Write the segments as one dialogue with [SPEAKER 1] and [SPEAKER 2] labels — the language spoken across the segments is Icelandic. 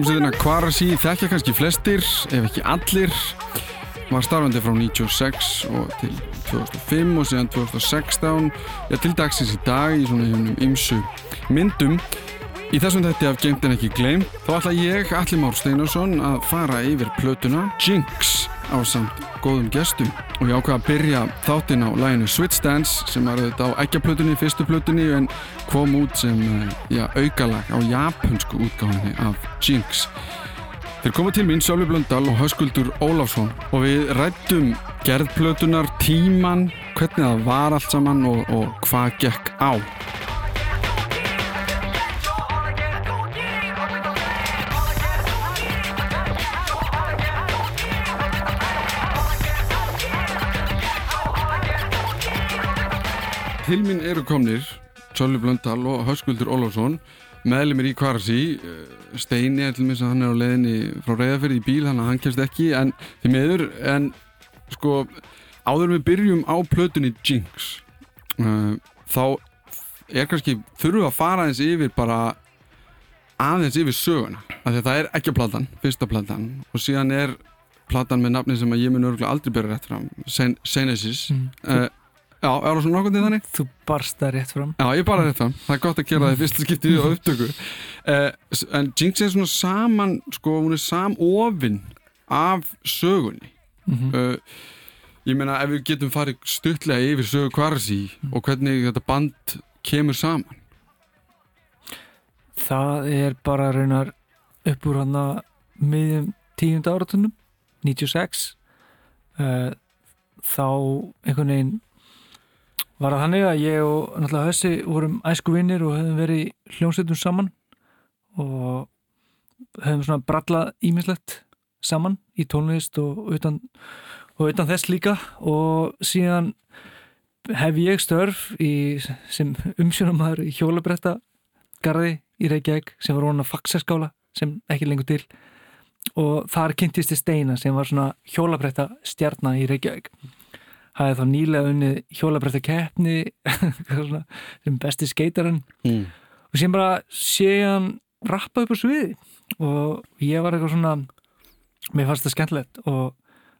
[SPEAKER 1] Hljómsveitina Kvarasi þekkja kannski flestir, ef ekki allir. Var starfandi frá 96 og til 2005 og síðan 2016. Já, til dagsins í dag í svona hefnum ymsu myndum. Í þessum þetta af Gengt en ekki gleym, þá ætla ég, Alli Már Steinarsson, að fara yfir plötuna Jinx á samt góðum gestum. Og ég ákvaða að byrja þáttinn á læginu Switch Dance sem var auðvitað á ekkjaplötunni, fyrstu plötunni en kom út sem eh, já, aukalag á japansku útgáðinni af Jinx. Þeir koma til mín Sölvi Blöndal og Höskuldur Óláfsson og við rættum gerðplötunar, tíman, hvernig það var allt saman og, og hvað gekk á. Til mín eru komnir Sölvi Blöndal og Höskuldur Óláfsson meðlumir í Kvarasi Steini er til minnst að hann er á leiðinni frá Reyðafjörði í bíl, þannig að hann kemst ekki en því meður, en sko áður við byrjum á plötunni Jinx uh, þá er kannski, þurfum við að fara aðeins yfir bara aðeins yfir söguna, af því að það er ekki platan fyrsta platan og síðan er platan með nafni sem að ég mun örgulega aldrei byrja rétt fram, Senesis mm. uh, Já, er það svona nokkuð til þannig?
[SPEAKER 2] Þú barst það rétt fram
[SPEAKER 1] Já, ég bara rétt fram, það er gott að gera það í fyrsta skiptið á upptöku uh, En Jinx er svona saman sko, hún er samofinn af sögunni mm -hmm. uh, Ég meina, ef við getum farið stuttlega yfir sögu Kvarsi mm. og hvernig þetta band kemur saman
[SPEAKER 2] Það er bara raunar upp úr hann að miðjum tíunda áratunum 96 uh, þá einhvern veginn var það þannig að ég og náttúrulega Hössi vorum æsku vinnir og hefðum verið hljómsveitum saman og hefðum svona brallað ímislegt saman í tónlist og utan, og utan þess líka. Og síðan hef ég störf í, sem umsjónumæður í hjólabretta garði í Reykjavík sem var róna faksaskála sem ekki lengur til. Og þar kynntist ég Steina sem var svona hjólabretta stjarnar í Reykjavík hafði þá nýlega unnið hjólabrætta keppni sem besti skeitarinn mm. og sem bara sé hann rappa upp á sviði og ég var eitthvað svona mér fannst það skemmtilegt og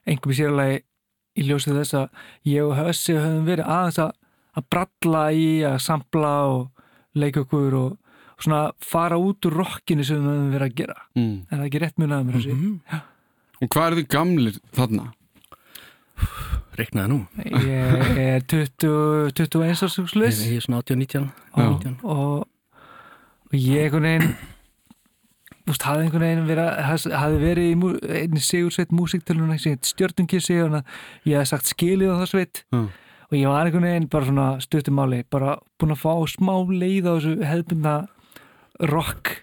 [SPEAKER 2] einhverjum sérlega í ljósið þess að ég og Hössi höfum verið aðeins að, að bralla í að sampla og leika okkur og, og svona fara út úr rockinu sem við höfum verið að gera mm. en það er ekki rétt mjög næðum mm -hmm.
[SPEAKER 1] Og hvað er þið gamlir þarna?
[SPEAKER 3] Reknaði nú.
[SPEAKER 2] Ég er 20, 21 árs
[SPEAKER 3] Ég er svona 18-19
[SPEAKER 2] og, og, og ég einhvern veginn Úst, hafði einhvern veginn verið hafði verið í einni sigursveit músiktilun stjórnungkissi og ég hafði sagt skilið á það sveit. Mm. og ég var einhvern veginn bara svona stuttumáli bara búin að fá smá leið á þessu hefðbunda rock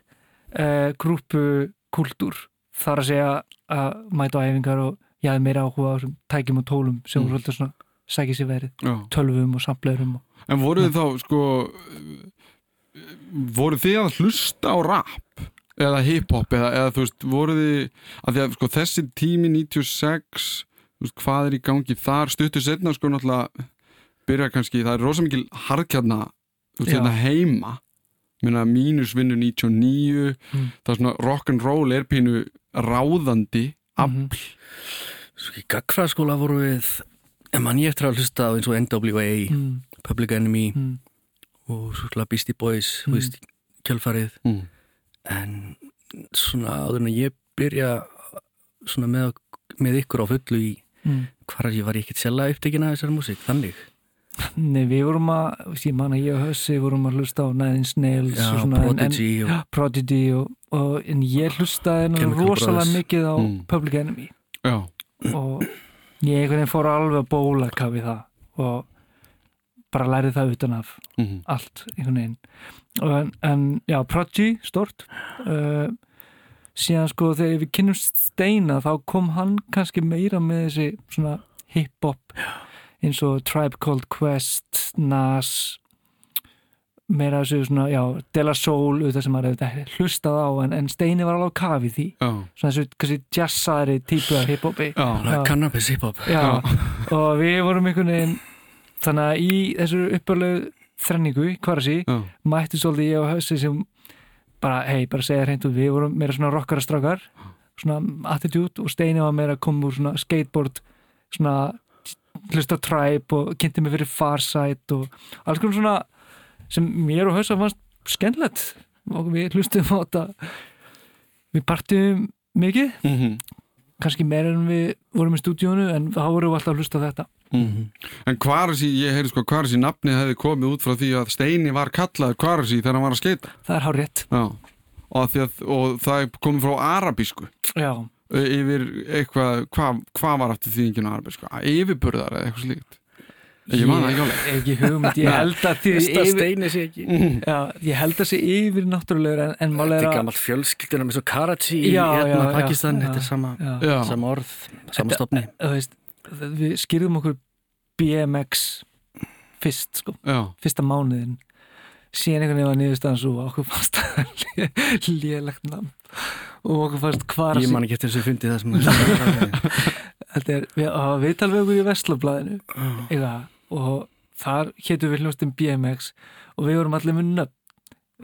[SPEAKER 2] eh, grúpu kultúr þar að segja að mæta á æfingar og ég hafði meira áhuga á þessum tækjum og tólum sem mm. voru svolítið svona sækið sér verið tölvum og samplerum og...
[SPEAKER 1] En voruð þið þá sko voruð þið að hlusta á rap eða hip-hop eða, eða þú veist voruð þið að því að sko þessi tími 96 veist, hvað er í gangi þar? Stuttur setna sko náttúrulega byrja kannski, það er rosa mikil harkjarna þú veist hérna heima. Mínusvinnu 99 mm. það er svona rock'n'roll er pínu ráðandi afl. Mm -hmm.
[SPEAKER 3] Svo í gagfræðskóla voru við en mann ég eftir að hlusta á eins og NWA mm. Public Enemy mm. og svo Beastie Boys mm. veist, kjölfarið mm. en svona áður en ég byrja svona með, með ykkur á fullu í mm. hvar ég var ég ekkert sjálf upptekinn af þessari músík, þannig
[SPEAKER 2] Nei, við vorum að, ég man að ég og Hössi vorum að hlusta á Nine Inch Nails
[SPEAKER 3] Já, og svona, Prodigy
[SPEAKER 2] en, og, Prodigy og, og en ég hlustaði rosalega mikið á mm. Public Enemy
[SPEAKER 1] Já.
[SPEAKER 2] Og ég einhvern veginn fór alveg að bóla kafið það. Og bara lærið það utan af mm -hmm. allt einhvern veginn. En, en já, Prodigy, stort uh, síðan sko þegar við kynumst Steina þá kom hann kannski meira með þessi svona hip-hop eins og Tribe Called Quest, Nas meira þessu svona, já, Dela Soul auðvitað sem maður hefði hlustað á en, en Steini var alveg á kafi því.
[SPEAKER 1] Oh.
[SPEAKER 2] svona þessu, kannski jazzaðri típu af hip-hopi.
[SPEAKER 3] Cannabis hip-hop.
[SPEAKER 2] Og við vorum einhvern veginn þannig að í þessu uppölu þrenningu, hvar að sí, mætti svolítið ég og Hössi sem bara, hei, bara segja hreint og við vorum meira svona rockara strákar svona attitude og Steini var meira að koma úr svona skateboard svona hlusta tribe og kynnti mig fyrir farsæt og alls konar svona sem mér og hausa fannst skemmlegt og við hlustum á þetta. Við partum mikið.
[SPEAKER 1] Mm -hmm.
[SPEAKER 2] kannski meira en við vorum í stúdíónu en þá vorum við alltaf að hlusta þetta.
[SPEAKER 1] Mm -hmm. En Kvarasi, ég heyri sko Kvarasi nafnið hefði komið út frá því að Steini var kallaður Kvarasi þegar hann var að skeita
[SPEAKER 2] Það er hár rétt
[SPEAKER 1] og, að, og það komið frá arabísku.
[SPEAKER 2] Já.
[SPEAKER 1] Yfir eitthvað, hvað hva var aftur þýðingin á arabísku? Yfirburðar eða eitthvað slíkt Ég man það ekki alveg.
[SPEAKER 2] Ekki hugmynd, ég held að því
[SPEAKER 3] yfir... Steini sé ekki.
[SPEAKER 2] Já, ég held að sé yfir náttúrulega en, en
[SPEAKER 3] Þetta er gammalt fjölskylduna með svo Karachi í hérna Pakistan, þetta er sama, sama orð, sama stopni
[SPEAKER 2] Þú veist, við skýrðum okkur BMX fyrst sko,
[SPEAKER 1] Já.
[SPEAKER 2] fyrsta mánuðin síðan einhvern veginn var niðurstaðan svo okkur fannst það lélegt namn og okkur fannst hvar
[SPEAKER 3] Ég man ekki eftir þess að fundi það sem
[SPEAKER 2] Þetta er, við, okkur í Vestlablaðinu oh. Og þar héttum við hljóstum BMX og við vorum allir með nöfn.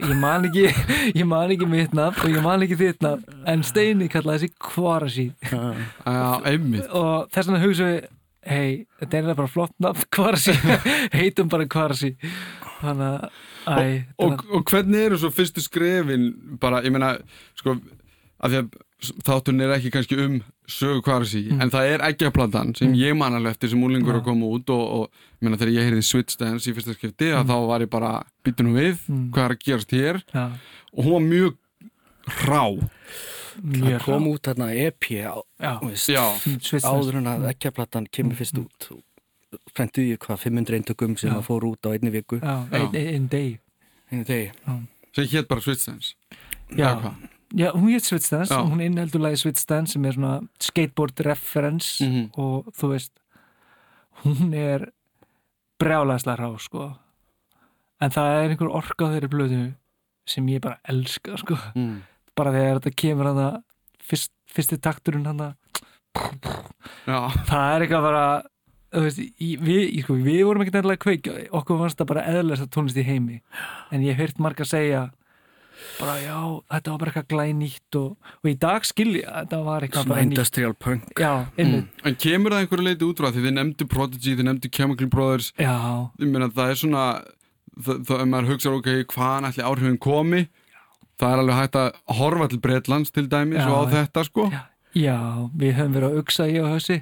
[SPEAKER 2] Ég man ekki ég man ekki mitt nafn og ég man ekki þitt nafn en Steini kallaði þessi Kvarasi og þess vegna hugsaum við hei, þetta er bara flott nafn Kvarasi, heitum bara Kvarasi þannig að
[SPEAKER 1] og, og, og hvernig eru svo fyrstu skrefin bara, ég meina, sko af því að þátturinn er ekki kannski um sögu Kvarasi, mm. en það er eggjaplantan sem mm. ég man alveg eftir sem úlingur ja. að koma út og, og ég meina þegar ég heyrði Switch Dance í fyrsta skipti, mm. að þá var ég bara býtunum við, mm. hvað er að gerast hér? Ja. og hún var mjög rá.
[SPEAKER 3] Það kom út þarna EP á, veist, áður en að ekkjaplattan kemur fyrst
[SPEAKER 2] mm.
[SPEAKER 3] út frenduði hvað 500 eintökum sem að fór út á einni viku.
[SPEAKER 2] Einn deg
[SPEAKER 1] sem hétt bara Switch Dance.
[SPEAKER 2] Já, já hún hétt Dance hún innheldur lagi Dance sem er svona skateboard reference
[SPEAKER 1] mm -hmm.
[SPEAKER 2] og þú veist hún er brjálæslega rá sko. En það er einhver orka á þeirri blödu sem ég bara elska sko.
[SPEAKER 1] Mm
[SPEAKER 2] bara þegar þetta kemur hann að fyrst, fyrsti takturinn hann að það er eitthvað bara veist, við, sko, við vorum ekki nefnilega kveik okkur fannst það bara eðlast að tónlist í heimi. En ég hef hört marga að segja bara já, þetta var bara eitthvað glænýtt og, og í dag skilja þetta var eitthvað
[SPEAKER 3] bara nýtt industrial punk.
[SPEAKER 2] Já,
[SPEAKER 1] mm. en kemur það einhverju leiti út frá því? Þið nefndu Prodigy, þið nefndu Chemical Brothers.
[SPEAKER 2] Já.
[SPEAKER 1] ég meina það er svona það, það, ef maður hugsaður ok, hvaðan ætli áhrifin komi? Það er alveg hægt að horfa til Breitlands til dæmis já, og á þetta sko.
[SPEAKER 2] Já, já, við höfum verið að auksa ég og hössi.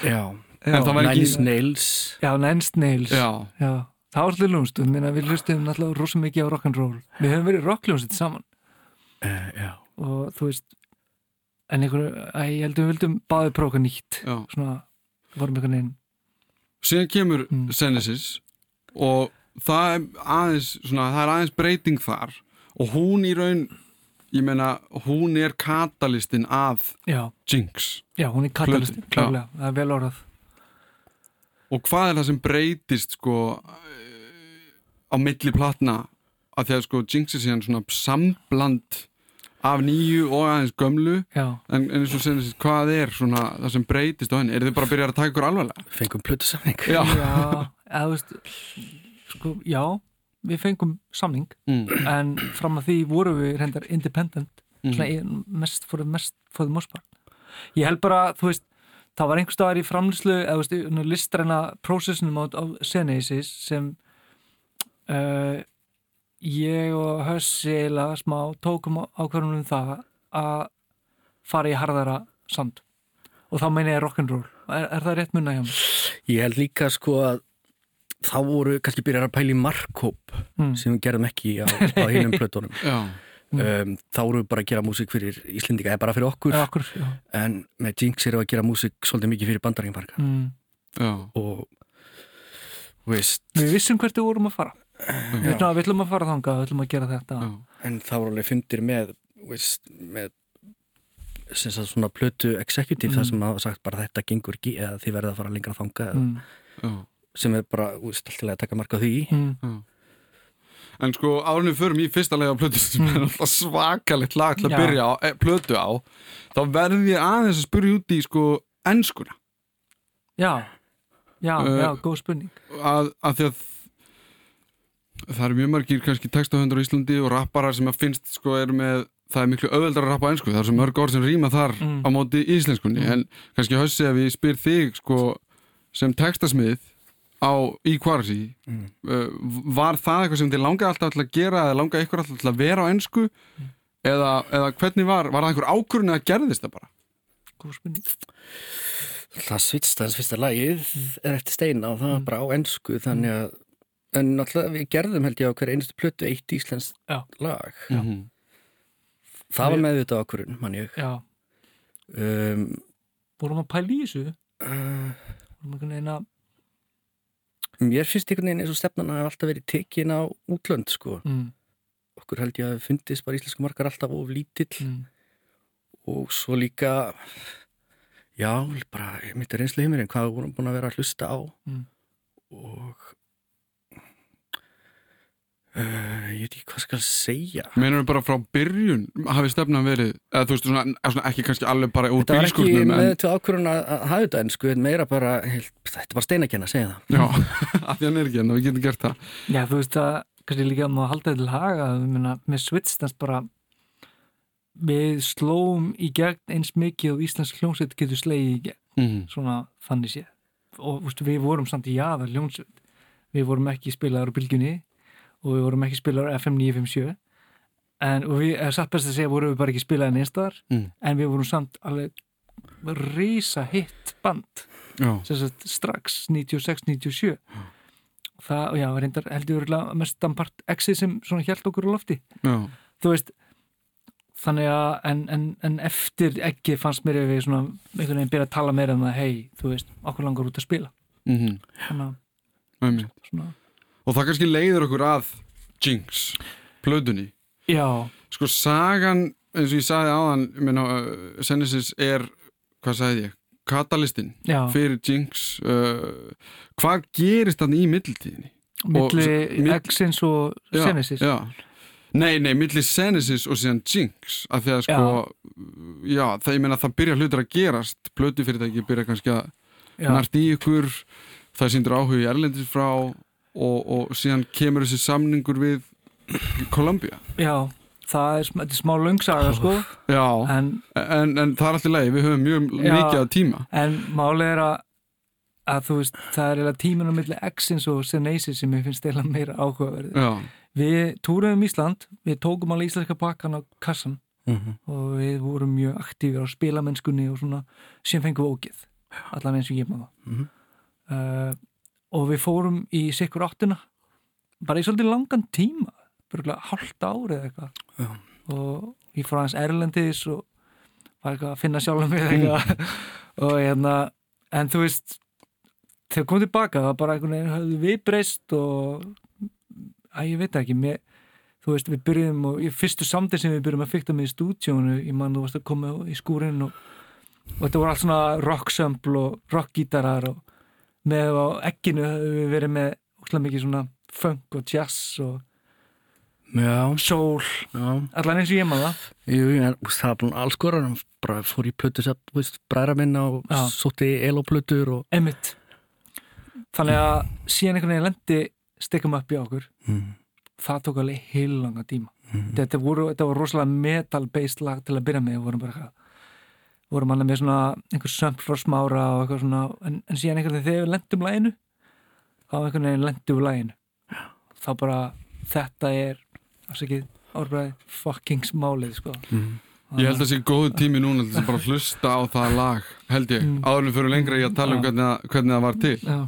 [SPEAKER 1] Já.
[SPEAKER 3] Já, Nines Nails.
[SPEAKER 2] Já, Nines Nails.
[SPEAKER 1] Já,
[SPEAKER 2] já. Það var lúmst, við hlustum náttúrulega rosa mikið á rock'n'roll. Við höfum verið rockljónsitt saman.
[SPEAKER 3] Uh, Já.
[SPEAKER 2] Og þú veist en einhverju, ég held að við vildum báði próka nýtt.
[SPEAKER 1] Já.
[SPEAKER 2] svona, vorum einhvern veginn
[SPEAKER 1] Síðan kemur mm. Genesis og það er aðeins svona, það er aðeins breyting þar. Og hún í raun ég meina, hún er katalistinn af
[SPEAKER 2] já.
[SPEAKER 1] Jinx.
[SPEAKER 2] Já, hún er katalistinn, klálega, það er vel orðað
[SPEAKER 1] Og hvað er það sem breytist sko á milli platna? Að því að sko Jinx er síðan svona sambland af nýju og aðeins gömlu.
[SPEAKER 2] En,
[SPEAKER 1] en eins og senast, hvað er svona það sem breytist á henni, er þið bara að byrja að taka ykkur alvarlega?
[SPEAKER 3] Fengum plötu samning
[SPEAKER 2] Já, já veist sko, já, við fengum samning.
[SPEAKER 1] Mm.
[SPEAKER 2] en fram að því voru við reyndar independent
[SPEAKER 1] mm.
[SPEAKER 2] svona mest for the mest most part ég held bara, þú veist, það var einhver staðar í framlýslu, eða listræna prósessinum á, á Senesis sem uh, ég og Hössi eða smá tókum ákvarðunum um það að fara í harðara sand og þá meina ég rock'n'roll er, er það rétt munna hjá mig?
[SPEAKER 3] Ég held líka sko að þá voru kannski byrjar að pæli markkóp mm. sem við gerðum ekki á, á hinnum plötunum um, þá voru við bara að gera músik fyrir Íslindika eða bara fyrir okkur,
[SPEAKER 2] ja, okkur
[SPEAKER 3] en með Jinx erum við að gera músik svolítið mikið fyrir bandarækjumparka
[SPEAKER 2] mm.
[SPEAKER 3] og veist,
[SPEAKER 2] við vissum hvert við vorum að fara. Við ætlum að fara þanga, við ætlum að gera þetta.
[SPEAKER 1] Já.
[SPEAKER 3] en þá voru alveg fundir með veist, með svona plötu executive mm. það sem hafa sagt bara þetta gengur ekki eða þið verða að fara lengra þanga eða
[SPEAKER 1] mm.
[SPEAKER 3] Sem er bara alltilega að taka marka því.
[SPEAKER 2] Mm.
[SPEAKER 1] En sko árunum förum í fyrsta lega plötu sem mm. er alltaf svakalegt lag til að Já. byrja á, e, plötu á þá verður ég aðeins að spyrja út í sko ennskuna
[SPEAKER 2] Já, já, uh, já, góð spurning
[SPEAKER 1] að, að því að það eru mjög margir kannski textahöndur á Íslandi og rapparar sem að finnst sko er með það er miklu auðveldar að rappa á ennsku það er svo mörg orð sem rýma þar
[SPEAKER 2] Mm.
[SPEAKER 1] á móti íslenskunni
[SPEAKER 2] Mm.
[SPEAKER 1] en kannski hössi ef ég spyr þig sko sem textasmið á í kvarasi
[SPEAKER 3] Mm.
[SPEAKER 1] uh, var það eitthvað sem þið langaði alltaf til að gera eða langaði ykkur alltaf til að vera á ennsku eða, eða hvernig var var það einhver ákvörun eða gerðist það bara?
[SPEAKER 2] góð spurning
[SPEAKER 3] Það svitstans fyrsta lagið er eftir steina og það var
[SPEAKER 2] Mm.
[SPEAKER 3] bara á ennsku þannig að en náttúrulega við gerðum held ég á hver einustu plötu eitt íslensk
[SPEAKER 2] Já.
[SPEAKER 3] lag
[SPEAKER 2] Já.
[SPEAKER 1] Mhm.
[SPEAKER 3] það var meðvitað okkurinn, mann ég um,
[SPEAKER 2] vorum að pæla í þessu
[SPEAKER 3] uh,
[SPEAKER 2] vorum einhvern veginn að
[SPEAKER 3] Mér finnst einhvern veginn eins og stefnan hafi alltaf verið tekin á útlönd sko.
[SPEAKER 2] mm,
[SPEAKER 3] okkur held ég að fundist bara íslensku markar alltaf of lítill
[SPEAKER 2] mm,
[SPEAKER 3] og svo líka já, bara mitt er reynslu heimurinn hvað við vorum búin að vera að hlusta á
[SPEAKER 2] Mm.
[SPEAKER 3] og uh, ég veit ekki hvað skal segja.
[SPEAKER 1] Meinar bara frá byrjun hafi stefnan verið, eða þú veist svona, svona ekki kannski alveg bara úr
[SPEAKER 3] Þetta var ekki með
[SPEAKER 1] en,
[SPEAKER 3] til ákvörðun að að hafa þetta en sko meira bara, heilt, þetta var steinakenn að segja það.
[SPEAKER 1] Já, af því hann er ekki en við getum gert það.
[SPEAKER 2] Já, þú veist að kannski líka má halda þetta til haga minna, með Switstans bara við slóum í gegn eins mikið og Íslands hljómsveit getur slegið í gegn.
[SPEAKER 1] Mm.
[SPEAKER 2] svona þannig sé og veist, við vorum samt í jaðar hljómsveit. Við vorum ekki spilaðar á bylgjunni og við vorum ekki spilaðar á FM 957 en og við, eða satt best að segja vorum við bara ekki spilaðar neinstar
[SPEAKER 1] Mm.
[SPEAKER 2] en við vorum samt alveg risa hitt band. Sagt strax 96-97 það, já, reyndar heldur við mestan part exið sem svona hjælt okkur á lofti.
[SPEAKER 1] Já,
[SPEAKER 2] þú veist þannig að, en, en, en eftir ekki fannst mér ef við svona einhvern veginn byrja að tala meira um það, hei, þú veist okkur langar út að spila.
[SPEAKER 1] Mm -hmm.
[SPEAKER 2] svona,
[SPEAKER 1] og það kannski leiður okkur að Jinx, plötunni.
[SPEAKER 2] Já,
[SPEAKER 1] sko sagan eins og ég sagði áðan meina, uh, Genesis er hvað sagði ég, katalistinn
[SPEAKER 2] já.
[SPEAKER 1] fyrir Jinx uh, hvað gerist þannig í middeltíðinni?
[SPEAKER 2] milli
[SPEAKER 1] mill-
[SPEAKER 2] Exins og
[SPEAKER 1] Já,
[SPEAKER 2] Genesis
[SPEAKER 1] já. Nei, nei, milli Genesis og síðan Jinx af því að sko já, það, ég meina það byrja hlutur að gerast. Plötu fyrirtæki byrja kannski að
[SPEAKER 2] já,
[SPEAKER 1] nært í ykkur það síndur áhuga í Erlendis frá og, og síðan kemur þessi samningur við Columbia
[SPEAKER 2] já það er, er smá löngsaga sko.
[SPEAKER 1] Já,
[SPEAKER 2] en,
[SPEAKER 1] en, en það er alltaf leið, við höfum mjög
[SPEAKER 2] Já.
[SPEAKER 1] mikið af tíma.
[SPEAKER 2] En málið er að að þú veist, það er eiginlega tíminn á milli Exins og Genesis sem ég finnst eiginlega meira áhugaverði
[SPEAKER 1] Já,
[SPEAKER 2] Við túruðum Ísland, við tókum alveg íslenska pakkan á kassan
[SPEAKER 3] mm -hmm.
[SPEAKER 2] og við vorum mjög aktífir á spilamennskunni og svona, sem fengum við ógið allan eins og ég maður
[SPEAKER 3] Mhm.
[SPEAKER 2] uh, og við fórum í sikkur áttina bara í svolítið langan tíma bara hálft árið eða eitthvað.
[SPEAKER 3] Já.
[SPEAKER 2] og ég fór aðeins Erlendis og var eitthvað að finna sjálf mig eitthvað. Og hérna en þú veist þegar komum tilbaka það var bara einhvern veginn höfðu við breyst og að ég veit ekki mér, þú veist við byrjum og í fyrstu samtir sem við byrjum að fykta með í stúdjónu ég man þú varst að koma í skúrin og, og þetta voru allt svona rocksample og rockgítarar og með á ekkinu höfum við verið með óslega mikið svona funk og jazz og
[SPEAKER 3] Já,
[SPEAKER 2] soul.
[SPEAKER 3] Já.
[SPEAKER 2] Allan eins og ég maður
[SPEAKER 3] úst, það var búin alls korar bara fór í plötu bræðra minna og
[SPEAKER 2] Já.
[SPEAKER 3] sótti eloplötur og
[SPEAKER 2] Emmitt þannig að síðan einhvern veginn lendi stikkum upp í okkur.
[SPEAKER 3] Mm.
[SPEAKER 2] það tók alveg heil langa tíma.
[SPEAKER 3] Mm.
[SPEAKER 2] þetta, voru, þetta var rosalega metal-based lag til að byrja með, við vorum bara vorum alveg með svona einhver sömpl og smára og eitthvað svona en, en síðan einhvern veginn þegar við lendum laginu þá einhvern veginn lendum við laginu þá bara þetta er afsakið árbræði fucking smálið sko
[SPEAKER 3] Mm.
[SPEAKER 1] ég held að það sé góðu tími núna til að bara hlusta á það lag held ég,
[SPEAKER 2] Mm.
[SPEAKER 1] áðurinn fyrir lengra í að tala um hvernig, það- hvernig það var til
[SPEAKER 2] Já.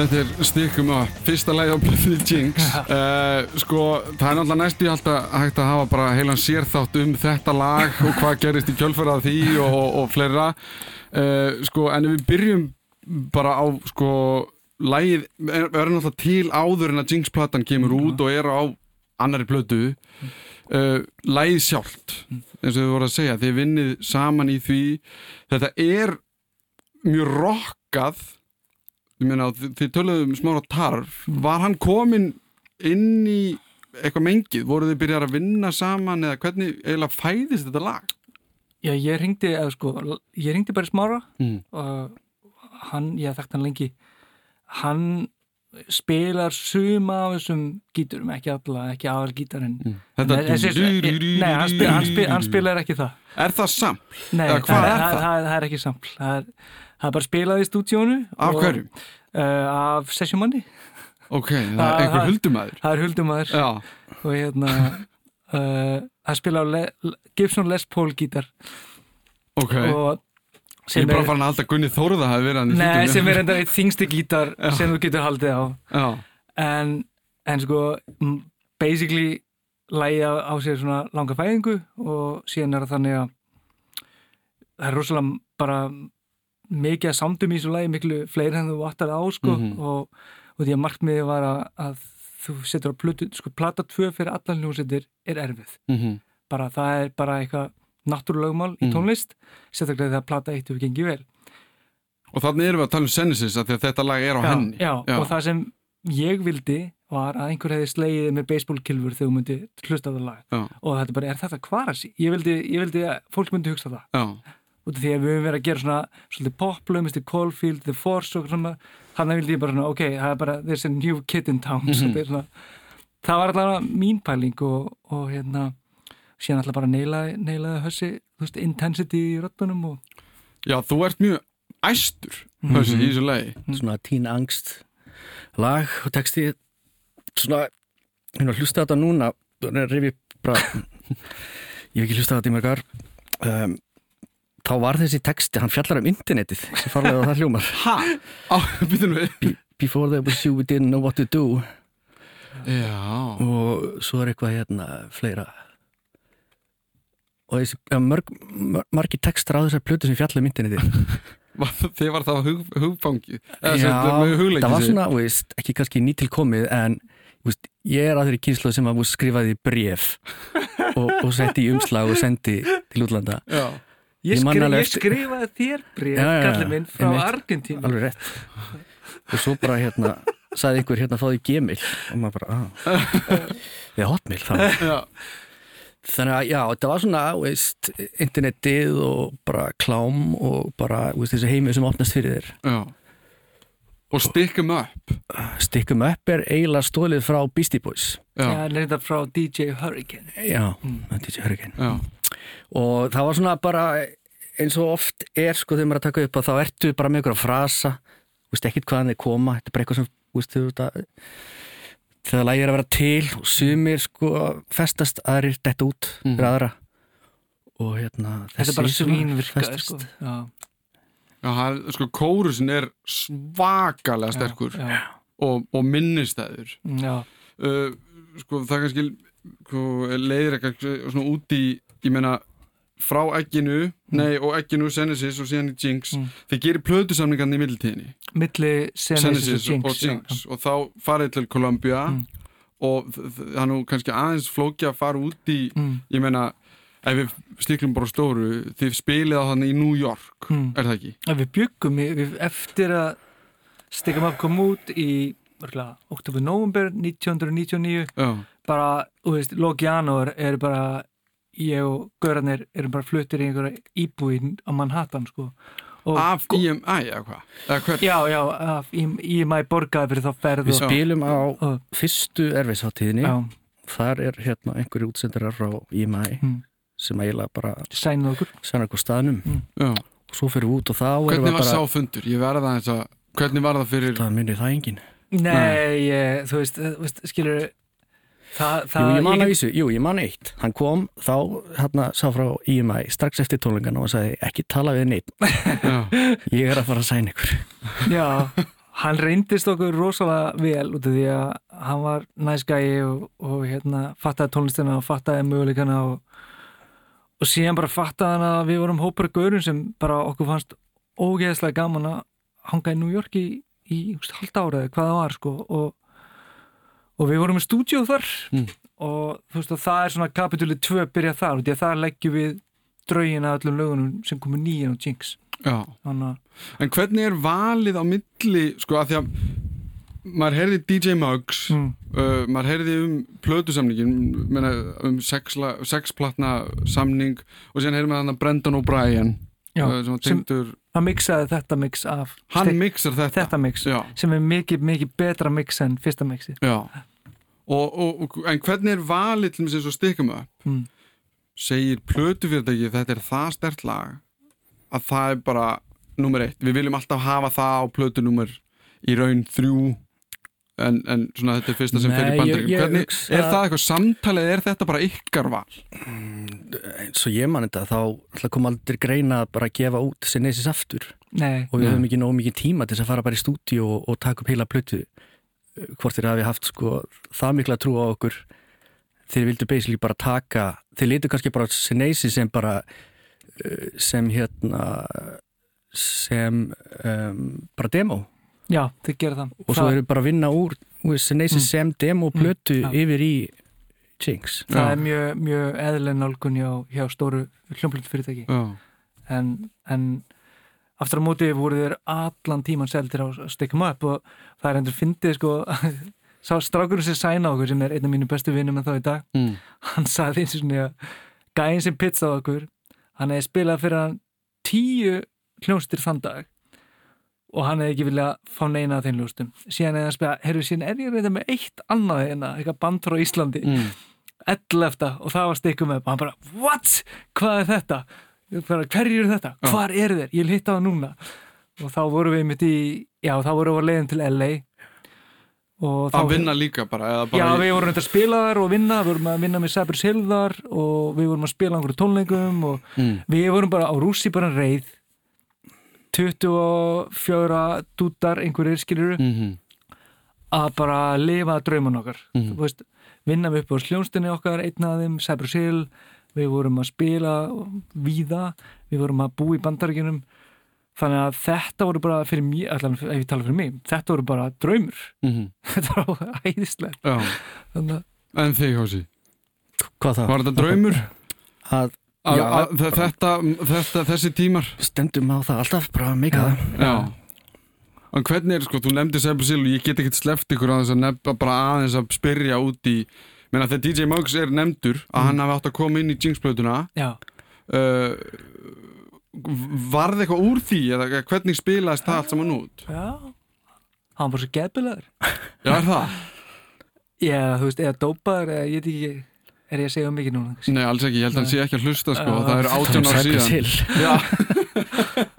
[SPEAKER 1] Þetta er stikkum að fyrsta lagi á Bluffy Jinx. Uh, Sko, það er náttúrulega næstu alltaf hægt að hafa bara heilan sérþátt um þetta lag og hvað gerist í kjölfarað því og, og, og fleira. Uh, Sko, en við byrjum bara á, sko, lagið er, er náttúrulega til áður en að Jinx-platan kemur út og er á annari plötu. Uh, Lagið sjálft, eins og þið voru að segja þið vinnið saman í því. Þetta er mjög rockað ég meina, þið, þið töluðu um smára tarf var hann komin inn í eitthvað mengið, voru þið byrjar að vinna saman eða hvernig eiginlega fæðist þetta lag?
[SPEAKER 2] Já, ég ringdi, eða sko, ég ringdi bara smára
[SPEAKER 1] Mm.
[SPEAKER 2] og hann, ég þekkt hann lengi hann spilar suma af þessum gíturum, ekki alla, ekki aðal gítarinn
[SPEAKER 1] Mm. Þetta
[SPEAKER 2] Nei, hann, spil, hann, spil, hann spilar ekki það
[SPEAKER 1] Er það samt?
[SPEAKER 2] Nei,
[SPEAKER 1] er
[SPEAKER 2] það,
[SPEAKER 1] það?
[SPEAKER 2] það, það er ekki sampl það er, er bara spilað í stúdíónu
[SPEAKER 1] Af
[SPEAKER 2] og-
[SPEAKER 1] hverju?
[SPEAKER 2] Uh, af sessjumanni
[SPEAKER 1] Ok, það er einhver huldumæður
[SPEAKER 2] það er huldumæður og hérna uh, það spila á Le Gibson Les Paul gítar.
[SPEAKER 1] Ok.
[SPEAKER 2] Og
[SPEAKER 1] Ég
[SPEAKER 2] sem
[SPEAKER 1] er bara farin að halda Gunni Þórða hafi verið hann í
[SPEAKER 2] nei,
[SPEAKER 1] stúdíónu.
[SPEAKER 2] sem er enda eitt þingsti gítar
[SPEAKER 1] Já.
[SPEAKER 2] sem þú getur haldið á.
[SPEAKER 1] Já,
[SPEAKER 2] en, en sko basically lægja á sér svona langa fæðingu og síðan er það þannig að það er rosalega bara mikið að samdum í þessu lægi miklu fleiri en þú vattar á sko.
[SPEAKER 1] Mhm.
[SPEAKER 2] og, og því að markmiði var að, að þú setur á plötu, sko plata tvö fyrir allan hljómsveitir er erfið.
[SPEAKER 1] Mhm,
[SPEAKER 2] bara það er bara eitthvað náttúrulögmál í
[SPEAKER 1] Mhm.
[SPEAKER 2] tónlist sérstaklega þegar plata eitt hefur gengið vel.
[SPEAKER 1] Og þannig erum við að tala um því að þetta lag er á
[SPEAKER 2] já,
[SPEAKER 1] henni.
[SPEAKER 2] já, og það sem ég vildi var að einhver hefði slegið með baseballkilfur þegar þú myndi hlusta á það lag.
[SPEAKER 1] Já.
[SPEAKER 2] og þetta bara, er þetta kvarasi? Ég vildi, ég vildi að fólk myndi hugsa það.
[SPEAKER 1] Já,
[SPEAKER 2] út af því að við höfum verið að gera svona svolítið poplög, Mr. Caulfield, The Force og svona, þannig vildi ég bara svona, ok, það er bara there's a new kid in town mm -hmm. svona, það var alltaf mín pæling og, og hérna síðan alltaf bara neilaði, neilaði hössi þú veist, intensity í röddunum og
[SPEAKER 1] já þú ert mjög æstur
[SPEAKER 2] Mhm.
[SPEAKER 1] þessi í þessu lagi
[SPEAKER 3] svona tín angst lag og texti svona hérna hlusta þetta núna rifi bara ég hef ekki hlusta þetta í mörgar um, þá var þessi texti, hann fjallar um internetið sem farlega það hljómar.
[SPEAKER 1] Ha? Á, býtum við
[SPEAKER 3] Before there was you we didn't know what to do.
[SPEAKER 1] Já.
[SPEAKER 3] Og svo er eitthvað hérna fleira. Og þessi mörg, mörg, margi textar á þessar plötu sem fjalla um internetið.
[SPEAKER 1] Þið var það hug, hugfangið?
[SPEAKER 3] Já, það var svona, veist, ekki kannski nýtilkomið en veist, ég er að þeirri kynslu sem að skrifaði bref og, og setti í umslag og sendi til útlanda.
[SPEAKER 1] Já,
[SPEAKER 2] ég,
[SPEAKER 3] Ég man
[SPEAKER 2] skri,
[SPEAKER 3] alveg
[SPEAKER 2] ég skrifaði þér
[SPEAKER 3] já,
[SPEAKER 2] kallið minn frá
[SPEAKER 3] einmitt.
[SPEAKER 2] Argentínu.
[SPEAKER 3] Alveg rétt. Og svo bara hérna sagði einhver hérna fáði gmail. Og maður bara, ah. Við hotmail þá. Þannig að já, þetta var svona, veist internetið og bara klám og bara, veist, þessi heimið sem opnast fyrir þér.
[SPEAKER 1] Já. Og stikkum upp.
[SPEAKER 3] Stikkum upp er eiginlega stólið frá Beastie Boys.
[SPEAKER 2] Já,
[SPEAKER 1] Já,
[SPEAKER 2] reynda frá DJ Hurricane?
[SPEAKER 3] Já, mm. DJ Hurricane.
[SPEAKER 1] Já,
[SPEAKER 3] og það var svona bara eins og oft er sko þegar maður er að taka upp að þá ertu bara með einhverja frasa þú veist ekkit hvaðan þeir koma þetta er bara eitthvað sem þú veist, þú að þegar lægir að vera til og sumir sko festast aðrir detta út
[SPEAKER 1] Mhm.
[SPEAKER 3] fyrir aðra og hérna
[SPEAKER 2] þetta er bara
[SPEAKER 3] þessi
[SPEAKER 2] svínvirka
[SPEAKER 3] festast.
[SPEAKER 2] sko. já,
[SPEAKER 1] Já, það er, sko, kórusin er svakalega sterkur
[SPEAKER 2] já, já,
[SPEAKER 1] og, og minnistæður
[SPEAKER 2] já,
[SPEAKER 1] uh, sko, það kannski sko, leiðir eitthvað svona út í ég meina, frá egginu nei, og egginu, Genesis og síðan í Jinx
[SPEAKER 2] Mm.
[SPEAKER 1] þeir gerir plötusamningarnir í millitíðinni
[SPEAKER 2] milli Genesis og Jinx,
[SPEAKER 1] og, Jinx og þá farið til Columbia
[SPEAKER 2] Mm.
[SPEAKER 1] og það nú kannski aðeins flóki að fara út í
[SPEAKER 2] Mm,
[SPEAKER 1] ég meina, ef við stiklum bara stóru þið spilið á þannig í New York
[SPEAKER 2] mm.
[SPEAKER 1] er það ekki?
[SPEAKER 2] Að við byggum við, eftir að Stikam Up kom út í oktober-november 1999
[SPEAKER 1] Já,
[SPEAKER 2] bara, þú veist, lók janúar er bara ég og Görarnir erum bara fluttir í einhverja íbúin á Manhattan sko og,
[SPEAKER 1] af IMI eða hvað? Eða hver?
[SPEAKER 2] Já, já, af IMI borgaði fyrir þá ferð
[SPEAKER 3] Við
[SPEAKER 2] og,
[SPEAKER 3] spilum á
[SPEAKER 2] og,
[SPEAKER 3] fyrstu erfisháttíðinni
[SPEAKER 2] já,
[SPEAKER 3] þar er hérna einhverju útsendarar frá IMI
[SPEAKER 2] mm,
[SPEAKER 3] sem eiginlega bara
[SPEAKER 2] sænuð okkur
[SPEAKER 3] sannar okkur staðnum
[SPEAKER 1] Já.
[SPEAKER 3] og svo fyrir við út og þá
[SPEAKER 1] Hvernig var
[SPEAKER 3] bara
[SPEAKER 1] sá fundur? Ég verða það eins að hvernig var það fyrir
[SPEAKER 3] það munir það engin
[SPEAKER 2] Nei, ég, þú veist, veist skilur það, það
[SPEAKER 3] Jú, ég man að vísu, jú, ég man eitt. Hann kom þá, hérna, sá frá IMI strax eftir tónleikana og sagði ekki tala við neitt,
[SPEAKER 1] Já,
[SPEAKER 3] ég er að fara að sæna ykkur.
[SPEAKER 2] Já, hann reyndist okkur rosalega vel út af því að hann var næs gæi og, og hérna fattaði tónlistina og fattaði möguleikana og, og síðan bara fattaði hann að við vorum hópar gaurum sem bara okkur fannst ógeðslega gaman að hanga í New York í, í halda ára eða hvað það var sko og, og við vorum í stúdíu þar.
[SPEAKER 1] Mm.
[SPEAKER 2] og þú veist og það er svona kapitúli 2 byrja þar og því að þar leggjum við draugin að öllum lögunum sem komur nýjan og Jinx. Að
[SPEAKER 1] En hvernig er valið á milli sko að því að maður heyrði DJ Muggs
[SPEAKER 2] mm,
[SPEAKER 1] uh, maður heyrði um plötusamningin meina, um sexplatna samning og síðan heyrði maður Brendan O'Brien
[SPEAKER 2] já,
[SPEAKER 1] sem tengdur,
[SPEAKER 2] hann mixaði þetta mix af
[SPEAKER 1] hann mixar þetta,
[SPEAKER 2] þetta mix
[SPEAKER 1] Já,
[SPEAKER 2] sem er mikið, mikið betra mix en fyrsta mixi
[SPEAKER 1] og, og, en hvernig er valið til þess að stikkum það
[SPEAKER 2] mm.
[SPEAKER 1] segir plötufyrirtæki þetta er það stert lag að það er bara nummer eitt, við viljum alltaf hafa það á plötu nummer í raun þrjú en, en svona þetta er fyrsta sem
[SPEAKER 3] Nei,
[SPEAKER 1] fer í
[SPEAKER 3] ég-
[SPEAKER 1] bandaríkjum er það eitthvað samtalið, er þetta bara ykkar val?
[SPEAKER 3] eins og ég man þetta, þá kom aldrei greina að bara gefa út Sinesis aftur.
[SPEAKER 2] Nei,
[SPEAKER 3] og við höfum ekki nóg mikið tíma til þess að fara bara í stúdíu og, og taka upp heila plötu hvort þeir hafi haft sko það mikla trú á okkur. Þeir vildu basically bara taka þeir litu kannski bara Sinesi sem bara uh, sem hérna sem um, bara demo
[SPEAKER 2] já, þið gera það.
[SPEAKER 3] Og svo við bara að vinna úr Sinesi
[SPEAKER 2] Mm.
[SPEAKER 3] sem demo plötu
[SPEAKER 2] Mm,
[SPEAKER 3] yfir í Jinx.
[SPEAKER 2] Það
[SPEAKER 1] Já.
[SPEAKER 2] er mjög, mjög eðlen nálgun hjá, hjá stóru hljómblötu fyrirtæki en, en aftur á móti voru þeir allan tíman seldir á Stikkum Up og það er endur fyndið sko. Sá strákurinn sem sæna okkur sem er einn af mínu bestu vinnum en þá í dag
[SPEAKER 1] mm.
[SPEAKER 2] hann sagði eins og svona að gæðin sem pizzaði okkur hann hefði spilað fyrir hann tíu hljónstir þann dag og hann hefði ekki viljað fá neina þeim hljónstum síðan hefði hann spilað, heyrðu síðan er ég reynda með eitt annað hérna, eitthvað band frá Íslandi
[SPEAKER 1] Mm.
[SPEAKER 2] 11. og það var stikkum og hann bara, what? Hvað er þetta? Bara, hverju eru þetta?
[SPEAKER 1] Já.
[SPEAKER 2] Hvar eru þeir? Ég hitta það núna og þá vorum við mitt í, já þá vorum við á leiðin til LA
[SPEAKER 1] að vinna líka bara, eða
[SPEAKER 2] Já,
[SPEAKER 1] bara í-
[SPEAKER 2] við vorum að spila þar og vinna, við vorum að vinna með Sabri Silðar og við vorum að spila einhverju tónleikum og
[SPEAKER 1] mm.
[SPEAKER 2] við vorum bara á rússi bara reið 24 dútar einhverjir skilur
[SPEAKER 1] mm -hmm.
[SPEAKER 2] að bara lifa drauman okkar.
[SPEAKER 1] Mhm.
[SPEAKER 2] þú veist, vinna við upp á sljónstinni okkar einn af þeim, Sabri Sil við vorum að spila víða, við vorum að búa í bandaríkinum þannig að þetta voru bara fyrir mér, allan ef ég tala fyrir mig þetta voru bara draumur. Þetta var æðislegt.
[SPEAKER 1] Já,
[SPEAKER 2] þannig að
[SPEAKER 1] en þig Hósi
[SPEAKER 3] Hvað það?
[SPEAKER 1] Var þetta draumur?
[SPEAKER 3] Að
[SPEAKER 1] Að,
[SPEAKER 3] Já.
[SPEAKER 1] að, þe- þetta, þetta, þessi tímar.
[SPEAKER 3] Stendum á það alltaf bara að meika það.
[SPEAKER 1] Já. En hvernig er, sko, þú nefndi Sebri Sil og ég get ekkert sleppt ykkur að þess að nefna bara aðeins að spyrja út í menna þegar DJ Muggs er nefndur að hann hafi átt að koma inn í Jinx-plötuna
[SPEAKER 2] já,
[SPEAKER 1] uh, varð eitthvað úr því eða hvernig spilaðist það allt saman út?
[SPEAKER 2] Já. Hann var svo geðbilaður
[SPEAKER 1] Já, er það?
[SPEAKER 2] Já, þú veist, eða dópaður eða ég veit ekki er ég að segja um mikið núna?
[SPEAKER 1] Nei, alls ekki, ég held að hann sé ekki að hlusta sko,
[SPEAKER 2] Já.
[SPEAKER 1] það eru átján ár síðan. Já,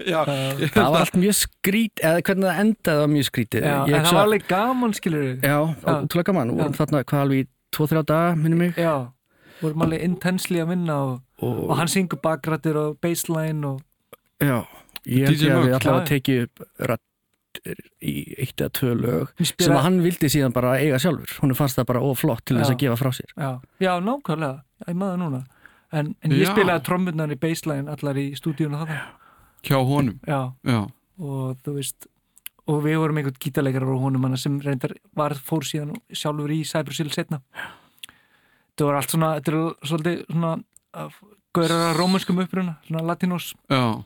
[SPEAKER 1] já,
[SPEAKER 2] Uh,
[SPEAKER 3] það var allt mjög skrít eða hvernig það endaði var mjög skrítið.
[SPEAKER 2] Já, en það var alveg gaman skilur
[SPEAKER 3] já,
[SPEAKER 2] Já.
[SPEAKER 3] útrúlega gaman og þarna hvað alveg í 2-3 daga minni mig?
[SPEAKER 2] Já, vorum alveg intensely að vinna og,
[SPEAKER 3] og,
[SPEAKER 2] og hann syngur bakrættir og baseline og
[SPEAKER 3] já, ég held að við alltaf að tekið upp rættir í eitt eða tvö lög
[SPEAKER 2] Við
[SPEAKER 3] sem að hann vildi síðan bara eiga sjálfur. Hún fannst það bara oflott til þess
[SPEAKER 2] Já.
[SPEAKER 3] að gefa frá sér.
[SPEAKER 2] Já, já, nákvæmlega, ég maður núna. En, en ég
[SPEAKER 1] Já.
[SPEAKER 2] spilaði trommurnar í baseline allar í stúdíunum þarna.
[SPEAKER 1] Hjá honum?
[SPEAKER 2] Já,
[SPEAKER 1] Já,
[SPEAKER 2] og þú veist og við vorum einhvern gítarleikar á honum sem reyndar var fór síðan sjálfur í Cypress Hill setna þetta var allt svona þetta er svolítið svona gaurar að rómanskum uppruna, svona latinos.
[SPEAKER 1] Já,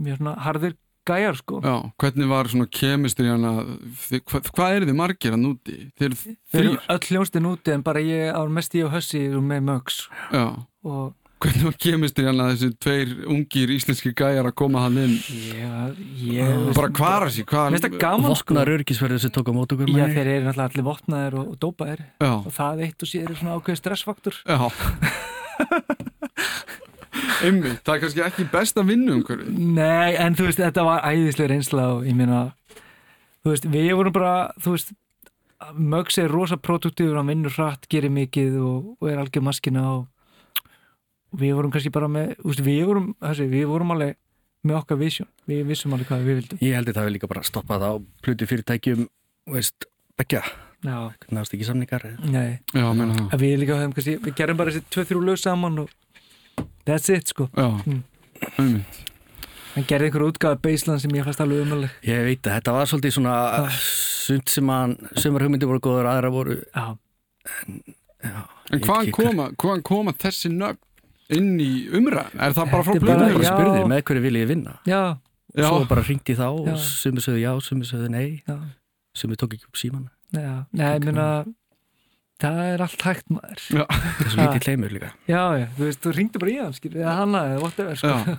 [SPEAKER 2] mjög svona harðir gæjar sko.
[SPEAKER 1] Já Hvernig var svona kemistri þið- Hvað, hvað eru þið margir að núti? Eru
[SPEAKER 2] Þeir eru öll hljónstin úti en bara ég á mest ég og Hössi erum með mögs
[SPEAKER 1] Já,
[SPEAKER 2] og
[SPEAKER 1] hvernig var kemistri hann að þessi tveir ungir íslenski gæjar að koma hann inn?
[SPEAKER 2] Já, ég
[SPEAKER 1] bara kvara sér, hvað
[SPEAKER 2] Mér finnst það gaman sko.
[SPEAKER 3] Vopnar örgisverður sem tók á mót okkur
[SPEAKER 2] Já,
[SPEAKER 3] manni.
[SPEAKER 2] þeir eru náttúrulega allir vopnaðir og, og dópaðir.
[SPEAKER 1] Já,
[SPEAKER 2] og það eitt og sér er svona ákveð stressfaktor.
[SPEAKER 1] Já Einmitt, það er kannski ekki besta vinnu umhverfið.
[SPEAKER 2] Nei, en þú veist, þetta var æðislega reynsla og ég meina þú veist, við vorum bara, þú veist Möggs er rosa produktífur, hann vinnur hratt, gerir mikið og, og er algjör maskina og, og við vorum kannski bara með, þú veist, við vorum þessi, við vorum alveg með okkar vision. Við vissum alveg hvað við vildum.
[SPEAKER 3] Ég held að það við líka bara stoppa það á pluti fyrirtækjum veist, begja,
[SPEAKER 2] Já,
[SPEAKER 3] náðast ekki samningar
[SPEAKER 2] nei,
[SPEAKER 1] Já, meina það.
[SPEAKER 2] Að við líka við gerum bara þessi tvö, þrjú lög saman og that's it, sko.
[SPEAKER 1] Já,
[SPEAKER 2] Mm. hann gerði einhverju útgáða baseline sem ég fannst alveg umöðleg
[SPEAKER 3] ég veit að þetta var svolítið svona sumt sem að sumar hugmyndir voru góður, aðra voru
[SPEAKER 2] Já,
[SPEAKER 3] já,
[SPEAKER 1] En
[SPEAKER 3] ég
[SPEAKER 1] hvaðan koma, hvaðan koma þessi nöfn inn í umræðan? Er það bara frá
[SPEAKER 2] bara Já.
[SPEAKER 3] spurði með hverju vil ég vinna?
[SPEAKER 2] Já,
[SPEAKER 1] Já,
[SPEAKER 3] svo bara hringdi þá
[SPEAKER 2] Já.
[SPEAKER 3] og sumir sögðu já, sumir sögðu nei.
[SPEAKER 2] Já.
[SPEAKER 3] Sumir tók ekki upp síman
[SPEAKER 2] Já, nei, ég meina það er allt hægt maður
[SPEAKER 1] Já.
[SPEAKER 3] það er svo lítið kleimur líka
[SPEAKER 2] Já, já, þú veist, þú ringdi bara í hann skil, eða hana, eða whatever sko.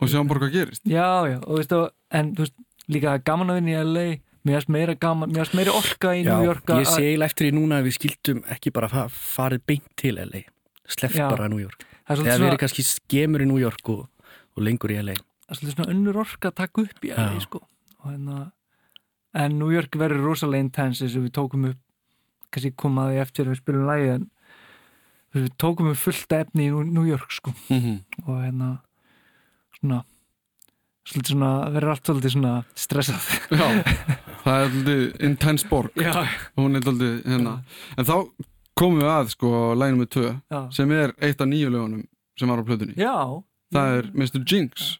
[SPEAKER 1] Og sjáum bara hvað gerist
[SPEAKER 2] já, já, og veist, og, en þú veist, líka gaman að vinna í LA mér finnst meira gaman, mér finnst meira orka í New York
[SPEAKER 3] ég sé eiginlega eftir í núna að við skildum ekki bara fa farið beint til LA sleppt
[SPEAKER 2] Já.
[SPEAKER 3] bara New York
[SPEAKER 2] er svolítið
[SPEAKER 3] verið
[SPEAKER 2] svona,
[SPEAKER 3] kannski skemur í New York og, og lengur í LA
[SPEAKER 2] það er svolítið svona önnur orka að taka upp í LA sko. og hérna en New York verður rosalega intense eins og við tókum upp kannski eftir að við spilum lægi en við tókum upp fullt efni í New- York sko.
[SPEAKER 1] Mm
[SPEAKER 2] og hérna svona svolítið svona, verður allt svolítið svona stressað.
[SPEAKER 1] Já, það er alltaf intense borg.
[SPEAKER 2] Já,
[SPEAKER 1] Hún er alltaf hérna. En þá komum við að sko læginum með tvö
[SPEAKER 2] já,
[SPEAKER 1] sem er eitt af nýju lögunum sem var á plötunni.
[SPEAKER 2] Já.
[SPEAKER 1] Það er Mr. Jinx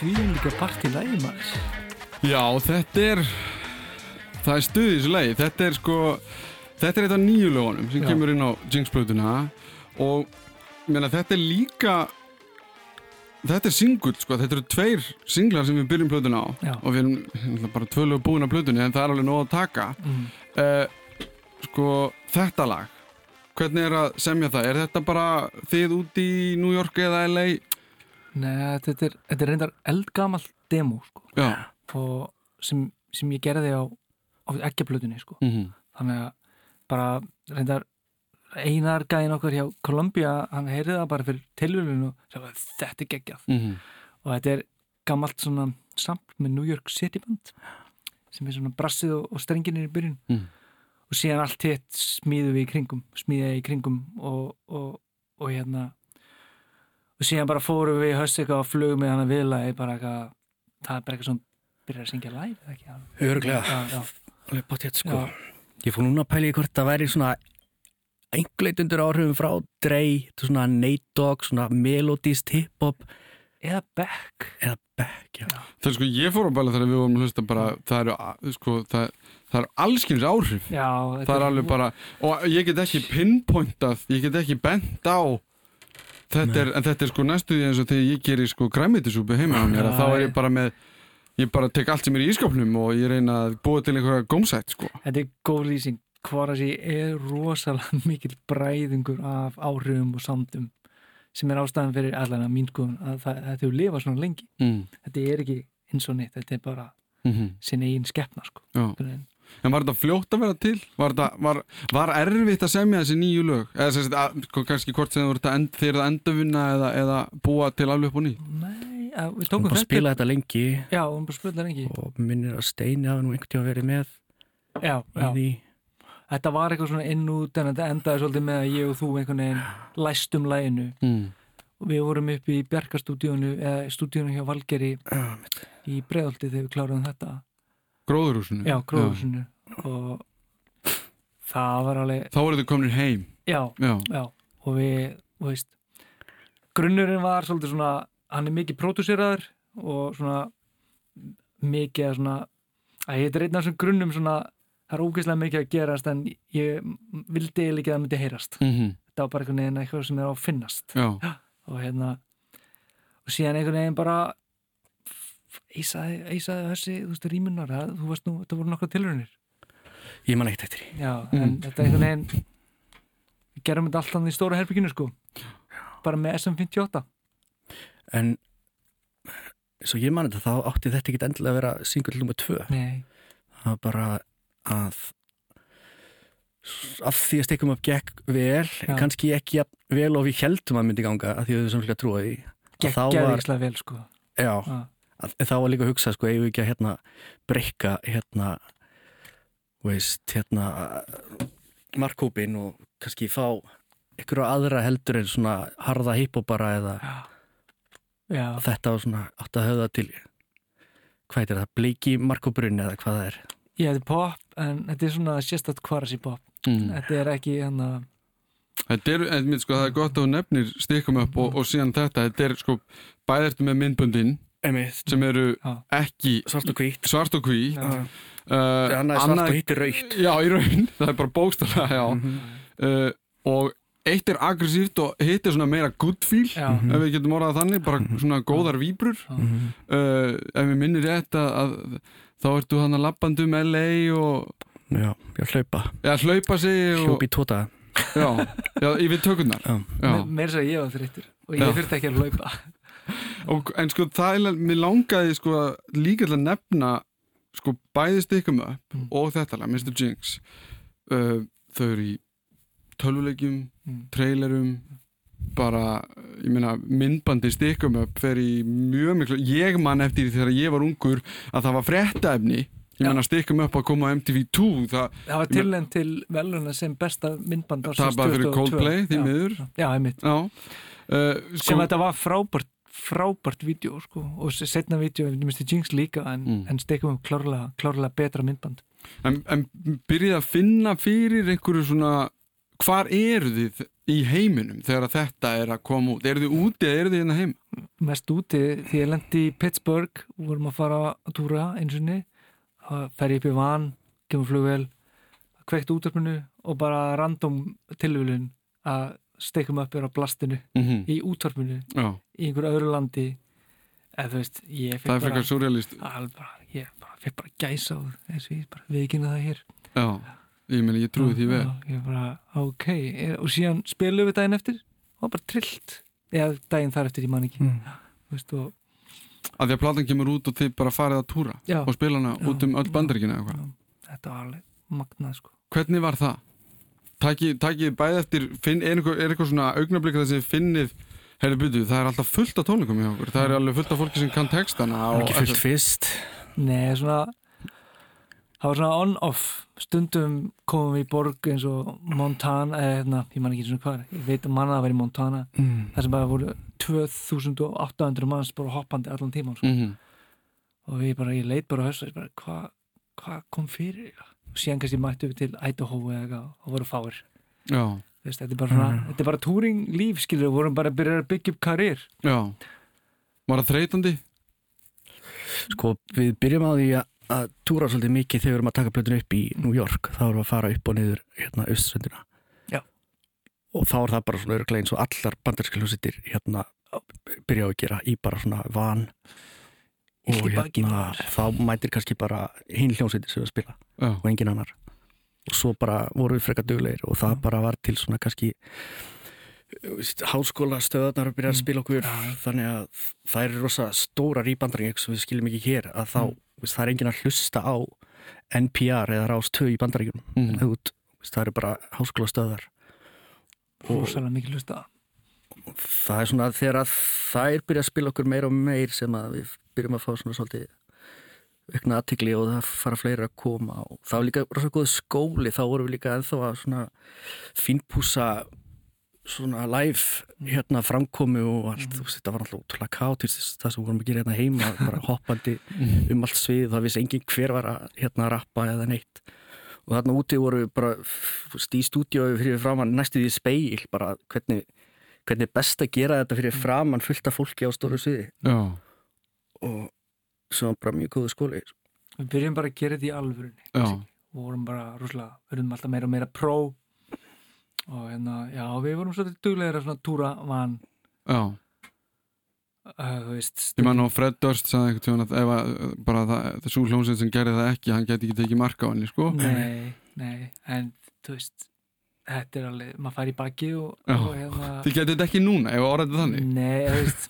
[SPEAKER 2] því líka part í lagi maður
[SPEAKER 1] Já, þetta er það er stuð í þessu lagi þetta er sko, þetta er eitt af nýju lögunum sem
[SPEAKER 2] Já.
[SPEAKER 1] kemur inn á Jinx-plötuna og ég meina, þetta er líka þetta er singull, sko, þetta eru tveir singlar sem við byrjum plötuna á
[SPEAKER 2] Já.
[SPEAKER 1] og við erum bara tvö lög búin á plötunni en það er alveg nóg að taka
[SPEAKER 2] mm.
[SPEAKER 1] uh, sko, þetta lag hvernig er að semja það? Er þetta bara þið út í New York eða LA?
[SPEAKER 2] Nei, þetta er, þetta er reyndar eldgamall demo sko, sem, sem ég gerði á, á ekkjaplötunni sko.
[SPEAKER 1] mm
[SPEAKER 2] þannig að bara reyndar einar gæðin okkur hjá Columbia hann heyrði það bara fyrir tilvölinu og sagði þetta er geggjað
[SPEAKER 1] -hmm.
[SPEAKER 2] og þetta er gammalt svona samt með New York City Band sem er svona brassið og, og strenginir í byrjun
[SPEAKER 1] Mm.
[SPEAKER 2] og síðan allt hitt smíðu við í kringum smíðið í kringum og, og, og hérna og síðan bara fórum við í höst eitthvað og flugum með hann að viðlaði bara eitthvað það er bara eitthvað svona byrjar að syngja live eða ekki?
[SPEAKER 3] Öruglega, alveg bátt sko.
[SPEAKER 2] já,
[SPEAKER 3] Ég fór núna að pæla í hvort það væri svona einhleitundur áhrifum frá Dre, þetta er svona Nate Dogg, svona melodist hip-hop.
[SPEAKER 2] Eða Beck.
[SPEAKER 3] Eða Beck, já.
[SPEAKER 1] Það er sko, ég fór á bæla þegar við vorum að hlusta bara, það eru, sko, það, það eru allskynns áhrif.
[SPEAKER 2] já,
[SPEAKER 1] Það er alveg bara, og ég get ekki pinpointað, ég get ekki bent á, þetta er, en þetta er sko næstu því eins og þegar ég gerir sko græmitisúpu heima á mér, að þá er ég bara með, ég bara tek allt sem er í ískapnum og ég reyna að búa til einhverja gómsætt, sko.
[SPEAKER 2] Þetta er góð lýsing Kvarasi er rosalega mikill bræðingur af áhrifum og samdum sem er ástæðan fyrir allan að mín skoðun að það, hefur lifað svona lengi
[SPEAKER 1] Mm.
[SPEAKER 2] þetta er ekki eins og neitt, þetta er bara
[SPEAKER 1] Mm
[SPEAKER 2] sinn eigin skeppna sko.
[SPEAKER 1] Já.
[SPEAKER 2] En-
[SPEAKER 1] var þetta fljótt að vera til? Var, þetta, var, var erfitt að semja þessi nýju lög? Eða sagt, að, sko, kannski hvort sem þetta þeir að endurvinna eða, eða búa til alveg upp og ný?
[SPEAKER 2] Nei, að, við tókum
[SPEAKER 3] bara spila þetta lengi
[SPEAKER 2] Já, hún bara spila lengi
[SPEAKER 3] og minnir að Steini hafa nú einhvern tíma verið með
[SPEAKER 2] já, já.
[SPEAKER 3] því
[SPEAKER 2] Þetta var eitthvað svona inn út en þetta endaði svolítið með að ég og þú einhvern veginn læstum læginu
[SPEAKER 1] Mm.
[SPEAKER 2] og við vorum upp í Bjarkastúdíónu eða stúdíónu hjá Valgeri í Breiðolti þegar við kláruðum þetta
[SPEAKER 1] Gróðurhúsinu?
[SPEAKER 2] Já, gróðursinu og það var alveg
[SPEAKER 1] Þá voru þið komin heim?
[SPEAKER 2] já,
[SPEAKER 1] Já.
[SPEAKER 2] já, og við, þú veist grunnurinn var svolítið svona hann er mikið pródúseraður og svona mikið svona að ég er einn af þessum grunnum svona það er ógeðslega mikið að gerast en ég vildi eiginlega ekki að það myndi heyrast
[SPEAKER 1] Mm -hmm.
[SPEAKER 2] þetta var bara einhvern veginn eitthvað sem er á að finnast
[SPEAKER 1] Já.
[SPEAKER 2] og hérna og síðan einhvern veginn bara eisaði, eisaði þessi þú veist, rýmunar, þú veist nú, þetta voru nokkra tilraunir.
[SPEAKER 3] Ég man ekkert eftir því.
[SPEAKER 2] Já, en þetta er einhvern veginn við gerum þetta alltaf í stóra herbygginu sko. Bara með SM58
[SPEAKER 3] En svo ég man þetta þá átti þetta ekki endilega að vera single nummer 2
[SPEAKER 2] Nei,
[SPEAKER 3] það var bara að af því að stekkum upp gekk vel,
[SPEAKER 2] Já.
[SPEAKER 3] kannski ekki jafn vel og við heldum að myndi ganga að því við sem að trúa því. Að þá
[SPEAKER 2] geggjaði
[SPEAKER 3] var,
[SPEAKER 2] ekki vel sko.
[SPEAKER 3] Já,
[SPEAKER 2] Já.
[SPEAKER 3] Að, þá var líka að hugsa sko, eigum við ekki að hérna breyka hérna veist, hérna markkópin og kannski fá ykkur aðra heldur en svona harða hiphopara eða
[SPEAKER 2] Já,
[SPEAKER 3] þetta var svona átt að höfða til hvað er það, bleiki markkópurinn eða hvað það er?
[SPEAKER 2] Ég þetta er pop en þetta er svona sérstætt kvarasi pop.
[SPEAKER 1] Mm.
[SPEAKER 2] þetta er ekki hérna
[SPEAKER 1] Þetta er, en, sko, það er gott að þú nefnir stikkum upp og, og síðan þetta, þetta er sko bæðirtu með myndböndin
[SPEAKER 3] Einmitt.
[SPEAKER 1] sem eru
[SPEAKER 2] Já.
[SPEAKER 1] ekki
[SPEAKER 3] svart og hvít
[SPEAKER 1] svart og hví
[SPEAKER 2] Já.
[SPEAKER 1] uh,
[SPEAKER 3] annað er svart og hitt er raukt
[SPEAKER 1] Já, í raun, það er bara bókstala já.
[SPEAKER 3] Mhm.
[SPEAKER 1] uh, og eitt er aggressíft og hitt er svona meira good feel
[SPEAKER 2] Já,
[SPEAKER 3] Mhm.
[SPEAKER 1] ef við getum orðað þannig, bara svona góðar víbrur
[SPEAKER 3] Mhm.
[SPEAKER 1] uh, ef við minnir rétt að, að þá ertu hann að lappandi um LA og
[SPEAKER 3] Já, já, hlaupa
[SPEAKER 1] ja, hlaupa sig og,
[SPEAKER 3] Hljópi tóta
[SPEAKER 1] já, já, yfir tökurnar
[SPEAKER 3] Já.
[SPEAKER 1] já.
[SPEAKER 2] meira svo ég var þreyttur og
[SPEAKER 1] Já.
[SPEAKER 2] ég þurfti ekki að hlaupa
[SPEAKER 1] Og, en sko það er, mér langaði sko líka til að nefna sko bæði stikkum upp
[SPEAKER 2] Mm.
[SPEAKER 1] og þetta lag, Mr. Jinx uh, þau eru í tölvuleikjum,
[SPEAKER 2] Mm.
[SPEAKER 1] trailerum bara, ég meina myndbandi stikkum upp fer í mjög miklu ég man eftir því þegar ég var ungur að það var fréttaefni ég meina stikkum upp að koma á MTV2 það,
[SPEAKER 2] það var tilnænt til veluna sem besta myndband
[SPEAKER 1] það
[SPEAKER 2] ársins
[SPEAKER 1] bara fyrir
[SPEAKER 2] 2022.
[SPEAKER 1] Coldplay því miður
[SPEAKER 2] Já, einmitt
[SPEAKER 1] já uh, sko,
[SPEAKER 2] sem þetta var frábært frábært vídeo sko og setna vídeo Mr. Jinx líka en,
[SPEAKER 1] Mm.
[SPEAKER 2] en stekum upp klárlega, klárlega betra myndband
[SPEAKER 1] En, en byrjið að finna fyrir einhverju svona hvar eru þið í heiminum þegar þetta er að koma út? Eru þið úti eða eru þið hérna heim?
[SPEAKER 2] mest úti því ég lendi í Pittsburgh vorum að fara að túra eins og það fer ég upp í van, kemur flugvel kveikt útvarpinu og bara random tilvílun að steikum upp er á blastinu
[SPEAKER 1] mm
[SPEAKER 2] í útvarpinu
[SPEAKER 1] Já,
[SPEAKER 2] í einhverju öðru landi. Eða þú veist, ég
[SPEAKER 1] það
[SPEAKER 2] fekk
[SPEAKER 1] er frekar surrealist
[SPEAKER 2] alveg bara, ég bara, fekk bara gæsa á eins og ég bara viðkynna það hér.
[SPEAKER 1] Já, ég meni ég trúi því vel.
[SPEAKER 2] ég bara, ok, er, og síðan spilum við daginn eftir og það var bara trillt. Eða daginn þar eftir, ég man ekki.
[SPEAKER 3] Mm.
[SPEAKER 2] Þú veist, og,
[SPEAKER 1] að því að platan kemur út og þið bara farið að túra
[SPEAKER 2] já,
[SPEAKER 1] og spila hana
[SPEAKER 2] Já.
[SPEAKER 1] út um öll bandaríkina eða hvað
[SPEAKER 2] já, þetta var alveg magnað sko.
[SPEAKER 1] Hvernig var það? Takið takið bæði eftir, finn, er, eitthvað, er eitthvað svona augnablík þess að þið finnið Herri byrju, það er alltaf fullt af tónleikum hjá okkur. Það er alveg fullt af fólki sem kann textana
[SPEAKER 3] Það er
[SPEAKER 1] og
[SPEAKER 3] ekki fullt fyrst.
[SPEAKER 2] Nei, svona það var svona on-off. Stundum komum við í borg eins og Montana, eða hérna, ég man ekki svona hvað ég veit að manna að vera í Montana
[SPEAKER 3] mm.
[SPEAKER 2] þar sem bara voru 2800 manns bara hoppandi allan tíman sko.
[SPEAKER 1] mm
[SPEAKER 2] og við bara, ég leit bara á þessu hvað hva kom fyrir? Og síðan kannski mættu við til Idaho eða eitthvað og voru fáir.
[SPEAKER 1] Já,
[SPEAKER 2] veist, þetta er bara, er bara touring líf skilur, við vorum bara að byrja að byggja upp karriér
[SPEAKER 1] já. Var það þreytandi?
[SPEAKER 3] Sko, við byrjum á því að, að túra svolítið mikið þegar við erum að taka plötun upp í New York. Þá erum við að fara upp og niður hérna austsöndina
[SPEAKER 2] Já.
[SPEAKER 3] og þá er það bara svona örglega eins og allar bandarska hljómsveitir hérna byrja á að gera í bara svona van. Og hérna þá mætir kannski bara hinn hljómsveitir sem við að spila
[SPEAKER 1] Já,
[SPEAKER 3] og engin annar og svo bara voru við frekar duglegir og það bara var til svona kannski háskóla stöðarnar að byrja að
[SPEAKER 2] Mm.
[SPEAKER 3] spila okkur
[SPEAKER 2] Já.
[SPEAKER 3] þannig að það er rosa stórar í bandarík sem við skiljum ekki hér að þá,
[SPEAKER 2] Mm.
[SPEAKER 3] veist, það er engin að hlusta á NPR eða Rás 2 í bandaríkjum
[SPEAKER 1] mm.
[SPEAKER 3] það eru bara háskóla stöðar og
[SPEAKER 2] rosalega mikið hlusta
[SPEAKER 3] það er svona þegar að þær byrja að spila okkur meira og meir sem að við byrjum að fá svona svolítið aukna aðtikli og það fara fleiri að koma og það var líka rosa góð skóli þá vorum við líka ennþá að svona fínpúsa svona live hérna framkomi og allt, þú veist, þetta var alltaf ótrúlega kátist það sem við vorum að gera hérna heima bara hoppandi um allt svið það vissi engin hver var að hérna rappa eða neitt. Og þarna úti voru við bara í stúdíói fyrir framann næstu því speil bara hvernig, hvernig er best að gera þetta fyrir framann fullt af fólki á stóru sviði. Og sem var bara mjög góðu skóli.
[SPEAKER 2] Við byrjum bara að gera þetta í alvörunni og vorum bara rosalega, verðum alltaf meira og meira pró. Og hérna, já, við vorum svolítið duglegir að svona túra van,
[SPEAKER 1] já.
[SPEAKER 2] Uh, þú veist
[SPEAKER 1] Ég man á Fred Durst sagði tímann að ef að bara það, svo hljómsveit sem gerði það ekki hann geti ekki tekið marka á henni, sko.
[SPEAKER 2] Nei, nei, en þú veist þetta er alveg, maður fær í baki og, og hérna
[SPEAKER 1] Þið getið þetta ekki núna, ef orðið þannig.
[SPEAKER 2] Nei, þú veist.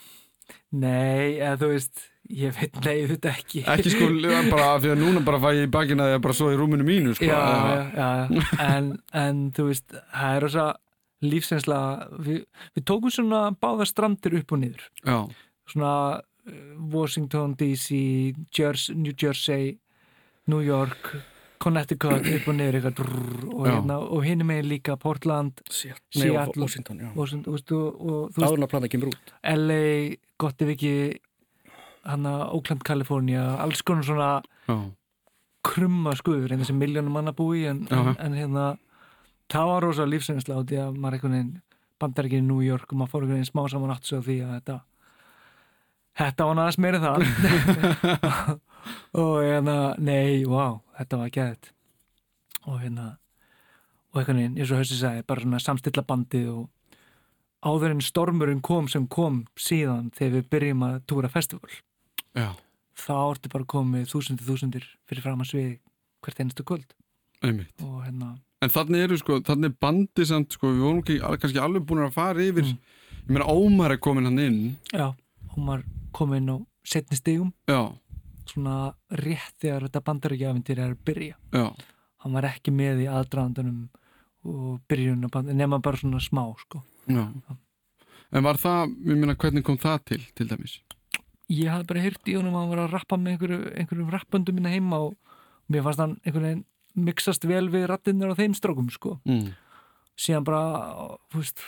[SPEAKER 2] Nei, eða þú veist ég veit, nei, þetta ekki.
[SPEAKER 1] Ekki sko, bara af því að núna bara fæ ég í bakina því að bara svo í rúminu mínu, sko.
[SPEAKER 2] Já,
[SPEAKER 1] eða-
[SPEAKER 2] já, já, en, en þú veist, það er rosa lífsensla við, við tókum svona báða strandir upp og niður.
[SPEAKER 1] Já,
[SPEAKER 2] svona uh, Washington DC Jersey, New Jersey New York Connecticut upp og niður eitthvað drrr, og,
[SPEAKER 1] Já.
[SPEAKER 2] hérna, og hinn er megin líka Portland
[SPEAKER 3] Nei,
[SPEAKER 2] Seattle.
[SPEAKER 3] Washington, já.
[SPEAKER 2] Washington, og, og, og þú veist
[SPEAKER 3] að
[SPEAKER 2] LA, gott ef ekki hana Oakland, California alls konar svona
[SPEAKER 1] já,
[SPEAKER 2] krumma skuður en þessi miljónum manna búi en, en, en hérna það var rosa lífsreynsla á því að maður einhvern veginn bandar ekki í New York og maður fór einhvern veginn smá saman aftur sig á því að þetta þetta var næðast meira það og hérna nei, wow, þetta var gæðið og hérna og einhvern veginn, eins og Hauðsir sagði, bara svona samstilla bandið og áður en stormurinn kom sem kom síðan þegar við byrjum að túra festival
[SPEAKER 1] já,
[SPEAKER 2] þá orti bara komið þúsundir þúsundir fyrir fram að svið hvert einustu kvöld. Og hérna
[SPEAKER 1] En þannig eru sko, þannig er bandi samt sko, við vorum ekki, kannski alveg búin að fara yfir
[SPEAKER 2] Mm.
[SPEAKER 1] ég meina Ómar er komin hann inn.
[SPEAKER 2] Já, hún var komin á setni stigum.
[SPEAKER 1] Já,
[SPEAKER 2] svona rétt þegar þetta bandaríkjafintir er að byrja.
[SPEAKER 1] Já,
[SPEAKER 2] hann var ekki með í aðdraðandunum og byrjun nema bara svona smá sko.
[SPEAKER 1] En var það, ég meina, hvernig kom það til, til dæmis?
[SPEAKER 2] Ég hafði bara heyrt í honum að hann var að rappa með einhverju, einhverjum rappöndum minna heima og mér fannst hann einhvern veginn mixast vel við rattinir á þeim strókum sko.
[SPEAKER 1] Mm.
[SPEAKER 2] síðan bara, þú veist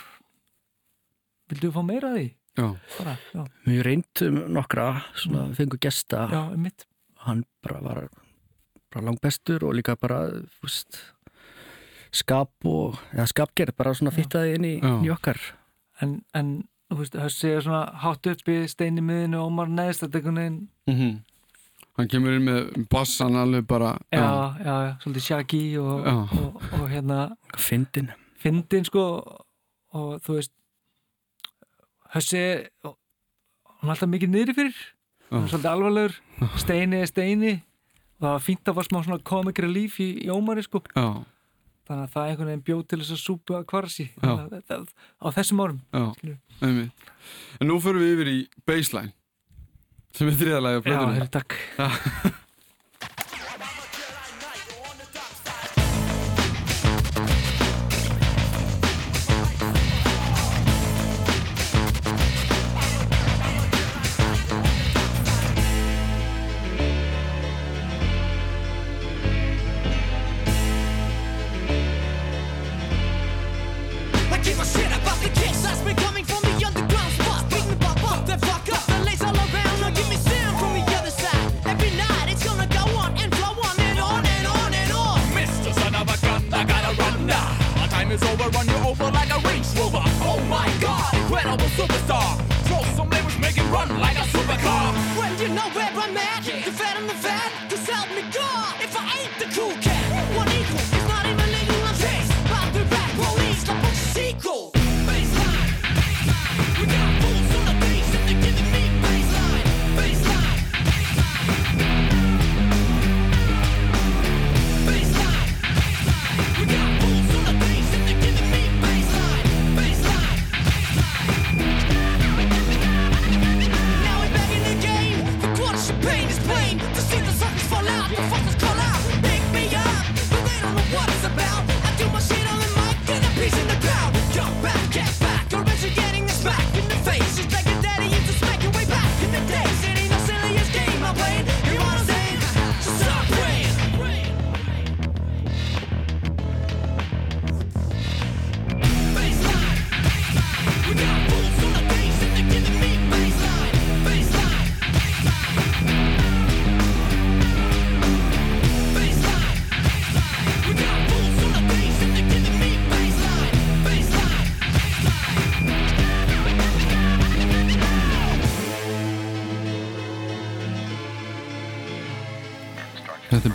[SPEAKER 2] vildu við fá meira af því?
[SPEAKER 1] Já,
[SPEAKER 2] bara, já,
[SPEAKER 3] Við reyndum nokkra, svona,
[SPEAKER 2] Mm.
[SPEAKER 3] við fengum gesta.
[SPEAKER 2] Já,
[SPEAKER 3] hann bara var bara langbestur og líka bara þú veist, skap og eða skapgerð bara svona fittaði inn í, í okkar.
[SPEAKER 2] En, en Hössi er svona hátt uppi stein í miðinu og Ómar neðst þetta einhvern veginn,
[SPEAKER 1] mm hann kemur inn með bassan alveg bara
[SPEAKER 2] já, já, já, svolítið shaggy og,
[SPEAKER 1] Já.
[SPEAKER 2] og, og, hérna
[SPEAKER 3] Fyndin
[SPEAKER 2] fyndin sko og þú veist Hössi og- hann er alltaf mikið niðri fyrir. Hann er svolítið alvarlegur, steini er steini. Og það var fínt að var smá svona comic relief í, í Ómari sko.
[SPEAKER 1] Já,
[SPEAKER 2] þannig að það einhvern veginn bjóð til þess að súpa kvarsi á þessum
[SPEAKER 1] einmitt. En nú förum við yfir í baseline sem er þriðalagi á
[SPEAKER 2] Já,
[SPEAKER 1] plötunni
[SPEAKER 2] herri, takk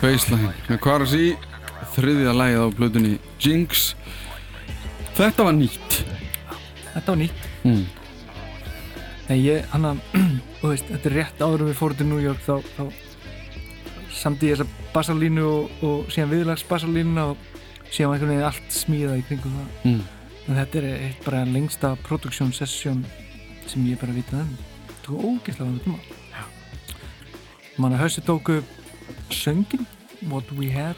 [SPEAKER 4] baseline
[SPEAKER 1] með Kvarasi þriðja lagið á plötunni Jinx. Þetta var nýtt.
[SPEAKER 2] Þetta var nýtt.
[SPEAKER 1] Mm.
[SPEAKER 2] Nei, ég, hann að, þetta er rétt áður við fórum til New York þá, þá samt í þessa bassalínu og, og síðan viðlags bassalínu og síðan var einhvern veginn allt smíðað í kringum það.
[SPEAKER 1] Mm.
[SPEAKER 2] en þetta er eitt bara lengsta production session sem ég bara vitað um. Það tók ógeðslega tíma. Mann að hausi tóku söngin What We Had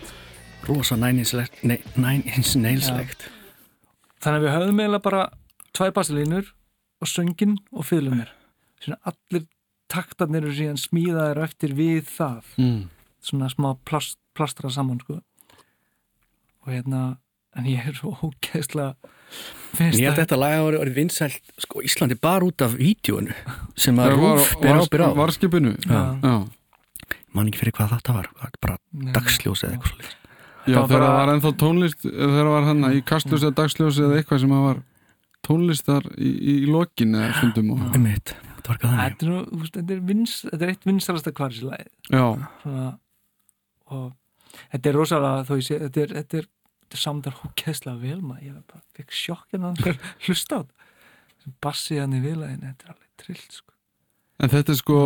[SPEAKER 3] Rosa nine inch, le- nei, nine inch nails
[SPEAKER 2] Já.
[SPEAKER 3] legt
[SPEAKER 2] þannig að við höfðum eiginlega bara tvær bassalínur og söngin og svona allir taktarnir eru síðan smíðaðir eftir við það
[SPEAKER 1] Mm.
[SPEAKER 2] svona smá plast, plastra saman sko og hérna en ég er svo ógeðslega finnst
[SPEAKER 3] Ég held að
[SPEAKER 2] það
[SPEAKER 3] þetta lag hafi orðið vinsælt sko, Íslandi bara út af vídjónu sem að
[SPEAKER 1] Það var-
[SPEAKER 3] Rúf ber
[SPEAKER 1] var-
[SPEAKER 3] ábyrð á
[SPEAKER 1] Varskipinu
[SPEAKER 2] Já.
[SPEAKER 1] Já.
[SPEAKER 3] Man ekki fyrir hvað þetta var, bara
[SPEAKER 2] Nei.
[SPEAKER 3] dagsljós eða eitthvað svolítið
[SPEAKER 1] Já,
[SPEAKER 2] var
[SPEAKER 1] þegar
[SPEAKER 2] bara-
[SPEAKER 1] það var ennþá tónlist þegar það var hann í kastljós eða dagsljósi eða eitthvað sem það var tónlistar í, í lokin eða stundum og,
[SPEAKER 3] Einmitt, þetta var þannig.
[SPEAKER 2] Þetta er, nú, þú veist, þetta er, vins, þetta er eitt vinsalasta kvarsilæð
[SPEAKER 1] Já,
[SPEAKER 2] og þetta er rosalega þó ég sé, þetta er, þetta er, þetta er samdar hókæðslega vel maður, ég bara fekk sjokk en að hlusta á þetta. Bassið hann í viðlæðin, þetta er alveg trillt sko.
[SPEAKER 1] en þetta er sko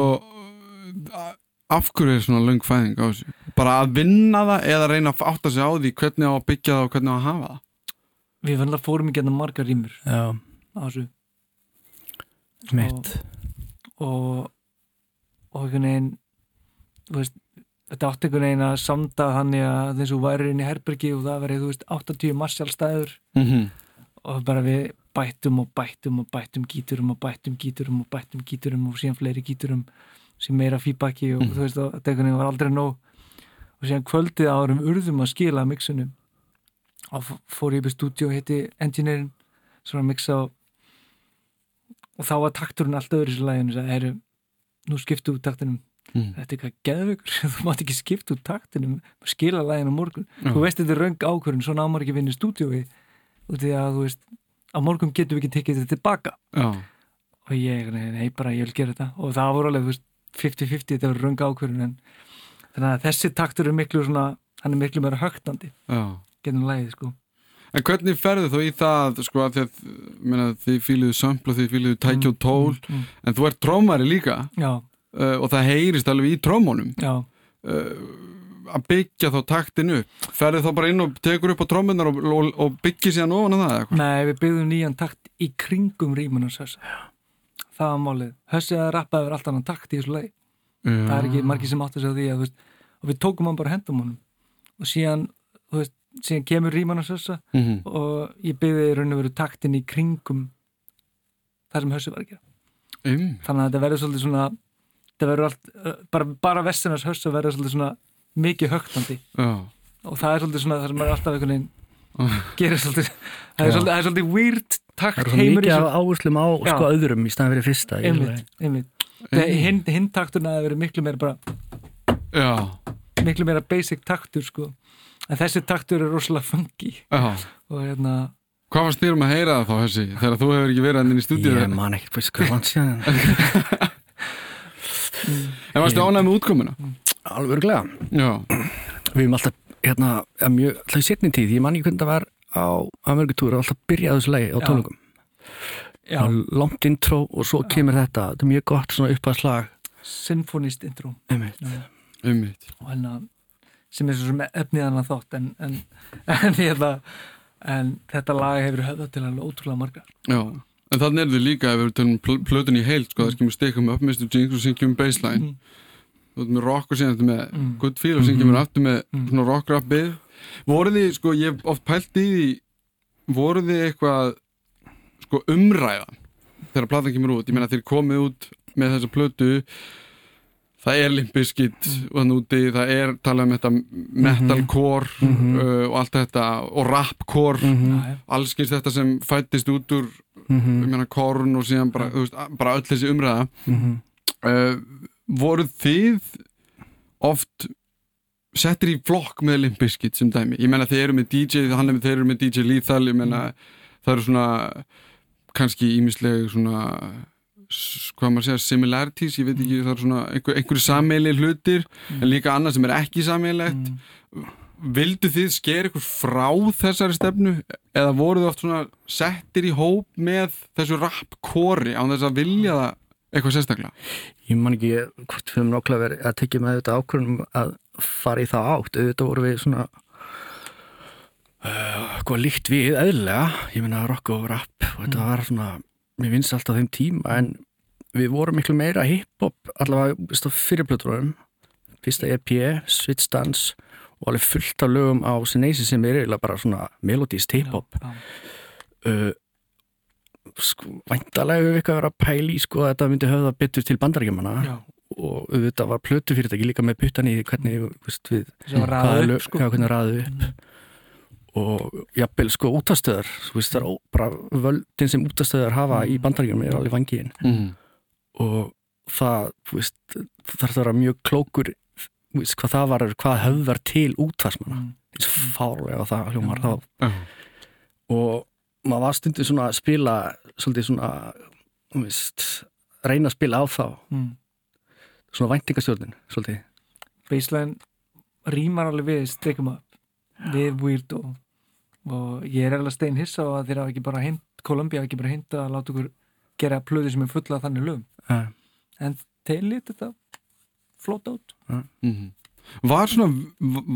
[SPEAKER 1] af hverju er svona löng fæðing á þessu? Bara að vinna það eða reyna að átta sig á því hvernig á að byggja það og hvernig á að hafa það?
[SPEAKER 2] Við fannlega fórum í getna margar rýmur
[SPEAKER 3] Já,
[SPEAKER 2] á þessu.
[SPEAKER 3] Mitt
[SPEAKER 2] og og einhvern veginn þú veist, þetta átti einhvern veginn að samda þannig að þessu væri inn í herbergi og það verið, þú veist, 80 marsjálstæður
[SPEAKER 1] mm -hmm.
[SPEAKER 2] og bara við bættum og bættum og bættum gíturum og bættum gíturum og bættum gíturum og síðan fleiri gíturum sem meira feedbacki og þú veist, og einhvern veginn var aldrei nóg. Og síðan kvöldið árum urðum að skila mixunum og fór ég upp í stúdíu og hitti engineerin svona að mixa og, og þá var takturinn allt öðru þessu læginu og sagði, nú skiptu út taktinum.
[SPEAKER 1] Mm.
[SPEAKER 2] þetta er eitthvað geðveikur, þú mátt ekki skipta út taktinum skila læginu morgun.
[SPEAKER 1] Já.
[SPEAKER 2] þú veist þetta er röng ákvörðun, svona ámar ekki vinna í stúdíói. Út í að þú veist á morgun getum við ekki tekið þetta tilbaka.
[SPEAKER 1] Já,
[SPEAKER 2] og ég, nei, nei, bara ég vil gera þetta. Og það voru alveg, þú veist, 50-50 þetta var rönga ákvörðun en þannig að þessi taktur er miklu svona hann er miklu meira högtandi. Getum lægið, sko.
[SPEAKER 1] En hvernig ferðu þú í það, sko, að því fýluðu sömpl og þið fýluðu tæki og tól,
[SPEAKER 2] mm,
[SPEAKER 1] en þú ert trómari líka. Uh, og það heyrist alveg í trómunum
[SPEAKER 2] já,
[SPEAKER 1] uh, að byggja þá taktinu upp. Ferðu þá bara inn og tekur upp á trómunar og, og, og byggja síðan ofan að það
[SPEAKER 2] nei, við byggðum nýjan takt í kringum rímunars hössa það var málið, hössið að rappaði verið alltaf annan takt í þessu leið það er ekki margir sem áttu sig á því að, þú veist, og við tókum hann bara hendum honum. Og síðan, þú veist, síðan kemur rímunars hössa
[SPEAKER 1] Mm -hmm.
[SPEAKER 2] og ég byggði í raun og veru taktin í kringum það sem hössið var að gera.
[SPEAKER 1] Um.
[SPEAKER 2] þannig að þetta verður svolítið svona þetta verður allt, bara, bara vestinars hössa verður svolítið svona mikið högtandi.
[SPEAKER 1] Já.
[SPEAKER 2] og það er svolítið svona það sem er alltaf einhvern veginn gerir svolítið það er svolítið, það er svolítið weird
[SPEAKER 3] Það
[SPEAKER 2] takt
[SPEAKER 3] er svo
[SPEAKER 2] heimur
[SPEAKER 3] mikið af áherslum á
[SPEAKER 2] Já.
[SPEAKER 3] sko öðrum í staðan fyrir fyrsta í
[SPEAKER 2] einmitt, einmitt Þegar hinn, hinn takturna hefur verið miklu meira bara
[SPEAKER 1] Já.
[SPEAKER 2] miklu meira basic taktur sko en þessi taktur er rosalega funky
[SPEAKER 1] Já.
[SPEAKER 2] og hérna
[SPEAKER 1] Hvað varst þér um að heyra það þá, Hessi, þegar þú hefur ekki verið hann inn í stúdíu?
[SPEAKER 3] Ég man ekkert veist hvað langt síðan
[SPEAKER 1] En varstu ánægð með útkomuna?
[SPEAKER 3] Alveg örglega
[SPEAKER 1] Já.
[SPEAKER 3] Við erum alltaf, hérna, ja, mjög, alltaf í setni tíð, ég man ekki hvernig það var á Amerikutúru, alltaf byrjaði þessu lagi á
[SPEAKER 2] Já. já,
[SPEAKER 3] er Langt intro og svo kemur þetta, þetta er mjög gott svona uppað
[SPEAKER 2] symfonist intro og hérna sem er svo sem efnið hann að þátt en, en, en, hérna, en þetta lag hefur höfðað til alveg ótrúlega marga
[SPEAKER 1] Já. En þannig er þið líka ef við tölum pl plötun í heild, sko, það skemmur stikum upp Mr. Jinx og syngjum bassline.
[SPEAKER 2] Mm.
[SPEAKER 1] Þú ert með rock og síðan þetta með
[SPEAKER 2] Mm.
[SPEAKER 1] good feel og syngjum við aftur með
[SPEAKER 2] Mm.
[SPEAKER 1] svona rock rap bið. Voru þið, sko, ég hef oft pælt í því, voru þið eitthvað, sko, umræðan þegar platan kemur út? Ég meina þið komið út með þessa plötu, það er limpiskitt
[SPEAKER 2] Mm.
[SPEAKER 1] og þannig úti, það er talað um þetta metalcore
[SPEAKER 3] Mhm.
[SPEAKER 1] uh, og allt þetta og rapcore.
[SPEAKER 2] Já, já.
[SPEAKER 1] allskins þetta sem fættist út úr
[SPEAKER 3] Mhm.
[SPEAKER 1] ég meina korn og síðan bara, veist, bara öll þessi umræða uh, voruð þið oft settir í flokk með Limp Bizkit sem dæmi, ég meina þeir eru með DJ hann er með, þeir eru með DJ Lethal, ég meina það eru svona kannski ímislega svona hvað maður segja, similarities, ég veit ekki það eru svona einhver, einhverju sameili hlutir en líka annað sem er ekki sameilegt
[SPEAKER 2] Mm.
[SPEAKER 1] vildu þið skera ykkur frá þessari stefnu eða voruð þið oft svona settir í hóp með þessu rappkori án þess að vilja það eitthvað sérstaklega?
[SPEAKER 3] Ég man ekki hvort við höfum nokkla verið að tekja með þetta ákvörðum að fara í það átt. Auðvitað voru við svona uh, hvað líkt við eðlilega, ég meina rock og rap og þetta var svona, mér finnst alltaf þeim tíma en við vorum miklu meira hip-hop, allavega fyrirplöturum fyrsta EP, Switch Dance og alveg fullt af lögum á Sinesi sem er eiginlega bara svona melodist hip-hop. uh, sko, væntalega við eitthvað að vera að pæli sko að þetta myndi höfða betur til bandarækjumanna
[SPEAKER 2] já,
[SPEAKER 3] og auðvitað var plötufyrirtæki líka með puttan í hvernig veist, við,
[SPEAKER 2] upp sko
[SPEAKER 3] hvað hvernig ræðu upp
[SPEAKER 2] Mm.
[SPEAKER 3] og jafnvel sko útastöðar veist það ó- bara völdin sem útastöðar hafa í bandarækjum er alveg vangiðin
[SPEAKER 1] mm.
[SPEAKER 3] og það veist, það þarf að vera mjög klókur hvað það var, hvað höfðar til útvarsmanna,
[SPEAKER 2] Mm.
[SPEAKER 3] eins og fárlega það hljómar
[SPEAKER 2] Já.
[SPEAKER 3] þá
[SPEAKER 1] Já.
[SPEAKER 3] og maður var stundum svona að spila svolítið svona veist, reyna að spila á þá
[SPEAKER 2] Mm.
[SPEAKER 3] Svona væntingastjórnin svolítið.
[SPEAKER 2] Baseline rýmar alveg við strikum upp við Weird og, og ég er alveg stein hissa á að þeir hafa ekki bara hint Columbia hafa ekki bara hint að láta okkur gera plöðu sem er fulla af þannig lögum.
[SPEAKER 3] Uh,
[SPEAKER 2] en þeir lítið þetta flóta út.
[SPEAKER 1] Mm. var svona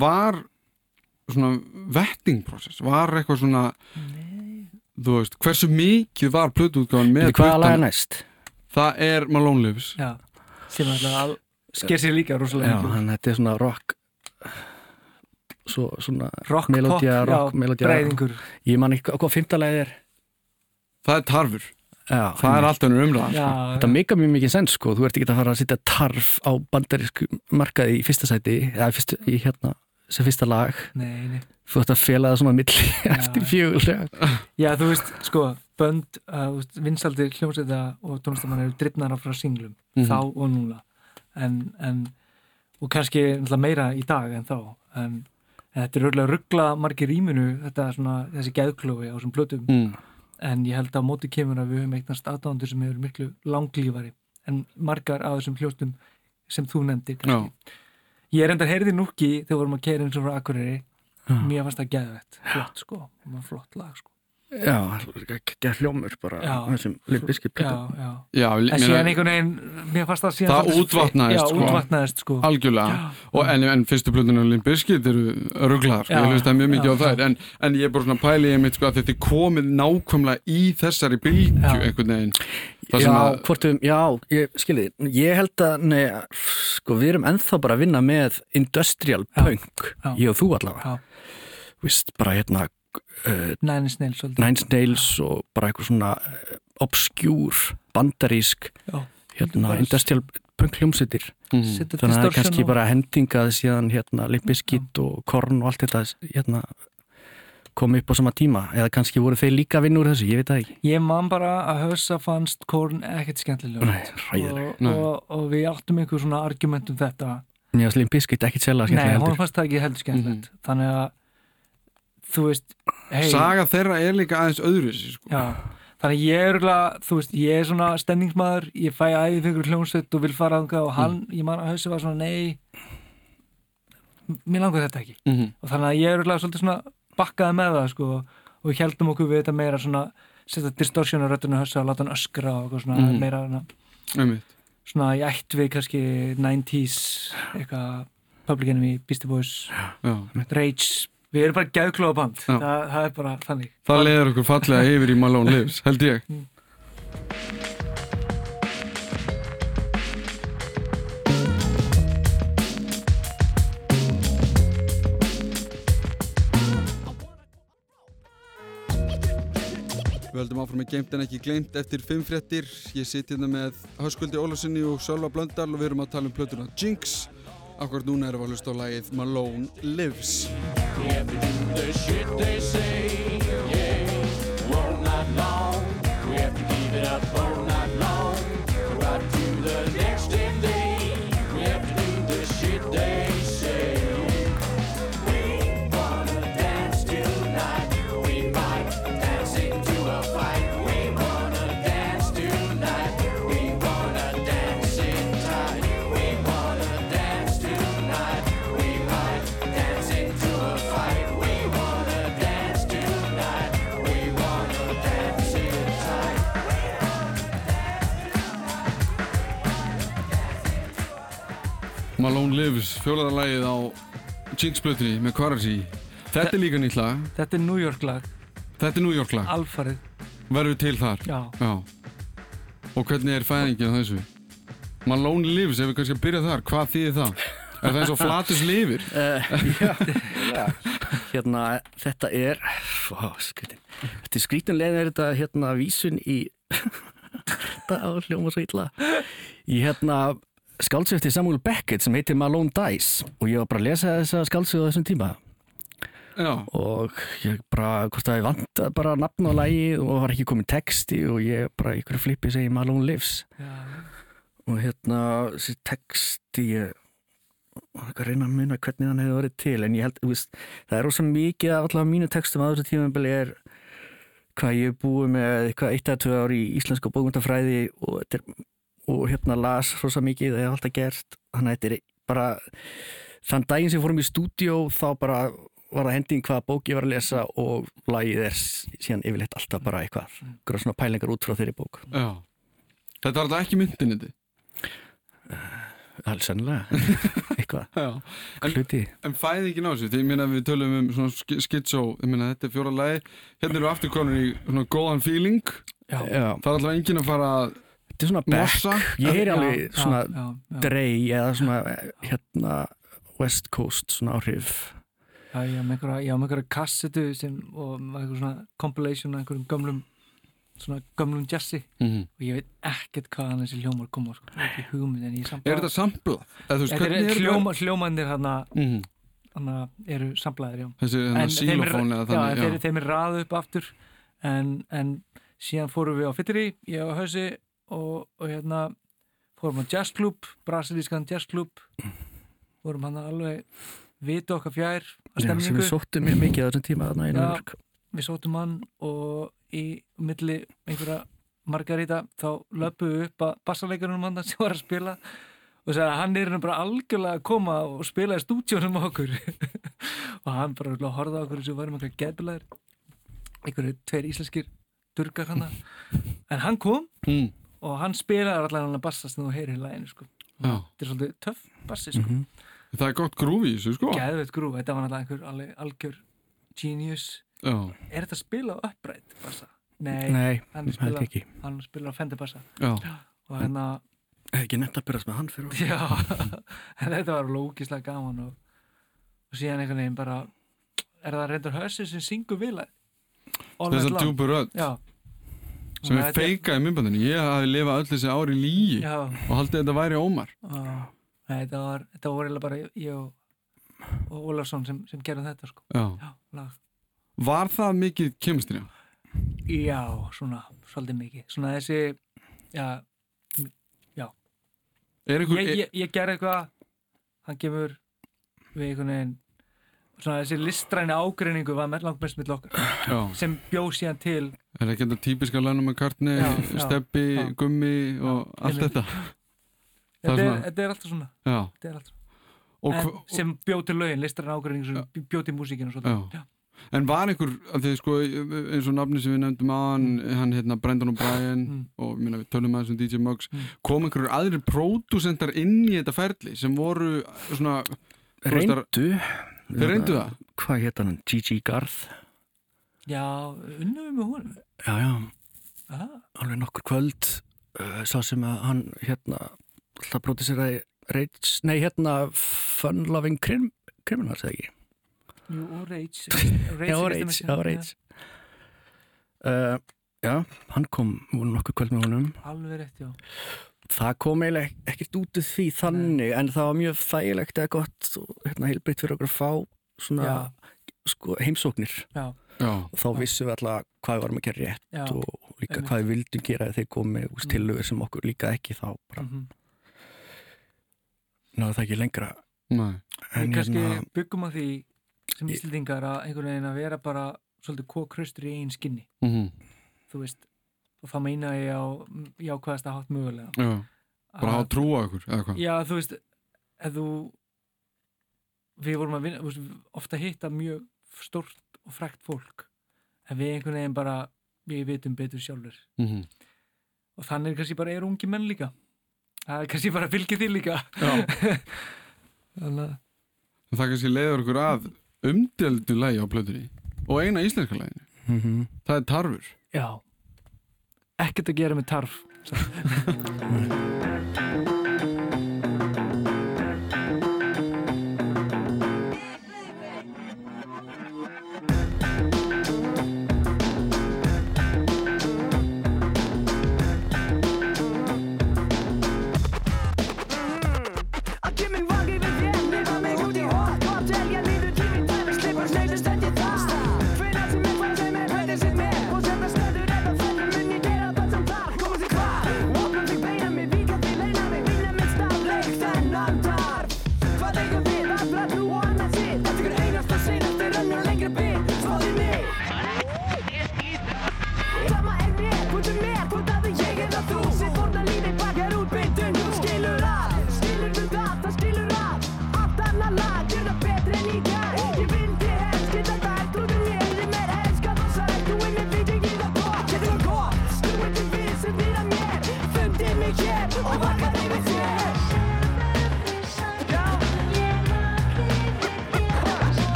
[SPEAKER 1] var svona vettingprocess var eitthvað svona þú veist, hversu mikið var plötuútgáðan með
[SPEAKER 3] Hvaða lag er næst?
[SPEAKER 1] það er Malone Lives
[SPEAKER 2] já, sem alltaf al, sker sér líka
[SPEAKER 3] Já,
[SPEAKER 2] rosalega mikið.
[SPEAKER 3] hann þetta er svona rock svo, svona
[SPEAKER 2] rock,
[SPEAKER 3] melodía,
[SPEAKER 2] pop,
[SPEAKER 3] rock,
[SPEAKER 2] já,
[SPEAKER 3] melodía.
[SPEAKER 2] breyðingur
[SPEAKER 3] ég man ekki hvað- fymtalega er?
[SPEAKER 1] Það er tarfur,
[SPEAKER 3] Já,
[SPEAKER 1] það er alltaf ennur umræðan
[SPEAKER 2] já,
[SPEAKER 3] Þetta meika mjög mikið sens sko, þú ert ekki að fara að setja tarf á bandarísku markaði í fyrsta sæti eða fyrstu, í hérna, sem fyrsta lag.
[SPEAKER 2] Nei, nei.
[SPEAKER 3] þú ert að fela það svona milli eftir fjögulega
[SPEAKER 2] já, þú veist, sko bönd, uh, vinsaldir hljómsveita og tónlistamann eru drittnara frá singlum
[SPEAKER 1] Mhm.
[SPEAKER 2] þá og núna. En, en, og kannski meira í dag en þá. En, en þetta er örgulega ruggla margir rýminu þetta er svona, þessi geðklófi á þessum plötum.
[SPEAKER 1] Mm.
[SPEAKER 2] en ég held að á móti kemur að við höfum eignast aðdándur sem eru miklu langlífari en margar af þessum hljóstum sem þú nefndir kannski. Ég er endar heyrði núki þegar við vorum að keira eins og frá Akureyri. Mér fannst það geðvett, flott sko. Flott lag sko
[SPEAKER 3] Já, ekki hljómur bara
[SPEAKER 2] Já.
[SPEAKER 3] þessum limbiskip
[SPEAKER 2] já, já.
[SPEAKER 1] Já,
[SPEAKER 2] en síðan einhvern veginn mér fannst það síðan
[SPEAKER 1] Það útvatnaðist, sko.
[SPEAKER 2] útvatnaðist sko
[SPEAKER 1] algjörlega og en, en fyrstu plötunum Limp Bizkit eru rugglar, sko,
[SPEAKER 2] Já,
[SPEAKER 1] ég hlusta mjög mikið
[SPEAKER 2] já,
[SPEAKER 1] á þær en, en ég er bara svona pæli ég mitt sko að þetta er komið nákvæmlega í þessari bylgju einhvern veginn Það
[SPEAKER 3] Já,
[SPEAKER 1] sem að,
[SPEAKER 3] hvort við, já, ég skilji ég held að, nei, sko, við erum ennþá bara að vinna með industrial
[SPEAKER 2] Já.
[SPEAKER 3] punk,
[SPEAKER 2] Já.
[SPEAKER 3] ég og þú allavega
[SPEAKER 2] Já.
[SPEAKER 3] Vist, bara hérna uh,
[SPEAKER 2] Nine Inch Nails svolítið.
[SPEAKER 3] Nine Inch Nails og bara eitthvað svona uh, obskjúr, bandarísk
[SPEAKER 2] Já.
[SPEAKER 3] hérna, industrial punk hljómsveitir.
[SPEAKER 1] Mm,
[SPEAKER 3] þannig að það er kannski
[SPEAKER 2] og-
[SPEAKER 3] bara hendingað síðan hérna limbiskit og korn og allt þetta hérna komið upp á sama tíma. Eða kannski voru þeir líka úr þessu, ég veit það ekki.
[SPEAKER 2] Ég man bara að höfsa fannst Korn ekkert skemmtilega og, og, og við áttum einhver svona argument um þetta.
[SPEAKER 3] Finnst limbiskit ekkit sérlega
[SPEAKER 2] Nei,
[SPEAKER 3] skemmtilega
[SPEAKER 2] hún fannst það ekki heldur skemmtilegt. Þannig að þú veist hey,
[SPEAKER 1] saga þeirra er líka aðeins öðru sko.
[SPEAKER 2] þannig ég er örugglega, þú veist, ég er svona stemningsmaður ég fæ æði fyrir hljómsveit og vil fara þangað og hann, ég man að hausi var svona nei mér langar þetta ekki
[SPEAKER 1] mm -hmm.
[SPEAKER 2] og þannig að ég er örugglega svolítið svona bakkaði með það sko og við heldum okkur við þetta meira svona setja distortion á röddunu hausa og láta hann öskra og eitthvað svona
[SPEAKER 1] Mhm.
[SPEAKER 2] meira svona, svona í ætt við kannski 90s eitthvað Public Enemy, Beastie Boys. Rage, við erum bara gæðklóða band
[SPEAKER 1] Já.
[SPEAKER 2] það, það er bara þannig
[SPEAKER 1] Það leiður okkur fallega yfir í Malone Lives, held ég Við höldum áfram með geimt en ekki gleymt eftir fimm fréttir. Ég sitt hérna með Höskuldi Ólarsinni og Sölva Blöndal og við erum að tala um plötuna Jinx. Akkur núna erum við að hlusta á lagið Malone Lives.
[SPEAKER 5] We have to keep it up all night long. Right to the next day.
[SPEAKER 1] Malone Lives, fjólaða lagið á Jinx plötunni með Quaracy. Þetta er líka nýtt lag.
[SPEAKER 2] þetta er New York lag,
[SPEAKER 1] Þetta er New York lag.
[SPEAKER 2] alfarið
[SPEAKER 1] Verður til þar.
[SPEAKER 2] já,
[SPEAKER 1] Já. Og hvernig er fæðingin á þessu? Malone Lives, ef við kannski að byrja þar, hvað þýðir það? Er það eins og Flatus lifir?
[SPEAKER 3] uh, já, hérna, þetta er ó, skrítin þetta er skrítin leið er þetta hérna vísun í þetta á hljóma svo illa í hérna skáldsöf eftir Samuel Beckett sem heitir Malone Dice og ég var bara að lesa þessa skáldsöf á þessum tíma.
[SPEAKER 1] Já.
[SPEAKER 3] og ég bara, hvort að ég vant bara nafn á lagi og var ekki komið texti og ég bara ykkur flipi segi Malone Lives.
[SPEAKER 2] Já,
[SPEAKER 3] og hérna þessi texti ég var ekki að reyna að muna hvernig hann hefði verið til en ég held, veist, það er rosa mikið af allavega mínu textum á þessu tímabili er hvað ég er búið með eitthvað eitt eða tvö ár í íslensku bókmyndafræði og, þetta er, og hérna las rosa mikið, það hef alltaf gert. Þannig að þetta er bara þann daginn sem fórum í stúdíó þá bara var það hending hvaða bók ég var að lesa og lagið er síðan yfirleitt alltaf bara eitthvað, eitthvað svona pælingar út frá þeirri bók.
[SPEAKER 1] Já. Þetta var þetta ekki myndiniti.
[SPEAKER 3] alls sennilega, eitthvað.
[SPEAKER 1] En, en fæðingin á þessu, því ég meina við tölum um svona sk- skitsó, ég meina þetta er fjóra lagi, hérna eru aftur konur í svona góðan feeling,
[SPEAKER 2] já,
[SPEAKER 3] Já,
[SPEAKER 1] það er alltaf enginn að fara að
[SPEAKER 3] þetta er svona back. Ég heyri alveg
[SPEAKER 2] já,
[SPEAKER 3] svona drey eða svona hérna West Coast svona áhrif
[SPEAKER 2] Já, ég á með einhverja, einhverja kassetu sem, og með einhver svona compilation af einhverjum gömlum svona gömlum jazzi
[SPEAKER 1] Mhm.
[SPEAKER 2] og ég veit ekkert hvaðan þessi hljómar koma sko. ekki hugmynd en ég samt
[SPEAKER 1] Er þetta samplað?
[SPEAKER 2] Hljóma, hljómandir hann
[SPEAKER 1] Mhm.
[SPEAKER 2] eru samplaðir, já
[SPEAKER 1] Þessi hérna,
[SPEAKER 2] er-
[SPEAKER 1] sílofón eða
[SPEAKER 2] já,
[SPEAKER 1] þannig,
[SPEAKER 2] þeir,
[SPEAKER 1] já.
[SPEAKER 2] þeim er raðu upp aftur en, en síðan fórum við á Fitteri, ég á Hausi og, og hérna fórum á jazzklub, brasilískan jazzklub fórum hann alveg vitu okkar fjær að
[SPEAKER 3] Já, við sóttum mjög mikið á þessum tíma
[SPEAKER 2] Já. Við sóttum hann og í milli einhverja margarita þá löpum við upp að bassarleikarunum hann sem var að spila og sagði að hann er hérna bara algjörlega að koma og spila í stúdjónum okkur. Og hann bara horfði á okkur sem varum eitthvað geðbilaðir einhverju tveir íslenskir durgar hann. En hann kom
[SPEAKER 1] mm.
[SPEAKER 2] Og hann spilaði allan hann að bassa sem þú heyrir í læginu sko.
[SPEAKER 1] Já.
[SPEAKER 2] þetta er svolítið töff bassi sko.
[SPEAKER 1] Það er gott grúfi í þessu sko.
[SPEAKER 2] Geðveit grú, þetta var náttúrulega einhver alveg, algjör genius.
[SPEAKER 1] Já,
[SPEAKER 2] er þetta að spila á upprætt bassa? Nei,
[SPEAKER 3] Nei,
[SPEAKER 2] hann spilar,
[SPEAKER 3] ekki.
[SPEAKER 2] hann spilar á fendibassa
[SPEAKER 1] já,
[SPEAKER 2] og hérna,
[SPEAKER 3] ekki nefnt að byrjast með hann fyrir okkur
[SPEAKER 2] já. En þetta var lókislega gaman og, og síðan einhvern veginn bara er það reyndur hössi sem syngur vilað
[SPEAKER 1] þess að djúpur rödd.
[SPEAKER 2] Já,
[SPEAKER 1] sem er feikað í myndbandinu. Ég hafi lifað öll þessi ári lígi
[SPEAKER 2] já,
[SPEAKER 1] og haldið þetta væri Ómar.
[SPEAKER 2] Þetta var þetta var eiginlega bara ég og, Ólafsson sem, sem gerði þetta sko.
[SPEAKER 1] Já.
[SPEAKER 2] já.
[SPEAKER 1] Var það mikið kemstri?
[SPEAKER 2] já, svona, svolítið mikið. Svona þessi já,
[SPEAKER 1] Er einhver,
[SPEAKER 2] ég, ég, ég gerði eitthvað. Hann kemur við einhvern veginn svona þessi listræni ágreiningu var með langt mest mitt okkar.
[SPEAKER 1] Já,
[SPEAKER 2] sem bjóð síðan til
[SPEAKER 1] er ekki þetta típiska McCartney,
[SPEAKER 2] Já, já,
[SPEAKER 1] Steppi,
[SPEAKER 2] já.
[SPEAKER 1] Gummi og allt þetta? Það er
[SPEAKER 2] þetta er,
[SPEAKER 1] svona-
[SPEAKER 2] þetta er alltaf svona, þetta er alltaf svona.
[SPEAKER 1] og,
[SPEAKER 2] En,
[SPEAKER 1] hva-
[SPEAKER 2] sem bjóð til lögin, listræni ágreiningu sem bjóð til músíkinu og svona
[SPEAKER 1] Já. en var einhver af því sko eins og nafni sem við nefndum aðan hann hérna Brendan O'Brien
[SPEAKER 2] Mm.
[SPEAKER 1] og minna, við tölum aðeins um DJ Muggs
[SPEAKER 2] Mm.
[SPEAKER 1] kom einhverjur aðrir pródúsentar inn í þetta ferli sem voru svona
[SPEAKER 3] Reyndu
[SPEAKER 1] Þeir reyndu það?
[SPEAKER 3] Hvað hétt hann? Gigi Garth
[SPEAKER 2] já, unnum við með honum.
[SPEAKER 3] Já, já,
[SPEAKER 2] Aha.
[SPEAKER 3] alveg nokkur kvöld uh, Sá sem að hann hérna alltaf próduseraði Rage, nei hérna Fun Loving Crim, Criminals eða ekki?
[SPEAKER 2] Jú, og Rage.
[SPEAKER 3] Já,
[SPEAKER 2] er
[SPEAKER 3] Rage, já, Rage. Uh, Já, hann kom nokkur kvöld með honum.
[SPEAKER 2] Alveg rétt, já
[SPEAKER 3] Það kom eiginlega ekkert út úr því þannig en það var mjög þægilegt eða gott og hérna heilbritt fyrir okkur að fá svona sko, heimsóknir.
[SPEAKER 2] Já,
[SPEAKER 1] já,
[SPEAKER 3] og þá vissum við alltaf hvað við varum að gera rétt
[SPEAKER 2] já,
[SPEAKER 3] og líka
[SPEAKER 2] einmitt.
[SPEAKER 3] hvað við vildum gera þegar þeir komi úr
[SPEAKER 2] Mm.
[SPEAKER 3] stillugur sem okkur líka ekki þá bara
[SPEAKER 2] mhm.
[SPEAKER 3] náðu það ekki lengra.
[SPEAKER 1] Nei,
[SPEAKER 3] en
[SPEAKER 2] kannski
[SPEAKER 3] hérna,
[SPEAKER 2] byggum á því sem íslendingar að einhvern veginn að vera bara svolítið kókraustur í einn skinni.
[SPEAKER 1] Mm
[SPEAKER 2] þú veist og það meina ég á jákvæðasta hátt mögulega.
[SPEAKER 1] Já, bara
[SPEAKER 2] Að-
[SPEAKER 1] hafa trú á ykkur eða hvað?
[SPEAKER 2] Já, þú veist, þú við vorum að vinna, veist, ofta hitta mjög stórt og frækt fólk. En við einhvern veginn bara við vitum betur sjálfur
[SPEAKER 1] mm
[SPEAKER 2] og þannig kannski bara eru ungi menn líka. Það er kannski bara fylgið því líka. Þannig að
[SPEAKER 1] það kannski leiður ykkur að umdeldu lægi á plötunni og eina íslenska læginu
[SPEAKER 3] mm
[SPEAKER 1] það er tarfur.
[SPEAKER 2] Já, ekkert að gera með tarf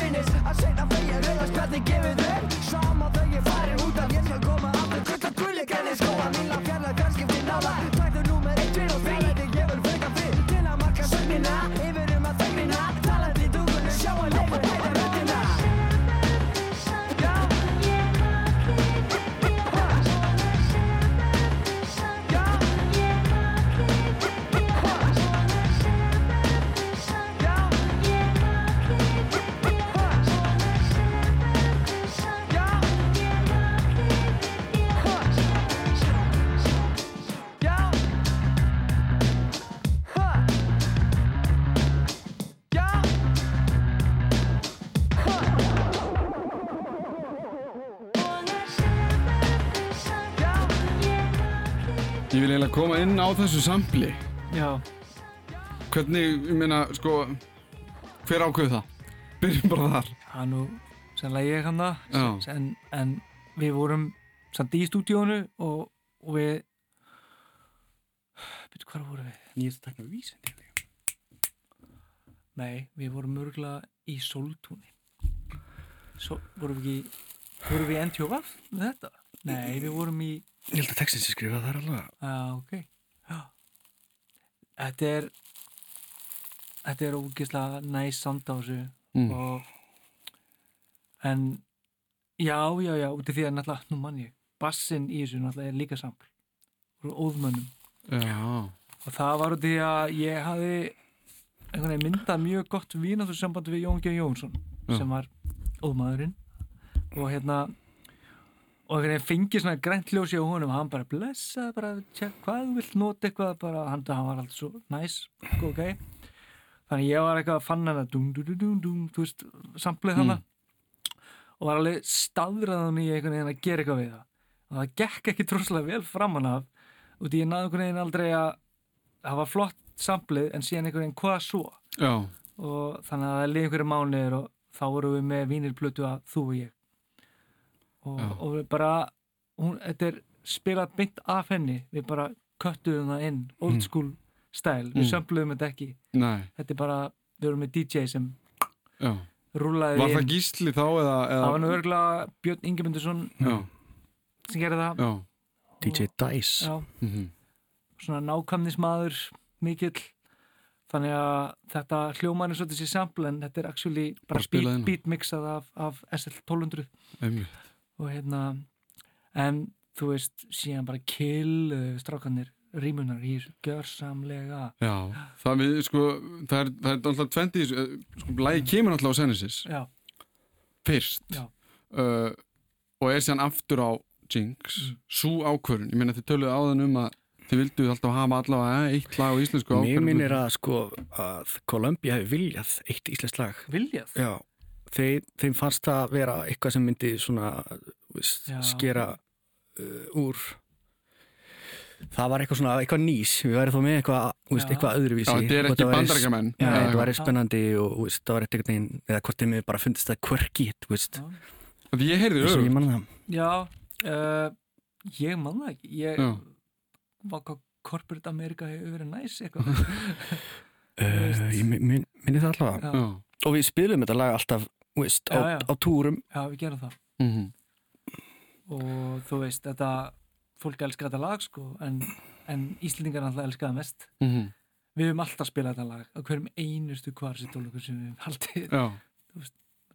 [SPEAKER 4] sinnis. Að segna þegar rauðast hvernig gefið þau Ég vil
[SPEAKER 1] eiginlega koma inn á þessu sampli.
[SPEAKER 2] Já,
[SPEAKER 1] Hvernig, ég meina, sko, hver ákveð það? Byrjum bara þar.
[SPEAKER 2] það er nú sannlega ég hann það en, en við vorum samt í stúdíónu og, og við Byrju, hvað vorum við?
[SPEAKER 3] Nýjast takna vísindi
[SPEAKER 2] Nei, við vorum örgulega í Soltúni Svo vorum við ekki vorum við í NTV með þetta? Nei, við vorum í
[SPEAKER 3] Ég held að textin sem skrifa það er alveg
[SPEAKER 2] Já, ok Já. Þetta er þetta er ógislega næs samt á þessu
[SPEAKER 1] Mm.
[SPEAKER 2] og en já, já, já, út af því að náttúrulega, nú mann ég bassin í þessu náttúrulega er líka sampl úr óðmönnum
[SPEAKER 1] Já.
[SPEAKER 2] og það var út af því að ég hafi einhvern veginn myndað mjög gott vínáttur sambandi við Jón G. Jónsson
[SPEAKER 1] Já.
[SPEAKER 2] sem var óðmaðurinn og hérna og einhvern veginn fengið svona grænt ljósi á honum hann bara blessa, bara tjekk hvað þú vilt nota eitthvað, bara hann, hann var alltaf svo næs, ok. Þannig ég var eitthvað að fann hann að dum, dum, dum, dum, þú veist, samplið
[SPEAKER 1] Mm.
[SPEAKER 2] hana og var alveg staðraðan í einhvern veginn að gera eitthvað við það. Og það gekk ekki trúslega vel framan af og því ég náði einhvern veginn aldrei að það var flott samplið en síðan einhvern veginn hvað svo.
[SPEAKER 1] Já.
[SPEAKER 2] og þannig að það liði einhverju mánuðir og þá vorum við með vínirplötu að þú og ég og, og við bara hún, þetta er spilað beint af henni við bara köttuðum það inn old
[SPEAKER 1] Mm.
[SPEAKER 2] school style, við
[SPEAKER 1] Mm.
[SPEAKER 2] sömpluðum þetta ekki
[SPEAKER 1] Nei.
[SPEAKER 2] þetta er bara, við vorum með DJ sem
[SPEAKER 1] Já.
[SPEAKER 2] rúlaði
[SPEAKER 1] Var það
[SPEAKER 2] inn
[SPEAKER 1] gísli þá eða? eða...
[SPEAKER 2] það var nú örgulega Björn Ingemyndursson sem gerði það
[SPEAKER 1] Já.
[SPEAKER 3] DJ Dice
[SPEAKER 2] Já,
[SPEAKER 1] Mm
[SPEAKER 2] svona nákvæmnismadur mikill þannig að þetta hljóman er svolítið sér sample en þetta er actually
[SPEAKER 1] Bara
[SPEAKER 2] bara, beat, beat mixað af, af SL1200
[SPEAKER 1] Einmitt.
[SPEAKER 2] Og hérna en þú veist, síðan bara kill uh, strákanir, rímunar í þessu gjörsamlega
[SPEAKER 1] Já. Það við, sko, það er, það er alltaf tventi, sko, lægi kemur alltaf á Genesis
[SPEAKER 2] já,
[SPEAKER 1] fyrst.
[SPEAKER 2] Já.
[SPEAKER 1] Uh, og er síðan aftur á Jinx,
[SPEAKER 2] Mm.
[SPEAKER 1] svo ákvörun. Ég meina þið töluðu áðan um að þið vildu alltaf hafa allavega eitt lag á íslensku
[SPEAKER 3] Mér
[SPEAKER 1] ákvörun.
[SPEAKER 3] minnir að sko að Columbia hefði viljað eitt íslenskt lag
[SPEAKER 2] viljað
[SPEAKER 3] Já, þeim, þeim fannst það vera eitthvað sem myndi svona veist, skera uh, úr. Það var eitthvað svona, eitthvað nýs. Við væri þó með eitthvað, veist, eitthvað öðruvísi.
[SPEAKER 1] Já, þetta er ekki Eða
[SPEAKER 3] þetta
[SPEAKER 1] eitthvað.
[SPEAKER 3] var spennandi og veist, það var eitthvað neginn, eða hvort þeim við bara fundist það quirky,
[SPEAKER 1] ég heyrði
[SPEAKER 3] og ég
[SPEAKER 1] öðru.
[SPEAKER 3] manna það.
[SPEAKER 2] Já, uh, ég man það ekki. Ég
[SPEAKER 1] Já.
[SPEAKER 2] var hvað corporate America hefur verið næs eitthvað.
[SPEAKER 3] Uh, Ég min- min- minni það allavega. Og við spilum þetta lag alltaf veist, á,
[SPEAKER 2] Já, já.
[SPEAKER 3] á túrum
[SPEAKER 2] já, við gerum það
[SPEAKER 1] Mm
[SPEAKER 2] og þú veist, þetta fólk elskar þetta lag sko en, en Íslendingar alltaf elskar það mest
[SPEAKER 1] -hmm.
[SPEAKER 2] við höfum alltaf spilað þetta lag á hverjum einustu kvarsitólugur sem við höfum haldið
[SPEAKER 1] Já.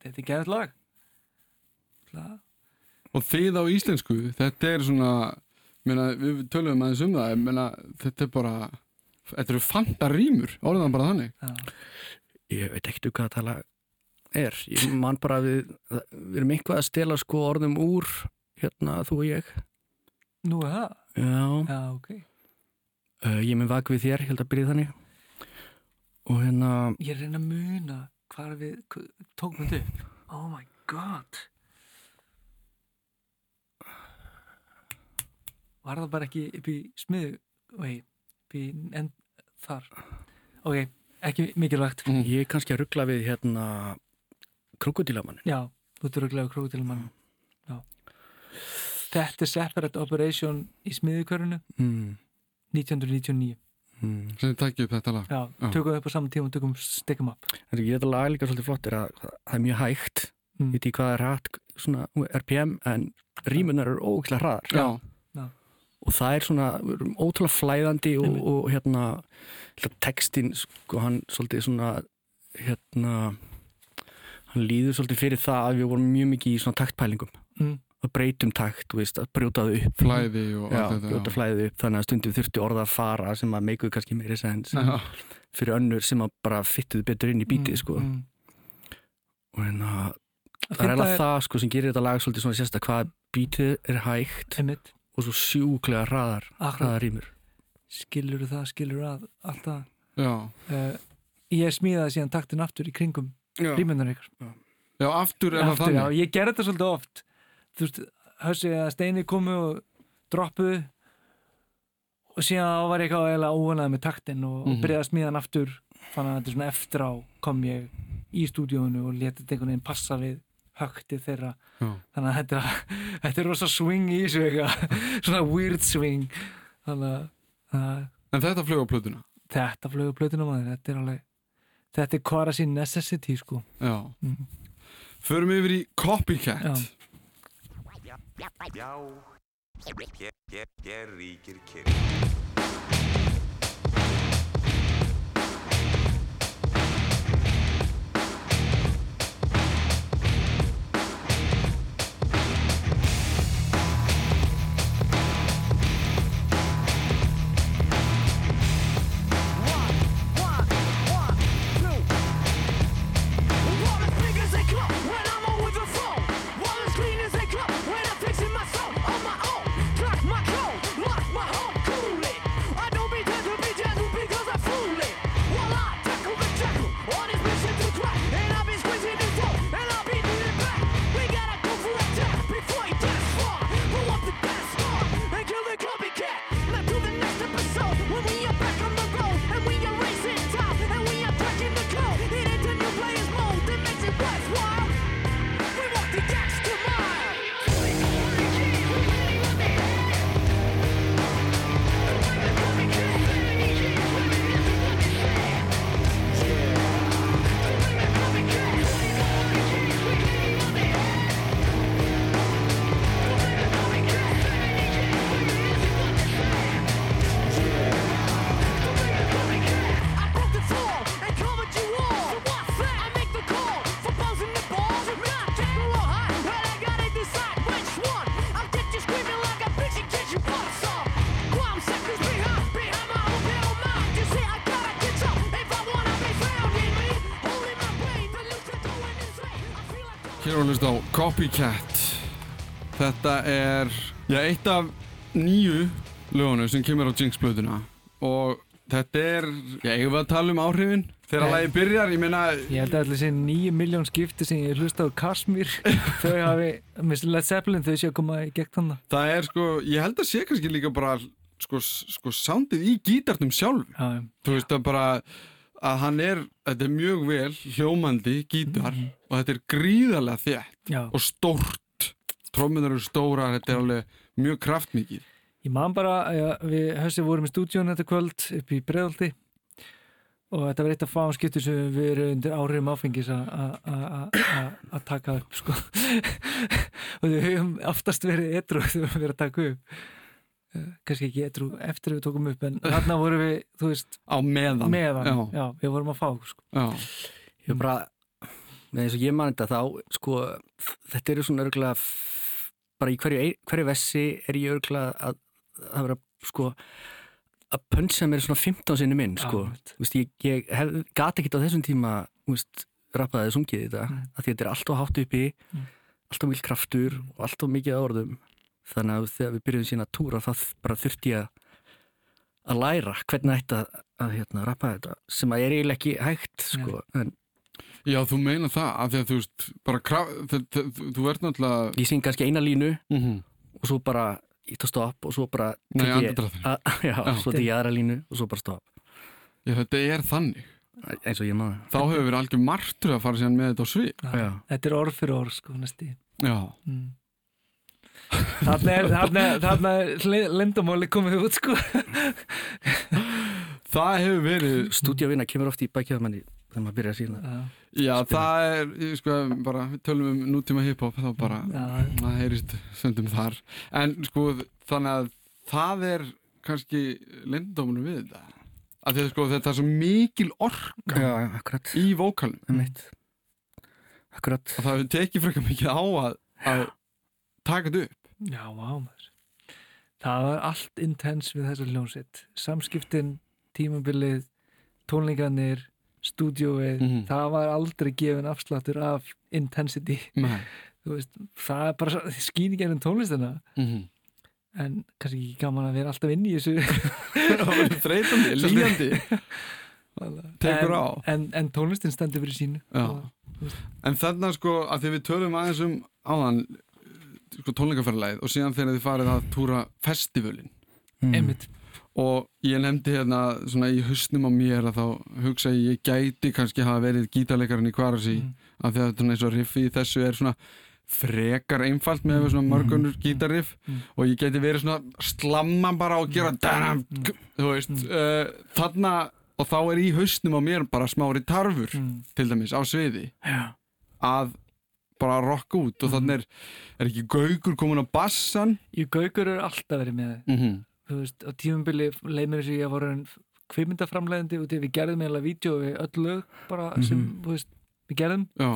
[SPEAKER 2] þetta er geðið lag Það-
[SPEAKER 1] Og þið á íslensku, þetta er svona, meina, við töluðum aðeins um það, meina, þetta er bara, þetta eru fanta rýmur, orðan bara þannig.
[SPEAKER 2] já,
[SPEAKER 3] ég veit ekkert um hvað það lag er. Ég man bara að við, við erum eitthvað að stela sko orðum úr hérna þú og ég.
[SPEAKER 2] Nú er það,
[SPEAKER 3] já,
[SPEAKER 2] já ok.
[SPEAKER 3] Uh, ég er með vak við þér, held að byrja þannig. Og hérna
[SPEAKER 2] ég er reyna að muna hvar við tókum þetta upp. Oh my god. Var það bara ekki upp í smiðu vei, upp í en, þar. Ok, ekki mikilvægt.
[SPEAKER 3] Ég er kannski að ruggla við hérna krokodílamann
[SPEAKER 2] já, þú ert röglega krókutilmann já. Þetta er separate operation í smiðukörunu
[SPEAKER 3] mm,
[SPEAKER 2] 1999
[SPEAKER 3] mm.
[SPEAKER 1] Sem þið takkið upp þetta lag.
[SPEAKER 2] já,
[SPEAKER 1] Já.
[SPEAKER 2] tökum við upp á saman tíma og tökum stick 'em up
[SPEAKER 3] Það er ekki þetta lag líka svolítið flott er að það er mjög hægt.
[SPEAKER 2] Mm.
[SPEAKER 3] ég veit ekki hvað er hægt svona RPM en rímunar eru ógæslega hraðar.
[SPEAKER 1] Já.
[SPEAKER 3] og það er svona við ótrúlega flæðandi og, og hérna textin sko hann svolítið svona hérna hann líður svolítið fyrir það að við vorum mjög mikið í svona taktpælingum.
[SPEAKER 2] Mm.
[SPEAKER 3] að breytum takt, veist, að brjóta það upp.
[SPEAKER 1] Flæði og allt þetta.
[SPEAKER 3] flæðið upp. Þannig að stundum þurfti orða að fara sem að meikuðu kannski meiri sens fyrir önnur sem að bara fyttuðu betur inn í bítið sko.
[SPEAKER 2] mm.
[SPEAKER 3] og hérna
[SPEAKER 2] Að
[SPEAKER 3] það er eiginlega það sko sem gerir þetta lag svolítið svona sérsta hvað bítið er hægt
[SPEAKER 2] einmitt,
[SPEAKER 3] og svo sjúklega hraðar
[SPEAKER 2] Akkurat.
[SPEAKER 3] hraðar rýmur.
[SPEAKER 2] Skilur það, skilur að alltaf uh, ég smíðaði síðan taktin aftur í kringum
[SPEAKER 3] Já.
[SPEAKER 2] rýmundar ykkur
[SPEAKER 1] Já, aftur er það
[SPEAKER 2] aftur, já,
[SPEAKER 1] þannig.
[SPEAKER 2] ég gerði þetta svolítið oft þú veist, hössi að steini komu og droppuðu og síðan var ég eitthvað eiginlega óanað með taktin og, og
[SPEAKER 1] Mhm.
[SPEAKER 2] byrjaði að smíða hann aftur fann að þetta er svona eftir á kom ég í stúdíónu og letið þetta einhvern veginn passa við högtið þeirra
[SPEAKER 1] Já.
[SPEAKER 2] þannig að þetta er, þetta er rosa swing í þessu eitthvað svona weird swing þannig að, að
[SPEAKER 1] En þetta flög á plötuna
[SPEAKER 2] þetta flögu plötuna maður þetta er alveg þetta er quasi necessity sko
[SPEAKER 1] Já
[SPEAKER 2] Mhm.
[SPEAKER 1] Förum yfir í Copycat
[SPEAKER 2] Já.
[SPEAKER 6] Já, hér, ríkir kyrr.
[SPEAKER 4] Copycat.
[SPEAKER 1] Þetta er já, eitt af nýju lögunum sem kemur á Jinx plötuna og þetta er já, eigum við að tala um áhrifin? Þegar
[SPEAKER 2] Nei.
[SPEAKER 1] lagi byrjar, ég meina
[SPEAKER 2] Ég held að allir þessi nýju miljón skipti sem ég hlusta á Kashmir. Þau hafi, með Led Zeppelin þau sé að koma í gegn þannig
[SPEAKER 1] það er sko, ég held að sé kannski líka bara sko, sko soundið í gítarnum sjálf
[SPEAKER 2] Já,
[SPEAKER 1] þú veist að bara að hann er, þetta er mjög vel hljómandi gítar og þetta er gríðarlega þétt
[SPEAKER 2] já.
[SPEAKER 1] og stórt trómmunar eru stórar, þetta er alveg mjög kraftmikið
[SPEAKER 2] Ég man bara að við höfum vorum í stúdíun þetta kvöld upp í Breiðaldi og þetta var eitt af fáum skiptur sem við erum undir áhrifum áfengis að- að- að að- að taka upp sko. og við höfum oftast verið etru þegar við höfum verið að taka upp Eh, kannski ekki etru eftir að við tókum upp en þarna vorum við, þú veist,
[SPEAKER 1] á meðan,
[SPEAKER 2] meðan
[SPEAKER 1] Já,
[SPEAKER 2] já, við vorum að fá sko.
[SPEAKER 1] já.
[SPEAKER 3] Ég bara, með eins og ég man þetta þá, sko, þetta eru svona örgulega, bara í hverju, hverju vessi er ég örgulega að, að vera, sko, að pönsa mér svona 15 sinni minn, sko. Þú veist, ég, ég hef, gat ekki á þessum tíma, þú veist, rappaði sungið þetta,
[SPEAKER 2] Nei.
[SPEAKER 3] að þetta er alltaf hátt uppi,
[SPEAKER 2] Mm.
[SPEAKER 3] alltaf mjög kraftur og alltaf mikið af orðum. Þannig að þegar við byrjuðum sína að túra, þá bara þurfti ég að að læra hvernig ætti að, að hérna, rappa þetta sem að er eiginlega ekki hægt sko. en
[SPEAKER 1] Já, þú meina það, af því að þú veist, bara kraf, þú, ert náttúrulega,
[SPEAKER 3] ég syng kannski eina línu
[SPEAKER 1] mm -hmm.
[SPEAKER 3] og svo bara ítt að stopp og svo bara
[SPEAKER 1] Nei,
[SPEAKER 3] að- já,
[SPEAKER 1] Já.
[SPEAKER 3] svo tek ég aðra línu og svo bara stopp
[SPEAKER 1] já, þetta er þannig.
[SPEAKER 3] eins og ég maður
[SPEAKER 1] Þá hefur verið algjör martur að fara síðan með þetta á svið.
[SPEAKER 3] Já.
[SPEAKER 2] þetta er orð fyrir orð sko, næsti
[SPEAKER 1] Já,
[SPEAKER 2] mm. þarna er, þarna er, þarna er lindamáli komið út sko.
[SPEAKER 1] það hefur verið,
[SPEAKER 3] stúdíavinna kemur oft í bækjaða manni þegar maður byrjar að sína
[SPEAKER 2] já,
[SPEAKER 1] það er, ég sko, bara, við tölum um nútíma hiphop, þá bara, það heyrist söndum þar. En sko, þannig að það er kannski lindómunum við þetta. Af því að sko, þetta er svo mikil orka
[SPEAKER 3] já, akkurat,
[SPEAKER 1] í vókalum.
[SPEAKER 3] um akkurat.
[SPEAKER 1] Og það hefur tekið frekar mikið á að, að taka þetta upp.
[SPEAKER 2] já, vá maður. Það var allt intens við þessa hljónsitt samskiptin, tímabilið tónleikarnir stúdíóið,
[SPEAKER 1] Mhm.
[SPEAKER 2] það var aldrei gefin afsláttur af intensity veist, það er bara skýn ekki ennum tónlistina
[SPEAKER 1] Mm -hmm.
[SPEAKER 2] en kannski ekki gaman að vera alltaf inn í þessu
[SPEAKER 1] þreytandi, líjandi Tekur
[SPEAKER 2] en,
[SPEAKER 1] á.
[SPEAKER 2] en, en tónlistin stendur fyrir sínu. Og-
[SPEAKER 1] en þarna sko að því við tölum aðeins um áðan sko tónleikaferðarlæð og síðan þegar þið farið að túra festivalin
[SPEAKER 3] mm.
[SPEAKER 1] Og ég nefndi hérna svona í hausnum á mér að þá hugsa ég gæti kannski hafa verið gítarleikarinn í Kvarasi
[SPEAKER 2] Mm.
[SPEAKER 1] af því að þetta eins og riffi í þessu er svona frekar einfalt með svona mörgunur gítarriff
[SPEAKER 2] Mm.
[SPEAKER 1] og ég gæti verið svona slamma bara og gera danam, þú veist uh, þarna og þá er í hausnum á mér bara smári tarfur
[SPEAKER 2] Mm.
[SPEAKER 1] til dæmis á sviði
[SPEAKER 2] Já.
[SPEAKER 1] að bara rocka út og þannig er, er ekki gaugur komin á bassan
[SPEAKER 2] Í Gaugur er alltaf verið með
[SPEAKER 1] mm -hmm.
[SPEAKER 2] Þú veist, á tímumbili leið mér þess að ég var en kvimindaframlegandi og því við gerðum eiginlega vídeo við öll lög bara sem, þú veist, við gerðum.
[SPEAKER 1] Já,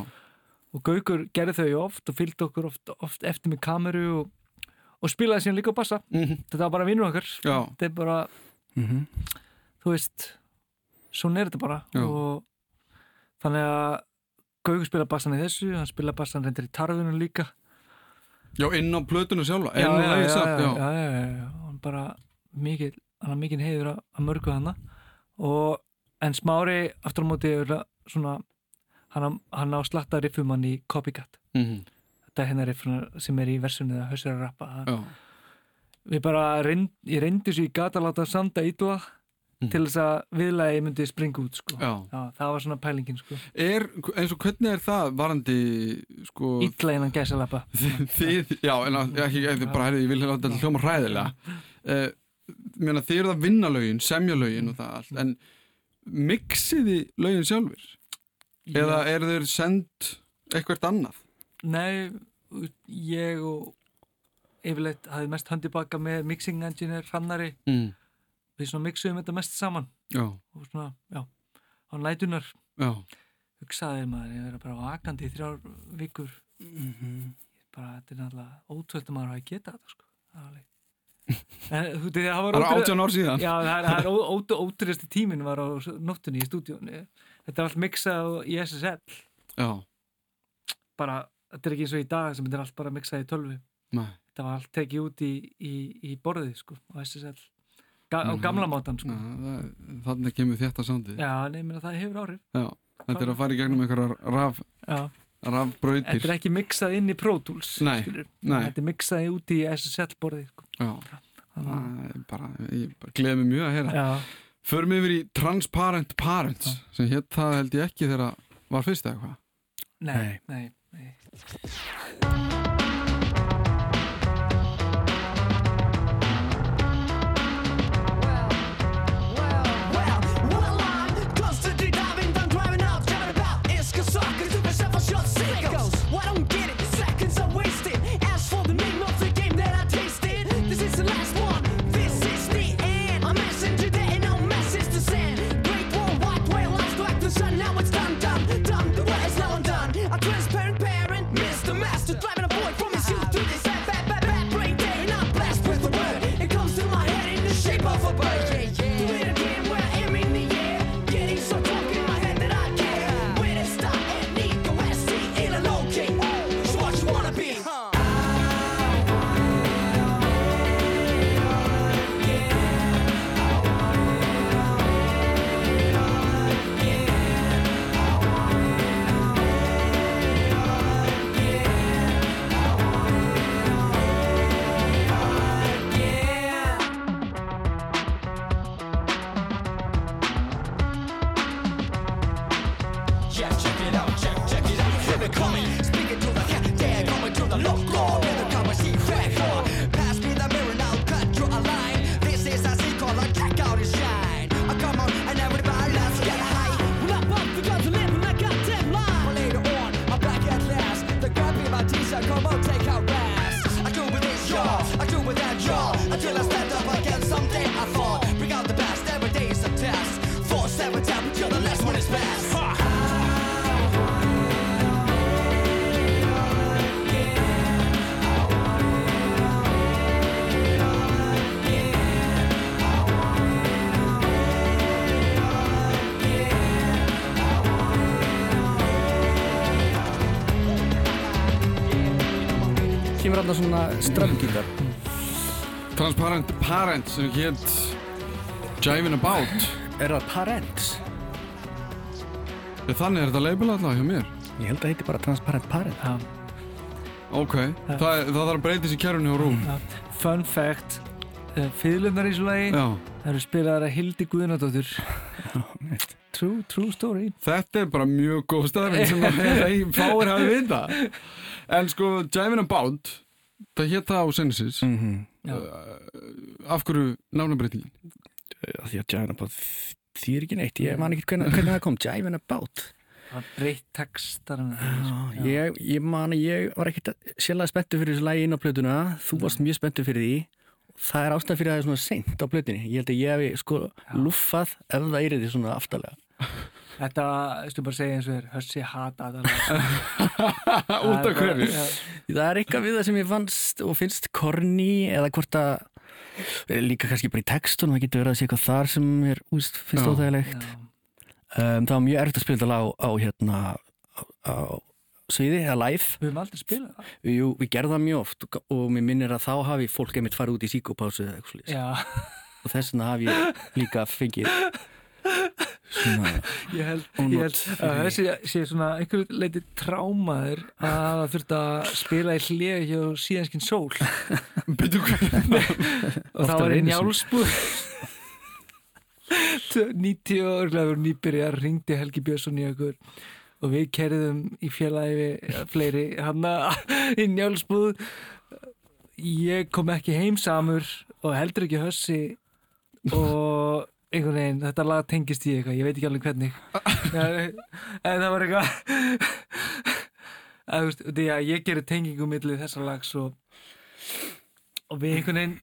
[SPEAKER 2] og Gaugur gerði þau oft og fylgdi okkur oft, oft eftir með kameru og, og spilaði síðan líka á bassa.
[SPEAKER 1] Mm
[SPEAKER 2] þetta var bara vinnur okkar.
[SPEAKER 1] Já,
[SPEAKER 2] þetta er bara,
[SPEAKER 3] Mhm.
[SPEAKER 2] þú veist svona er þetta bara.
[SPEAKER 1] Já.
[SPEAKER 2] og þannig að Gaugur spila bassan í þessu, hann spila bassan reyndir í tarfunum líka.
[SPEAKER 1] Já, inn á plötuna sjálfa.
[SPEAKER 2] Já,
[SPEAKER 1] inn á lagið
[SPEAKER 2] já, já,
[SPEAKER 1] já.
[SPEAKER 2] Já, já, já, já. bara har mikil heiður að, að mörgu hana og en smári aftur á móti er svona hann, hann á slatta riffum hann í Copycat
[SPEAKER 1] Mhm,
[SPEAKER 2] þetta er hennar riffuna sem er í versunni það hössir að rappa
[SPEAKER 1] já.
[SPEAKER 2] við bara reynd, ég reyndi svo í gata að láta sanda ítla
[SPEAKER 1] Mhm.
[SPEAKER 2] til þess að viðlega ég myndi springa út sko.
[SPEAKER 1] Já.
[SPEAKER 2] það var svona pælingin sko.
[SPEAKER 1] Er, eins og hvernig er það varandi sko,
[SPEAKER 2] ítla innan gæsalappa
[SPEAKER 1] já, en ekki, bara herrið, ég vil þetta hljóma hræðilega uh, mér þið eru það vinna lögin, semja lögin og það allt, en mixiði lögin sjálfur eða eru þeir send eitthvað annað?
[SPEAKER 2] Nei, ég og yfirleitt hafði mest höndi baka með mixing engineer Hrannari.
[SPEAKER 1] Mm.
[SPEAKER 2] við svona mixuðum þetta mest saman.
[SPEAKER 1] Já,
[SPEAKER 2] og svona, já, á nætunar
[SPEAKER 1] já,
[SPEAKER 2] hugsaði maður, ég verið bara vakandi í þrjár vikur.
[SPEAKER 3] Mhm.
[SPEAKER 2] bara, þetta er náttúrulega ótrúlega að maður hafi getað þetta, sko. Það var alveg- það var
[SPEAKER 1] átján ár síðan.
[SPEAKER 2] Já, það er, það er ó- ó- ótrúlegasti tíminn var á nóttunni í stúdíónu þetta er allt mixað í SSL
[SPEAKER 1] já,
[SPEAKER 2] bara, þetta er ekki eins og í dag sem þetta er allt bara mixað í tölvu.
[SPEAKER 1] Nei,
[SPEAKER 2] þetta var allt tekið út í, í, í borðið sko, á SSL Ga á
[SPEAKER 1] Mhm.
[SPEAKER 2] gamla mátan sko.
[SPEAKER 1] Þannig kemur þetta sándið
[SPEAKER 2] já, nei, menn það hefur áhrif.
[SPEAKER 1] Já, þetta er að fara í gegnum einhverjar raf,
[SPEAKER 2] já.
[SPEAKER 1] Rafbrautir
[SPEAKER 2] þetta er ekki mixað inn í Pro Tools
[SPEAKER 1] Nei,
[SPEAKER 2] skilur.
[SPEAKER 1] nei.
[SPEAKER 2] þetta er mixað út í SSL borðið sko.
[SPEAKER 1] já, það er bara, ég bara gleði mig mjög að heyra
[SPEAKER 2] já,
[SPEAKER 1] Förum yfir í Transparent Parents sem hétt það held ég ekki þegar var fyrst eða hvað
[SPEAKER 2] nei, nei, nei.
[SPEAKER 3] Kemur hann svona strömmgítar
[SPEAKER 1] Transparent Parents sem hétt Jivin' About.
[SPEAKER 3] Er það Parents?
[SPEAKER 1] Ég, þannig er þetta label alltaf hjá mér.
[SPEAKER 3] Ég held að heiti bara Transparent Parent.
[SPEAKER 2] Já,
[SPEAKER 1] ok, það, það þarf að breytast í kjærunni og rúm.
[SPEAKER 2] Já. fun fact uh, Fyðlunar í svo lagi Það eru spilaðar að Hildi Guðnadóttur. True, true story.
[SPEAKER 1] Þetta er bara mjög góð staðfinn sem að ei, fáir hafi vita En sko, Jivin About það hétt það á Sensis
[SPEAKER 3] mm -hmm.
[SPEAKER 1] af hverju nánabreitingin?
[SPEAKER 3] Því að Jivin About því er ekki neitt, ég man ekki hvernig, hvernig það kom Jivin About.
[SPEAKER 2] Það breytt textar.
[SPEAKER 3] Ég, ég man að ég var ekkert sérlega spenntur fyrir þessu lagi inn á plötuna. Þú varst mjög spenntur fyrir því. Það er ástæð fyrir að það er svona seint á plötunni. Ég held að ég hef sko luffað ef það er því svona aftalega
[SPEAKER 2] Þetta, veistu bara að segja eins og er Hössi hata
[SPEAKER 1] Út af hverju?
[SPEAKER 2] Já,
[SPEAKER 3] það er eitthvað við það sem ég fannst og finnst korni eða hvort að eh, líka kannski bara í textun það getur verið að sé eitthvað þar sem er úst, finnst óþægilegt. Um, það var mjög erfitt að spila þetta lag á, á hérna á, á sviði eða live.
[SPEAKER 2] Við höfum aldrei spilað það.
[SPEAKER 3] Jú, við gerðum það mjög oft og, og mér minnir að þá hafi fólk einmitt farið út í síkópásu eða eitthvað slíks
[SPEAKER 2] Já,
[SPEAKER 3] og þess vegna hafi ég líka fengið
[SPEAKER 2] ég held, ég held að þessi sé svona einhver leiti trámaður að það þurft að spila í hlið hjá síðanskinn sól. Og það var
[SPEAKER 3] sinni.
[SPEAKER 2] njálsbúð 90 og örglega voru nýbyrjar ringdi Helgi Björnsson í okkur og við kerðum í við fleiri hanna í njálsbúð. Ég kom ekki heim samur og heldur ekki hössi og einhvern veginn, þetta lag tengist í eitthvað, ég veit ekki alveg hvernig. En það var eitthvað að þú veist, því að ég gerir tengingu millið þessa lags og og við einhvern veginn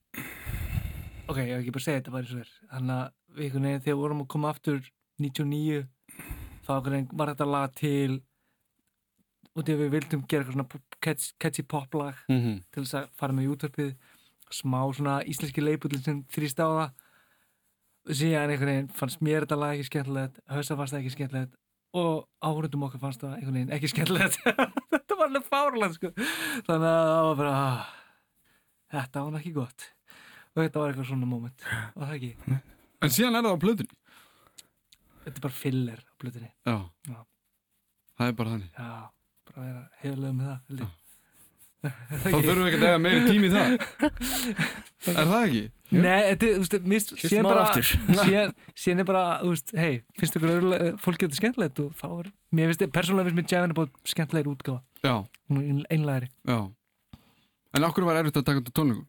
[SPEAKER 2] ok, ég hef ekki bara að segja þetta bara eins og er. Þannig að við einhvern veginn þegar við vorum að koma aftur 99 þá var þetta lag til og þegar við vildum gera eitthvað svona catchy, catchy pop lag
[SPEAKER 1] Mhm.
[SPEAKER 2] til þess að fara með í útvarpið. Smá svona íslenski leipullin sem þrýst á það síðan einhvern veginn fannst mér þetta lag ekki skemmtilegt Hauðsa fannst það ekki skemmtilegt og áhörundum okkar fannst það einhvern veginn ekki skemmtilegt. Þetta var alveg fárlega sko. þannig að það var bara ah, þetta var ekki gott. Og þetta var eitthvað svona moment. Og það ekki,
[SPEAKER 1] En síðan er það á plötunni.
[SPEAKER 2] Þetta er bara filler á blutinni,
[SPEAKER 1] Já.
[SPEAKER 2] Já.
[SPEAKER 1] Það er bara þannig.
[SPEAKER 2] Já, bara að vera hefðlega með það held ég.
[SPEAKER 1] Þá þurfum við ekki að eiga meiri tími í það. Er það ekki?
[SPEAKER 2] Nei, þetta, þú veist, mist, síðan bara síðan, síðan er bara, þú veist, hei finnst ykkur örulega, fólk getur skemmtilegt og þá er, mér finnst, persónulega finnst mér Jæfin er búin skemmtilegri útgáfa,
[SPEAKER 1] Já,
[SPEAKER 2] hún er einlægri
[SPEAKER 1] já. En okkur var erfitt að taka þetta tónleikum?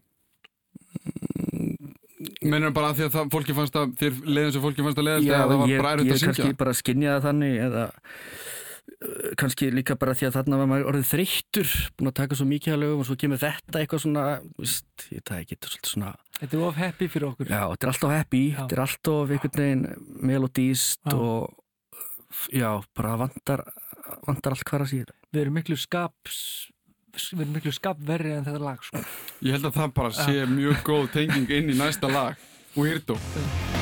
[SPEAKER 1] Mennur bara að því að það, fólki fannst að þér leiðin sem fólki fannst að leiðast eða það var
[SPEAKER 3] ég,
[SPEAKER 1] bara
[SPEAKER 3] ég
[SPEAKER 1] erfitt að
[SPEAKER 3] kannski
[SPEAKER 1] syngja
[SPEAKER 3] bara skynjaði þannig eða kannski líka bara því að þarna var maður orðið þreyttur búin að taka svo mikið að lögum og svo kemur þetta eitthvað svona víst, ég það ekki, þetta svolítið svona
[SPEAKER 2] Þetta er of happy fyrir okkur
[SPEAKER 3] já, þetta er alltaf happy,
[SPEAKER 2] Já.
[SPEAKER 3] þetta er alltaf einhvern veginn melodíst
[SPEAKER 2] Já.
[SPEAKER 3] og já, bara vantar vantar allt hvar að síða
[SPEAKER 2] Við erum miklu skaps við erum miklu skapverri en þetta lag sko.
[SPEAKER 1] Ég held að það bara sé mjög góð tenging inn í næsta lag Weirdo
[SPEAKER 4] I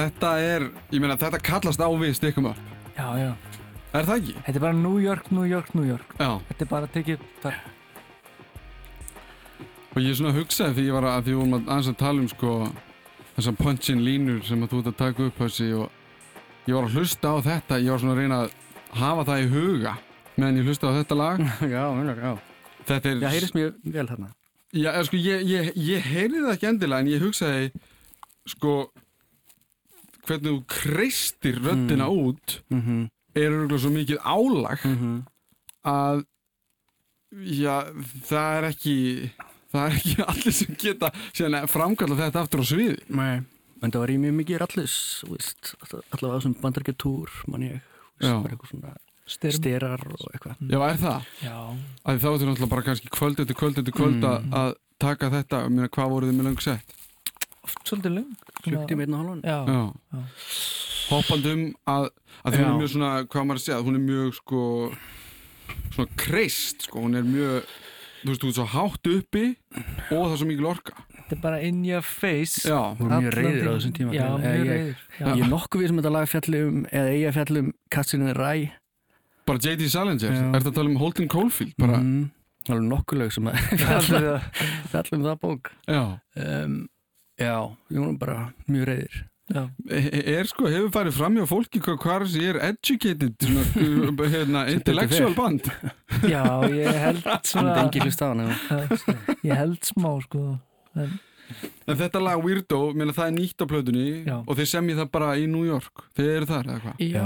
[SPEAKER 1] Þetta er, ég meina þetta kallast á við stikkum upp
[SPEAKER 2] Já, já.
[SPEAKER 1] Er það ekki?
[SPEAKER 2] Þetta er bara New York, New York, New York.
[SPEAKER 1] Já
[SPEAKER 2] Þetta er bara tekið þar.
[SPEAKER 1] Og ég svona hugsaði því ég var að því vorum að aðeins að tala um sko þessar punchin línur sem að þú ert að taka upp þessi og ég var að hlusta á þetta ég var svona að reyna að hafa það í huga meðan ég hlusta á þetta lag
[SPEAKER 3] Já, mjög, já.
[SPEAKER 1] Þetta er
[SPEAKER 3] Já, heyrist mjög vel þarna.
[SPEAKER 1] Já, sko, ég, ég, ég heyrði það ekki endilega en ég hugsaði sko hvernig þú kreistir röddina út
[SPEAKER 3] Mm -hmm.
[SPEAKER 1] er örgulega svo mikið álag að já, það er ekki það er ekki allir sem geta framkalla þetta aftur á sviði
[SPEAKER 3] Nei. En það var í mjög mikið veist, allavega þessum bandarækjatúr, mann ég, veist, bara eitthvað svona
[SPEAKER 2] Styrm.
[SPEAKER 3] styrar og eitthvað.
[SPEAKER 1] Já, er það?
[SPEAKER 2] Já.
[SPEAKER 1] Þá er þetta náttúrulega bara kannski kvöld eftir kvöld eftir kvöld að-
[SPEAKER 3] Mm.
[SPEAKER 1] að taka þetta, ég meina hvað voruð þið með langt sett?
[SPEAKER 2] Oft svolítið lung.
[SPEAKER 3] Klukktíma einn og halvan.
[SPEAKER 2] Já.
[SPEAKER 1] Já.
[SPEAKER 2] Já.
[SPEAKER 1] Hoppandum að, að hún er mjög svona, hvað maður að segja, hún er mjög sko, svona kreist, sko, hún er mjög, þú veist, þú ert svo hátt uppi og það er svo mikil orka.
[SPEAKER 2] Þetta er bara in your face.
[SPEAKER 1] Já,
[SPEAKER 3] Þú voru mjög reyðir á þessum tíma.
[SPEAKER 2] Já, mjög. Já.
[SPEAKER 3] Ég er nokkuð við sem þetta lag fjallum, eða eiga fjallum Katsinu Ræ.
[SPEAKER 1] bara J.D. Salinger,
[SPEAKER 3] Já.
[SPEAKER 1] er þetta að tala um Holden Caulfield, bara,
[SPEAKER 3] Mm, alveg nokkuð lög sem að fjallum það bók.
[SPEAKER 1] já.
[SPEAKER 3] Um, já, við vorum bara mjög reyðir.
[SPEAKER 1] Er sko, hefur farið fram hjá fólki hvað hvað þessi er educated, svona, hérna, intellectual band?
[SPEAKER 2] Já, ég held
[SPEAKER 3] Það
[SPEAKER 2] svona...
[SPEAKER 3] er engi hlust á hana.
[SPEAKER 2] Ég held smá, sko. En,
[SPEAKER 1] En þetta lag Weirdo, meina það er nýtt á plötunni
[SPEAKER 2] Já.
[SPEAKER 1] og þeir semji það bara í New York, þeir eru þar eða hvað?
[SPEAKER 2] já,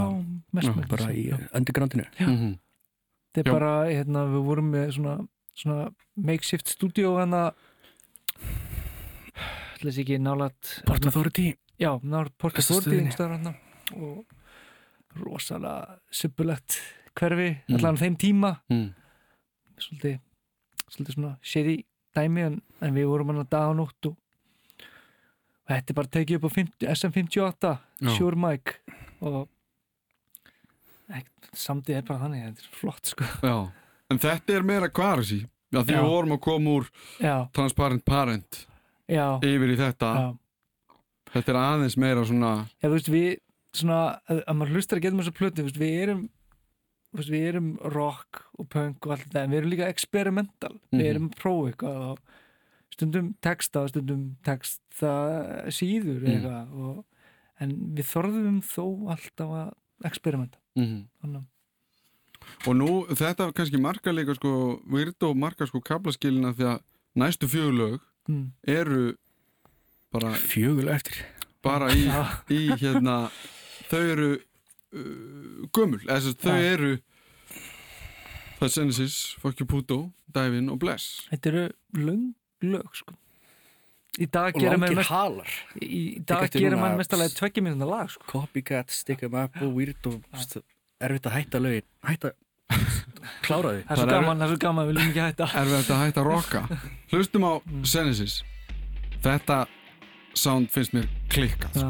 [SPEAKER 2] mest mest.
[SPEAKER 3] Bara í undergroundinu.
[SPEAKER 2] Já.
[SPEAKER 1] Mhm.
[SPEAKER 2] Þetta er
[SPEAKER 1] Já.
[SPEAKER 2] bara, hérna, við vorum með svona, svona makeshift studio hana ætlaðis ekki nálat
[SPEAKER 3] Port Authority.
[SPEAKER 2] Já, nálat Port Authority og rosalega suppulegt hverfi,
[SPEAKER 1] Mm.
[SPEAKER 2] allan á þeim tíma.
[SPEAKER 1] Mm.
[SPEAKER 2] svolítið, svolítið svona shady dæmi en, en við vorum hann að dag og nótt og, og þetta er bara tekið upp á 50, SM58
[SPEAKER 1] Já.
[SPEAKER 2] Shure Mic og samtið er bara þannig þetta er flott sko.
[SPEAKER 1] Já, en þetta er meira kvarasi Já, því við vorum að koma úr
[SPEAKER 2] já,
[SPEAKER 1] Transparent Parent
[SPEAKER 2] já,
[SPEAKER 1] yfir í þetta.
[SPEAKER 2] Já.
[SPEAKER 1] Þetta er aðeins meira svona
[SPEAKER 2] Já, þú veist, við svona, að, að maður hlustar að getum þessa plötu, þú veist, við erum við erum rock og punk og allt þetta, en við erum líka experimental.
[SPEAKER 1] Mhm.
[SPEAKER 2] við erum að prófa eitthvað og stundum texta og stundum texta síður
[SPEAKER 1] Mhm.
[SPEAKER 2] eitthvað og, en við þorðum þó alltaf að experimenta.
[SPEAKER 1] Mm
[SPEAKER 2] að
[SPEAKER 1] Og nú, þetta kannski marka líka sko Weirdo marka sko kaplaskilina því að næstu fjögulög
[SPEAKER 2] mm,
[SPEAKER 1] eru bara,
[SPEAKER 3] Fjögulega eftir.
[SPEAKER 1] bara í, í hérna þau eru uh, gömul, eða þau
[SPEAKER 2] Já.
[SPEAKER 1] eru það er Genesis, Fuck You Puto Dive In og Bless.
[SPEAKER 2] Þetta eru löng lög sko. Í dag
[SPEAKER 3] Og
[SPEAKER 2] gera maður mest í maður mestalega tveggja mínúna lag sko.
[SPEAKER 3] Copycat, Stick 'em Up og Weirdo. St- Erfitt að hætta lögin. Hætta, klára því.
[SPEAKER 2] það er svo gaman, það er svo gaman, við viljum ekki hætta.
[SPEAKER 1] Er við þetta að hætta að rocka hlustum á Genesis. Þetta sound finnst mér klikkað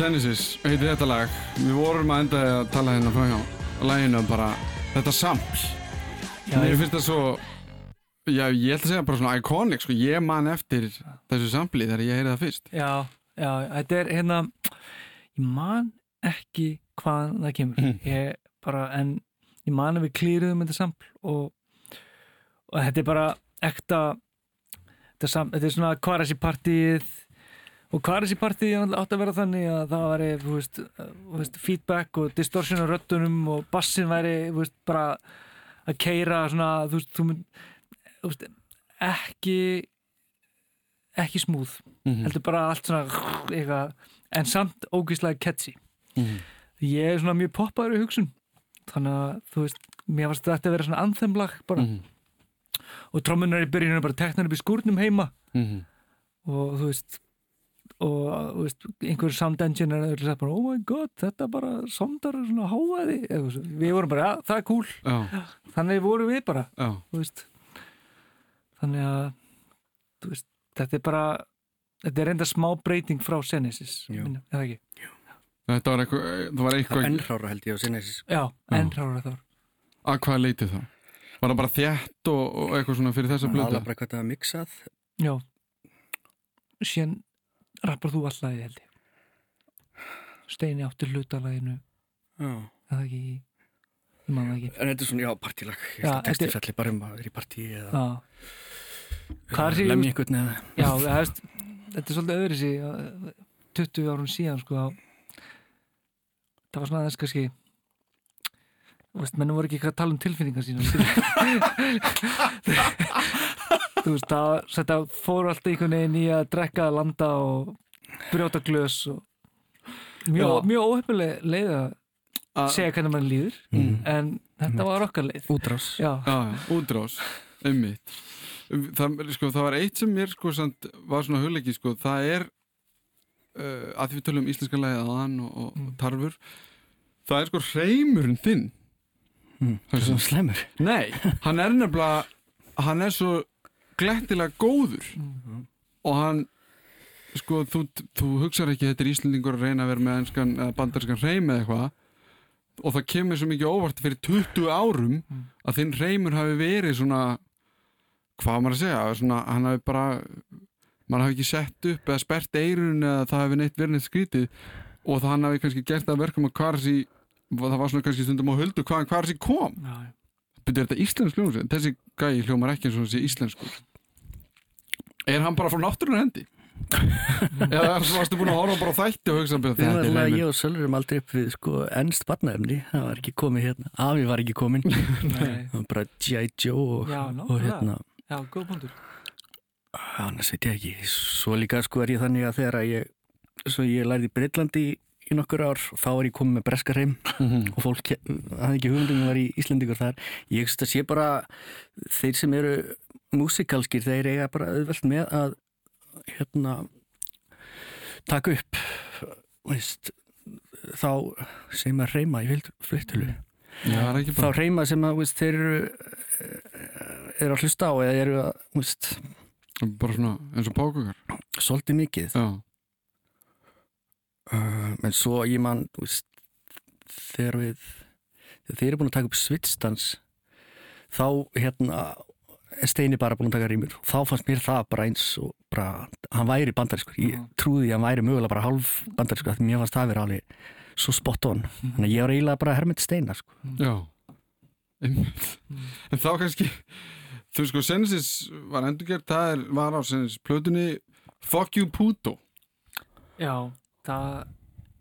[SPEAKER 1] Genesis heitir þetta lag Við vorum að enda að tala hérna frá hjá Læginu bara Þetta sampl
[SPEAKER 2] Já,
[SPEAKER 1] Mér finnst það svo Já, ég ætla að segja bara svona iconic sko. Ég man eftir þessu sampli þegar ég heyrði það fyrst
[SPEAKER 2] já, já, þetta er hérna ég man ekki hvaðan það kemur
[SPEAKER 1] Mhm.
[SPEAKER 2] ég bara, en ég man að við klýruðum þetta sampl og, og þetta er bara ekta þetta sam, þetta er svona þessi partíið og hvað er þessi partíið átt að vera þannig að það væri þú veist, þú veist, feedback og distortion á röddunum og bassin væri þú veist, bara að keira svona, þú veist, þú mynd þú veist, ekki ekki smúð
[SPEAKER 1] Mhm.
[SPEAKER 2] heldur bara allt svona eitthvað, en samt ógíslega catchy
[SPEAKER 1] Mhm.
[SPEAKER 2] ég er svona mjög poppaður í hugsun þannig að þú veist mér varst þetta að vera svona anthemlag bara
[SPEAKER 1] Mhm.
[SPEAKER 2] og trommunar í byrjunum bara teknar upp í skúrnum heima
[SPEAKER 1] Mhm.
[SPEAKER 2] og þú veist og þú veist, einhver sound engineer er sagt bara, oh my god, þetta bara sondar svona háaði við vorum bara, ja, það er cool.
[SPEAKER 1] Já,
[SPEAKER 2] þannig vorum við bara,
[SPEAKER 1] já.
[SPEAKER 2] þannig að veist, þetta er bara þetta er reynda smá breyting frá Genesis
[SPEAKER 3] Jú.
[SPEAKER 2] minna, eða ekki?
[SPEAKER 1] Þetta var eitthvað, það var
[SPEAKER 3] Það er
[SPEAKER 1] eitthvað
[SPEAKER 3] ennrára held ég á Genesis.
[SPEAKER 2] Já, en rára þá
[SPEAKER 1] að hvað leitið það? Var það bara þétt og, og eitthvað svona fyrir þessa
[SPEAKER 3] Það er
[SPEAKER 1] blötu?
[SPEAKER 3] alveg bara hvað það er mixað
[SPEAKER 2] Já. Síðan rappar þú allagi held ég. Steini átti hlutalæginu
[SPEAKER 3] Já.
[SPEAKER 2] eða ekki? Ég man það ekki.
[SPEAKER 3] En þetta er svona, já, partílag. Ég held að texti fjalli bara um að vera í partí eða lemja einhvern eða
[SPEAKER 2] já það veist, þetta er svolítið öðru sí 20 árum síðan sko. Það var svona aðeins kannski þú veist, mennum voru ekki að tala um tilfinningar sína þú veist, það þetta fór alltaf einhvern veginn í að drekka, landa og brjóta glös og mjög, mjög óhefnileg leið að segja hvernig mann líður
[SPEAKER 3] Mm.
[SPEAKER 2] en þetta var okkar leið.
[SPEAKER 3] Útrás.
[SPEAKER 2] Já,
[SPEAKER 1] Já, já, útrás, einmitt. Það, sko, það var eitt sem mér sko, samt, var svona hugleiki sko, það er uh, að því við tölum íslenska lagið aðan og, og
[SPEAKER 2] Mm.
[SPEAKER 1] tarfur það er sko hreimurinn þinn.
[SPEAKER 3] Mm. Það er svona slemur
[SPEAKER 1] Nei, hann er nefnilega hann er svo glettilega góður
[SPEAKER 2] Mm.
[SPEAKER 1] og hann sko, þú, þú hugsar ekki þetta er Íslendingur að reyna að vera með enskan eða bandarskan hreim eða eitthvað og það kemur svo mikið óvart fyrir 20 árum
[SPEAKER 2] Mm.
[SPEAKER 1] að þinn hreimur hafi verið svona hvað maður að segja svona, hann hafi bara maður hafi ekki sett upp eða spert eirun eða það hafi neitt verið neitt skrítið og það hann hafi kannski gert að verkum að hvar þessi það var svona kannski stundum á höldu hvaðan hvar þessi kom. Byrju, er þetta íslensk hljómsveit? Þessi gæi hljómar ekki eins og þessi íslenskur Er hann bara frá náttúrunar hendi? Eða varstu búin að horfa bara á þætti og hugsa
[SPEAKER 3] Við
[SPEAKER 1] þetta
[SPEAKER 3] varum
[SPEAKER 1] er
[SPEAKER 3] að
[SPEAKER 1] heimur
[SPEAKER 3] ég og Sölur erum aldrei upp við sko ennst barnaefni, það var ekki komið hérna. Afi var ekki komin. Það bara G.I. Joe og,
[SPEAKER 2] Já,
[SPEAKER 3] og
[SPEAKER 2] nákvæmlega.
[SPEAKER 3] hérna.
[SPEAKER 2] Já, góð punktur.
[SPEAKER 3] Annars veit ég ekki. Svo líka sko er ég þannig að þegar að ég svo ég lærði í Breitlandi í, í nokkur ár þá var ég komið með breska reym
[SPEAKER 1] Mhm.
[SPEAKER 3] og fólk ke- hafði ekki hugmyndum að var í Íslendingur þar. Ég veist að sé bara þeir sem eru músikalskir þeir eiga bara auðvelt með að hérna taka upp veist, þá sem að reyma í
[SPEAKER 1] er ekki
[SPEAKER 3] þá reyma sem að veist, þeir eru eru að hlusta á eða eru að veist,
[SPEAKER 1] bara svona eins og pákukar
[SPEAKER 3] svolítið mikið. Uh, en svo ég man þú veist, þegar við þegar þeir eru búin að taka upp svitstans þá hérna er Steini bara búin að taka rýmur? Þá fannst mér það bara eins og bara, hann væri bandarískur, ég
[SPEAKER 2] Já.
[SPEAKER 3] trúði að hann væri mögulega bara hálf bandarískur því mér fannst það vera alveg svo spot on. Þannig að ég var eiginlega bara hermit Steina sko.
[SPEAKER 1] já. Einmitt. En þá kannski þú sko, Sensis var endurgert það er, var á Sensis plötunni Fuck You Puto.
[SPEAKER 2] Já, það,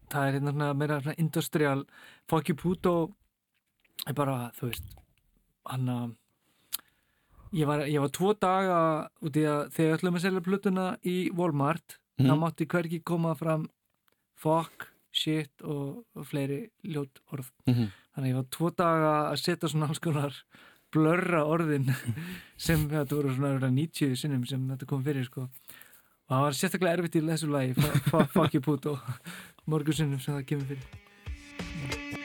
[SPEAKER 2] það er hérna svona meira industrial. Fokki Puto er bara, þú veist hann að ég var, ég var tvo daga út í að þegar við ætlum að selja plötuna í Walmart
[SPEAKER 1] Mhm.
[SPEAKER 2] þá mátti hvergi koma fram fuck, shit og, og fleiri ljót orð
[SPEAKER 1] Mhm.
[SPEAKER 2] þannig að ég var tvo daga að setja svona alls konar blörra orðin sem þetta voru svona örugglega 90 sinnum sem þetta kom fyrir sko og það var sérstaklega erfitt í þessu lagi fu- fu- fuck you put og morgun sinnum sem það kemur fyrir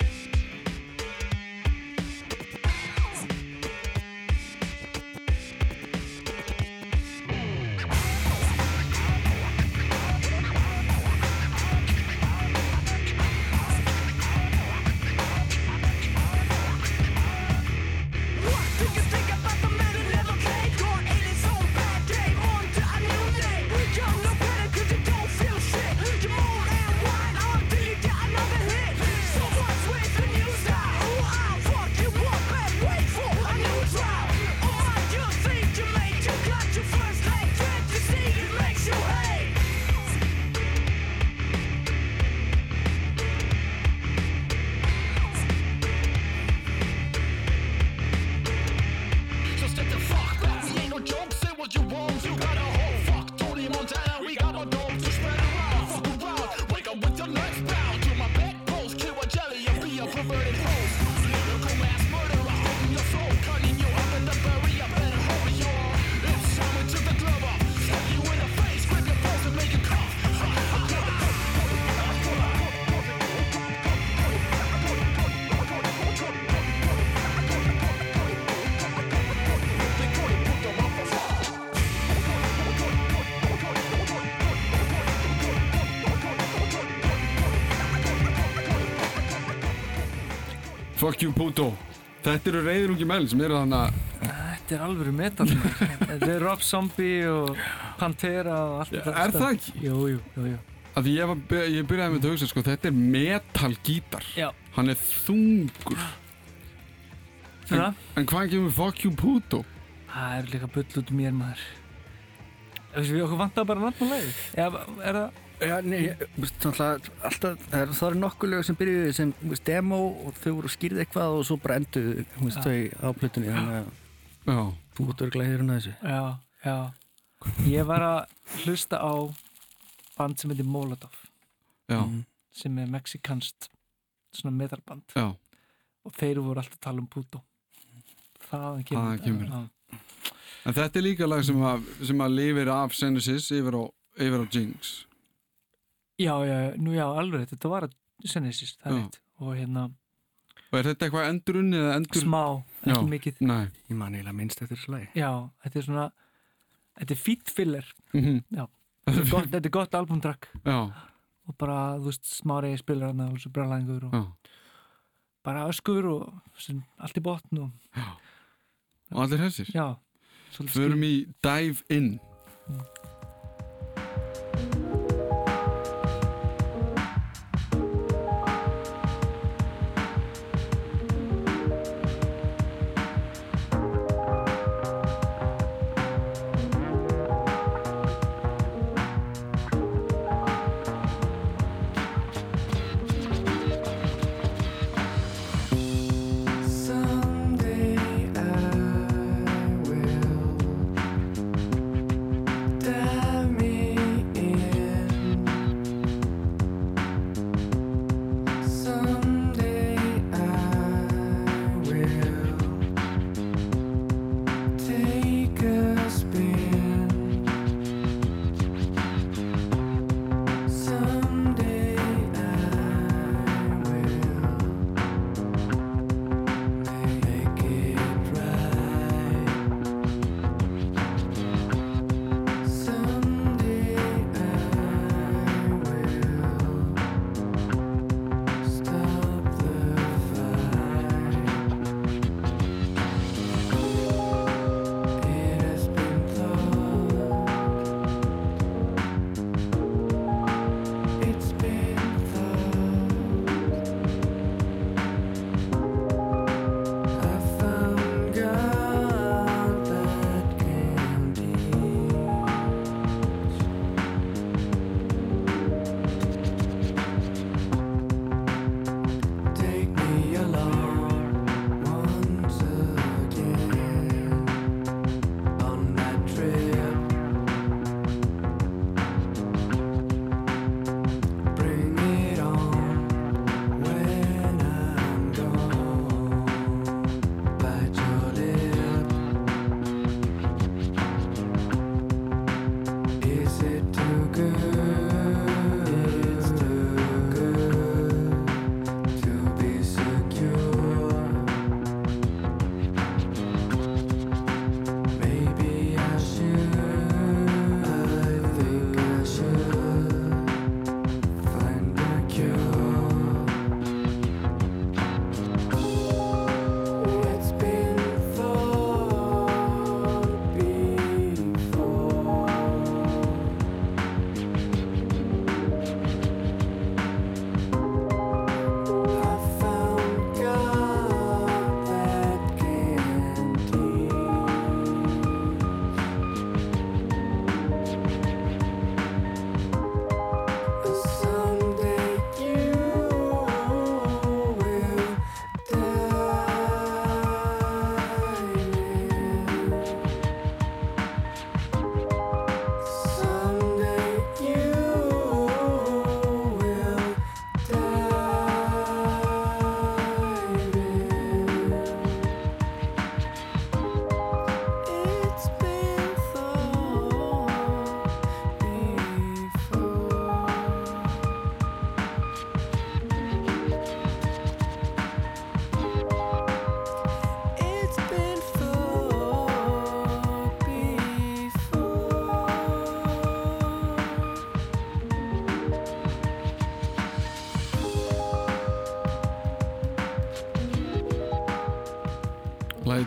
[SPEAKER 4] Fuck You
[SPEAKER 1] Puto Þetta eru reyðrungi menn sem eru þannig að
[SPEAKER 2] Þetta er alveg metal. Þetta er Rob Zombie og Pantera og allt þetta
[SPEAKER 1] Er það ekki?
[SPEAKER 2] Jú, jú, jú, jú.
[SPEAKER 1] að ég, var, ég byrjaði með þetta að hugsa sko, þetta er metal gítar
[SPEAKER 2] Já.
[SPEAKER 1] hann er þungur
[SPEAKER 2] Svona,
[SPEAKER 1] en hvað kemur Fuck You Puto?
[SPEAKER 2] það er líka bull út mér maður við okkur vantar bara náttúrulega er það
[SPEAKER 3] Já, nei, alltaf, það er, það er nokkuð lög sem byrjuði sem veist, demo og þau voru skýrð eitthvað og svo bara enduðu þau á plötunni þannig að þú ert örglega hér að þessu.
[SPEAKER 2] Já, já. Ég var að hlusta á band sem heitir Molotov.
[SPEAKER 1] Já,
[SPEAKER 2] sem er mexikanst svona metalband.
[SPEAKER 1] Já.
[SPEAKER 2] Og þeir voru alltaf að tala um Puto þaðan kemur,
[SPEAKER 1] kemur. En þetta er líka lag sem að, sem að lifir af Genesis yfir á, yfir á Jinx
[SPEAKER 2] já, já, nú já, alveg þetta var að sennisist, það er
[SPEAKER 1] Já.
[SPEAKER 2] rétt. Og hérna,
[SPEAKER 1] Og er þetta eitthvað endurunni eða endur...
[SPEAKER 2] smá, ekki
[SPEAKER 1] Já.
[SPEAKER 2] mikið.
[SPEAKER 1] Nei.
[SPEAKER 3] Ég man eiginlega minnst eftir þessu lagi.
[SPEAKER 2] Já, þetta er svona þetta er fít filler.
[SPEAKER 1] Mhm.
[SPEAKER 2] Já. þetta er gott, þetta er gott albumtrakk
[SPEAKER 1] Já,
[SPEAKER 2] og bara, þú veist, smári spilar hann og svo brjálæðingur og
[SPEAKER 1] já.
[SPEAKER 2] bara öskur og sem, allt í botn og
[SPEAKER 1] Og allir hessir
[SPEAKER 2] já, svolítið
[SPEAKER 1] Förum í Dive In. Lagi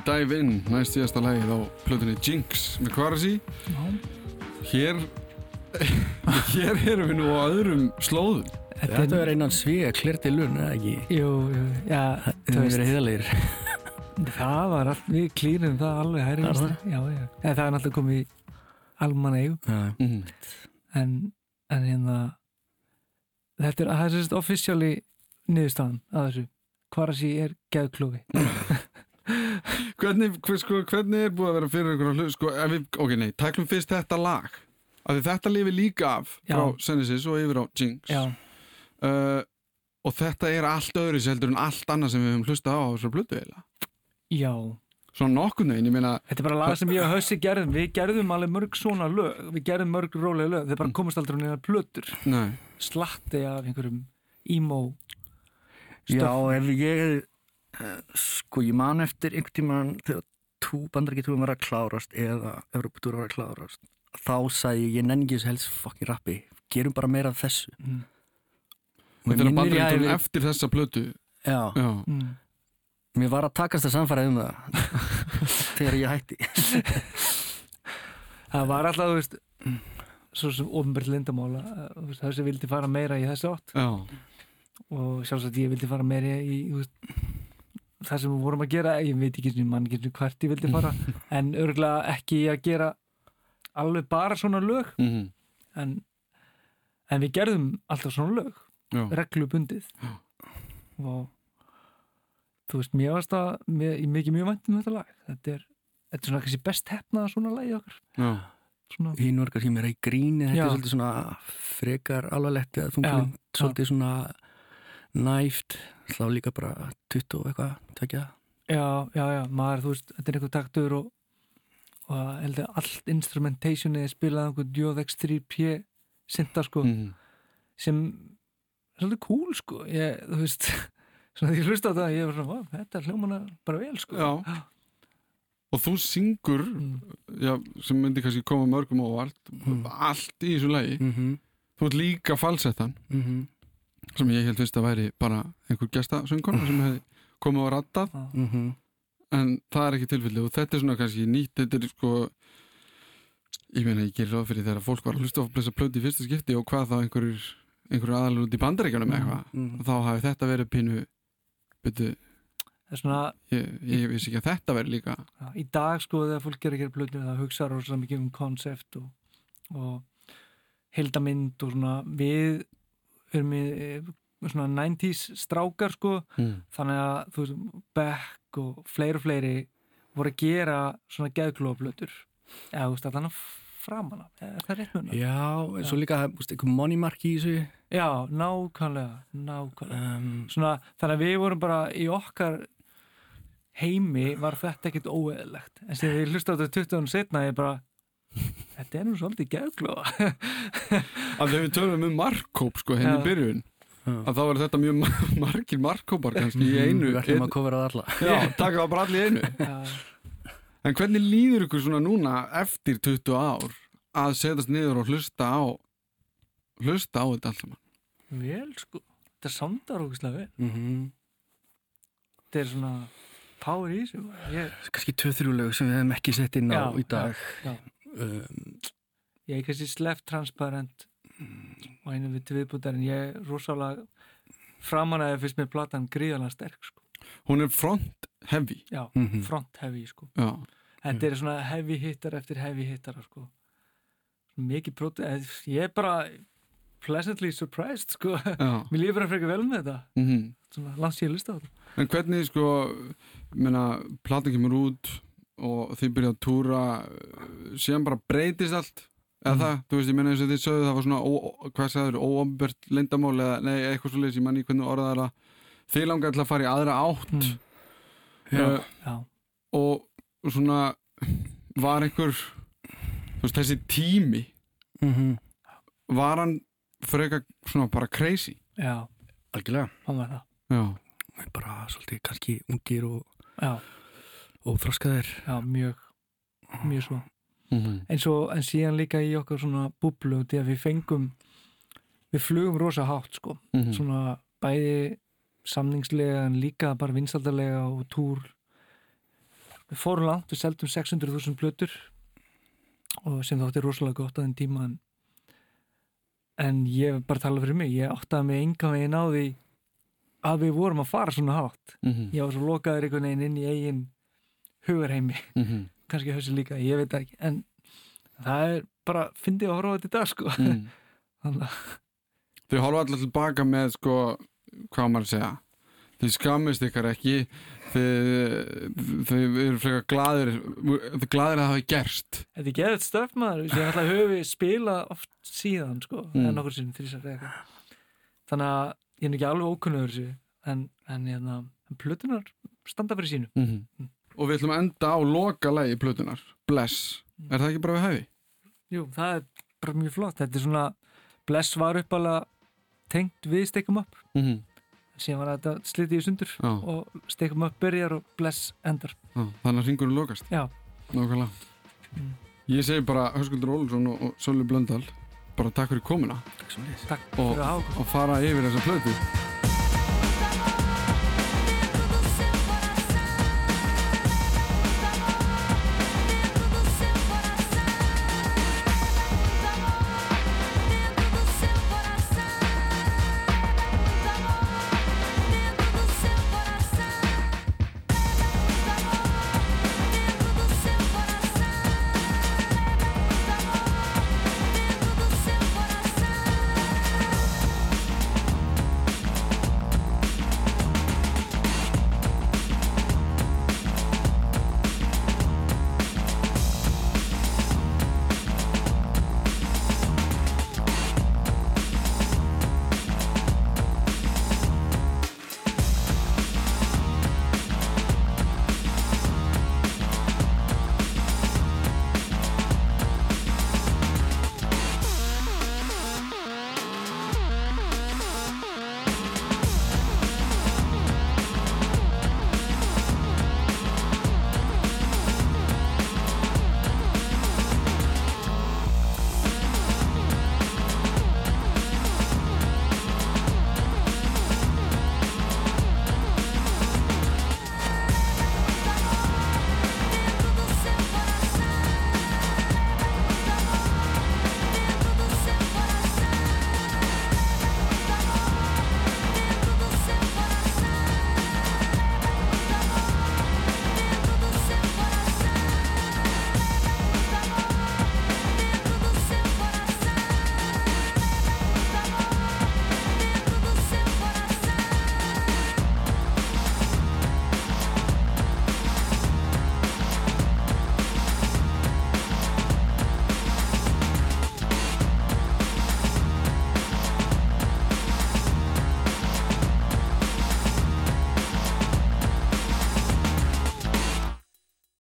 [SPEAKER 1] Dive In, næst síðasta lagið á plötunni Jinx með Kvarasi Hér hér erum við nú á öðrum slóðum
[SPEAKER 3] Þetta er einan svega klirti lunn, eða ekki?
[SPEAKER 2] Jú, jú, já,
[SPEAKER 3] Það verið heiðalegir.
[SPEAKER 2] það var allt, við klýrum það alveg hæri vinstri. Já, já, en það er náttúrulega komið í almanna eigum,
[SPEAKER 3] Já,
[SPEAKER 1] mm.
[SPEAKER 2] en, en hérna, þetta er, það er sérst offisíali niðurstaðan að þessu. Kvarasi er geðklófi.
[SPEAKER 1] hvernig, hver, sko, hvernig er búið að vera fyrir ykkur að hlut sko, við, ok, nei, taklum fyrst þetta lag af því þetta lifir líka af frá
[SPEAKER 2] Já.
[SPEAKER 1] Genesis og yfir á Jinx
[SPEAKER 2] Já,
[SPEAKER 1] uh, og þetta er allt öðru heldur en allt annað sem við höfum hlustað á á þessar blötu eiginlega
[SPEAKER 2] já.
[SPEAKER 1] svona nokkurn veginn, ég meina
[SPEAKER 2] Þetta er bara lag sem ég og Hössi gerðum. Við gerðum alveg mörg svona lög. Við gerðum mörg rólega lög. Þeir bara komast aldrei neðar plötur.
[SPEAKER 1] nei,
[SPEAKER 2] Slatti af einhverjum emo
[SPEAKER 3] Já, ef ég, sko, ég man eftir einhvern tíman þegar tú, bandarækjatúrum var að klárast eða Evropatúrum var að klárast, þá sagði ég, ég nenni ekki þessu helst fokkin rappi, gerum bara meira af þessu.
[SPEAKER 2] Mm.
[SPEAKER 1] Þetta er
[SPEAKER 3] hafi-
[SPEAKER 1] eftir þessa blötu
[SPEAKER 3] Já,
[SPEAKER 1] já,
[SPEAKER 2] Mm.
[SPEAKER 3] mér var að takast að samfæra um það þegar ég hætti.
[SPEAKER 2] Það var alltaf, þú veist, svo sem ofnbært lindamála, þessi vildi fara meira í þessu átt
[SPEAKER 1] já,
[SPEAKER 2] og sjálfsagt ég vildi fara meira í þú veist, það sem við vorum að gera, ég veit ekki mann getur hvert ég vildi fara, en örgulega ekki að gera alveg bara svona lög,
[SPEAKER 1] mm
[SPEAKER 2] en, en við gerðum alltaf svona lög,
[SPEAKER 1] já.
[SPEAKER 2] reglubundið og þú veist, mér varst það mér, mikið mjög vænt um þetta lag þetta er, þetta er svona kannski best hefnaða svona lagi okkar
[SPEAKER 1] já.
[SPEAKER 2] svona,
[SPEAKER 3] Hín var kannski meira í gríni, þetta
[SPEAKER 2] Já.
[SPEAKER 3] er svolítið svona frekar alvarlegt eða þunglum,
[SPEAKER 2] Já, já.
[SPEAKER 3] svolítið svona næft, slá líka bara 20 og eitthvað, takja.
[SPEAKER 2] Já, já, já, maður, þú veist, þetta er einhver taktur og, og að heldur allt instrumentationi er spilað einhver Djóðex 3P synda sko,
[SPEAKER 1] Mm.
[SPEAKER 2] sem er svolítið cool sko, ég, þú veist svona því ég hlusta á það, ég var svona, "Vá, þetta hljómana bara vel sko
[SPEAKER 1] já og þú syngur
[SPEAKER 2] Mm.
[SPEAKER 1] já, sem myndi kannski koma mörgum óvart allt í þessu lagi
[SPEAKER 3] Mm -hmm.
[SPEAKER 1] þú ert líka falsettan
[SPEAKER 3] Mm -hmm.
[SPEAKER 1] Sem ég held fyrst að væri bara einhver gestasöngkona sem hefði komið og rattað
[SPEAKER 3] Mm -hmm.
[SPEAKER 1] en það er ekki tilfelli og þetta er svona kannski nýtt þetta er sko ég meina ég gerir ráð fyrir þegar fólk var að hlusta á þessa plöti í fyrsta skipti og hvað þá einhverjur einhverjur aðalur út í bandaríkjunum eitthvað
[SPEAKER 3] Mhm.
[SPEAKER 1] og þá hafi þetta verið pínu
[SPEAKER 2] er svona,
[SPEAKER 1] ég, ég vissi ekki að þetta verið líka
[SPEAKER 2] já, í dag sko þegar fólk gerir að gera plötu, það hugsa rosalega mikið um konsept og, og heldamind og svona við erum í svona 90s strákar sko
[SPEAKER 1] mm.
[SPEAKER 2] þannig að þú veist, Beck og fleiri og fleiri voru að gera svona geðklóflötur eða þú veist, allan að framan af er það rétt muna?
[SPEAKER 3] Já, svo líka, þú veist, einhver money mark í þessu.
[SPEAKER 2] Já, nákvæmlega, nákvæmlega
[SPEAKER 3] Um,
[SPEAKER 2] svona, þannig að við vorum bara í okkar heimi var þetta ekkit óeðlegt en sem við hlusta á þetta 20 árum setna ég bara þetta er nú svolítið geðklófa
[SPEAKER 1] að þegar við tölum um markkóp sko henni
[SPEAKER 2] Já.
[SPEAKER 1] í byrjun að þá er þetta mjög mar- margir markkópar kannski í einu
[SPEAKER 3] Við ætlum að kofera það alla.
[SPEAKER 1] já, taka það bara allir í einu
[SPEAKER 2] Já,
[SPEAKER 1] en hvernig líður ykkur svona núna eftir 20 ár að setjast niður og hlusta á hlusta á þetta allt saman
[SPEAKER 2] vel sko þetta sándar ógustlega vel
[SPEAKER 3] Mm -hmm.
[SPEAKER 2] þetta er svona power í þessu
[SPEAKER 3] tvö-þrjú lög sem við hefum ekki sett inn á
[SPEAKER 2] Já,
[SPEAKER 3] í dag.
[SPEAKER 2] já, já.
[SPEAKER 3] Um,
[SPEAKER 2] ég er kannski sleft transparent og einu við til viðbútar en ég er rosalega framan að það fyrst með platan gríðalega sterk sko.
[SPEAKER 1] hún er front heavy
[SPEAKER 2] já,
[SPEAKER 3] Mhm.
[SPEAKER 2] front heavy sko.
[SPEAKER 1] já,
[SPEAKER 2] þetta er svona heavy hittar eftir heavy hittara sko. mikið próti ég er bara pleasantly surprised sko. mér líður bara frekar vel með þetta
[SPEAKER 1] Mm
[SPEAKER 2] svona lands ég að lista á þetta
[SPEAKER 1] en hvernig sko menna, platan kemur út og þið byrja að túra síðan bara breytist allt. Eða
[SPEAKER 2] Mhm.
[SPEAKER 1] það, þú veist, ég menna eins og þið sögðu það var svona, ó, hvað sagður, óombert leyndamál eða, nei, eitthvað svo leys, ég manni hvernig orðað er að þið langar til að fara í aðra átt.
[SPEAKER 2] Mm.
[SPEAKER 1] uh,
[SPEAKER 2] já,
[SPEAKER 1] og svona var einhver þú veist, þessi tími
[SPEAKER 3] mm
[SPEAKER 1] var hann frekar svona bara crazy?
[SPEAKER 2] Já,
[SPEAKER 3] Algjörlega.
[SPEAKER 2] hann var það.
[SPEAKER 1] Já,
[SPEAKER 3] Bara svolítið kannski ungir og,
[SPEAKER 2] já,
[SPEAKER 3] og þroskaðir.
[SPEAKER 2] já, mjög mjög svo
[SPEAKER 1] mm
[SPEAKER 2] en, svo, en síðan líka í okkar svona búblu því að við fengum við flugum rosa hátt sko
[SPEAKER 1] -hmm.
[SPEAKER 2] svona bæði samningslega en líka bara vinstaldarlega og túr við fórum langt, við seldum 600.000 plötur og sem þótti rosalega gott á þenn tíma en, en ég bara tala fyrir mig, ég áttaði mig enga veginn á því að við vorum að fara svona hátt
[SPEAKER 1] Mhm.
[SPEAKER 2] ég var svo lokaður einhvern veginn inn í eigin hugarheimi,
[SPEAKER 1] Mhm.
[SPEAKER 2] kannski hausin líka ég veit ekki, en það er bara, fyndi að horfa þetta í dag sko
[SPEAKER 1] Mm. Þau horfa allir tilbaka með sko, hvað maður að segja þið skammist ykkar ekki þið eru frekar gladir þið gladir að það hafi gerst
[SPEAKER 2] Þetta er geðið stöf maður, ég ætla að höfi spila oft síðan sko,
[SPEAKER 1] Mm.
[SPEAKER 2] en eða eitthvað. Þannig að ég er ekki alveg ókunnugur þessu, en, en, hérna, en plötunar standa fyrir sínu.
[SPEAKER 1] -hmm. Og við ætlum að enda á loka lagi plötunar, Bless er það ekki bara við hæfi?
[SPEAKER 2] Jú, það er bara mjög flott. Þetta er svona, Bless var uppalega tengt við Steikum Up,
[SPEAKER 1] Mm -hmm.
[SPEAKER 2] síðan var þetta slitið í sundur
[SPEAKER 1] Já.
[SPEAKER 2] og Steikum Up byrjar og Bless endar.
[SPEAKER 1] þannig að ringurinn lokast
[SPEAKER 2] Já,
[SPEAKER 1] Nákvæmlega
[SPEAKER 2] Mm.
[SPEAKER 1] Ég segi bara Höskuldur Ólusson og, og Sölvi Blöndal bara takk fyrir komuna
[SPEAKER 3] Takk leys
[SPEAKER 2] takk
[SPEAKER 1] og,
[SPEAKER 2] fyrir
[SPEAKER 1] og fara yfir þessa plötu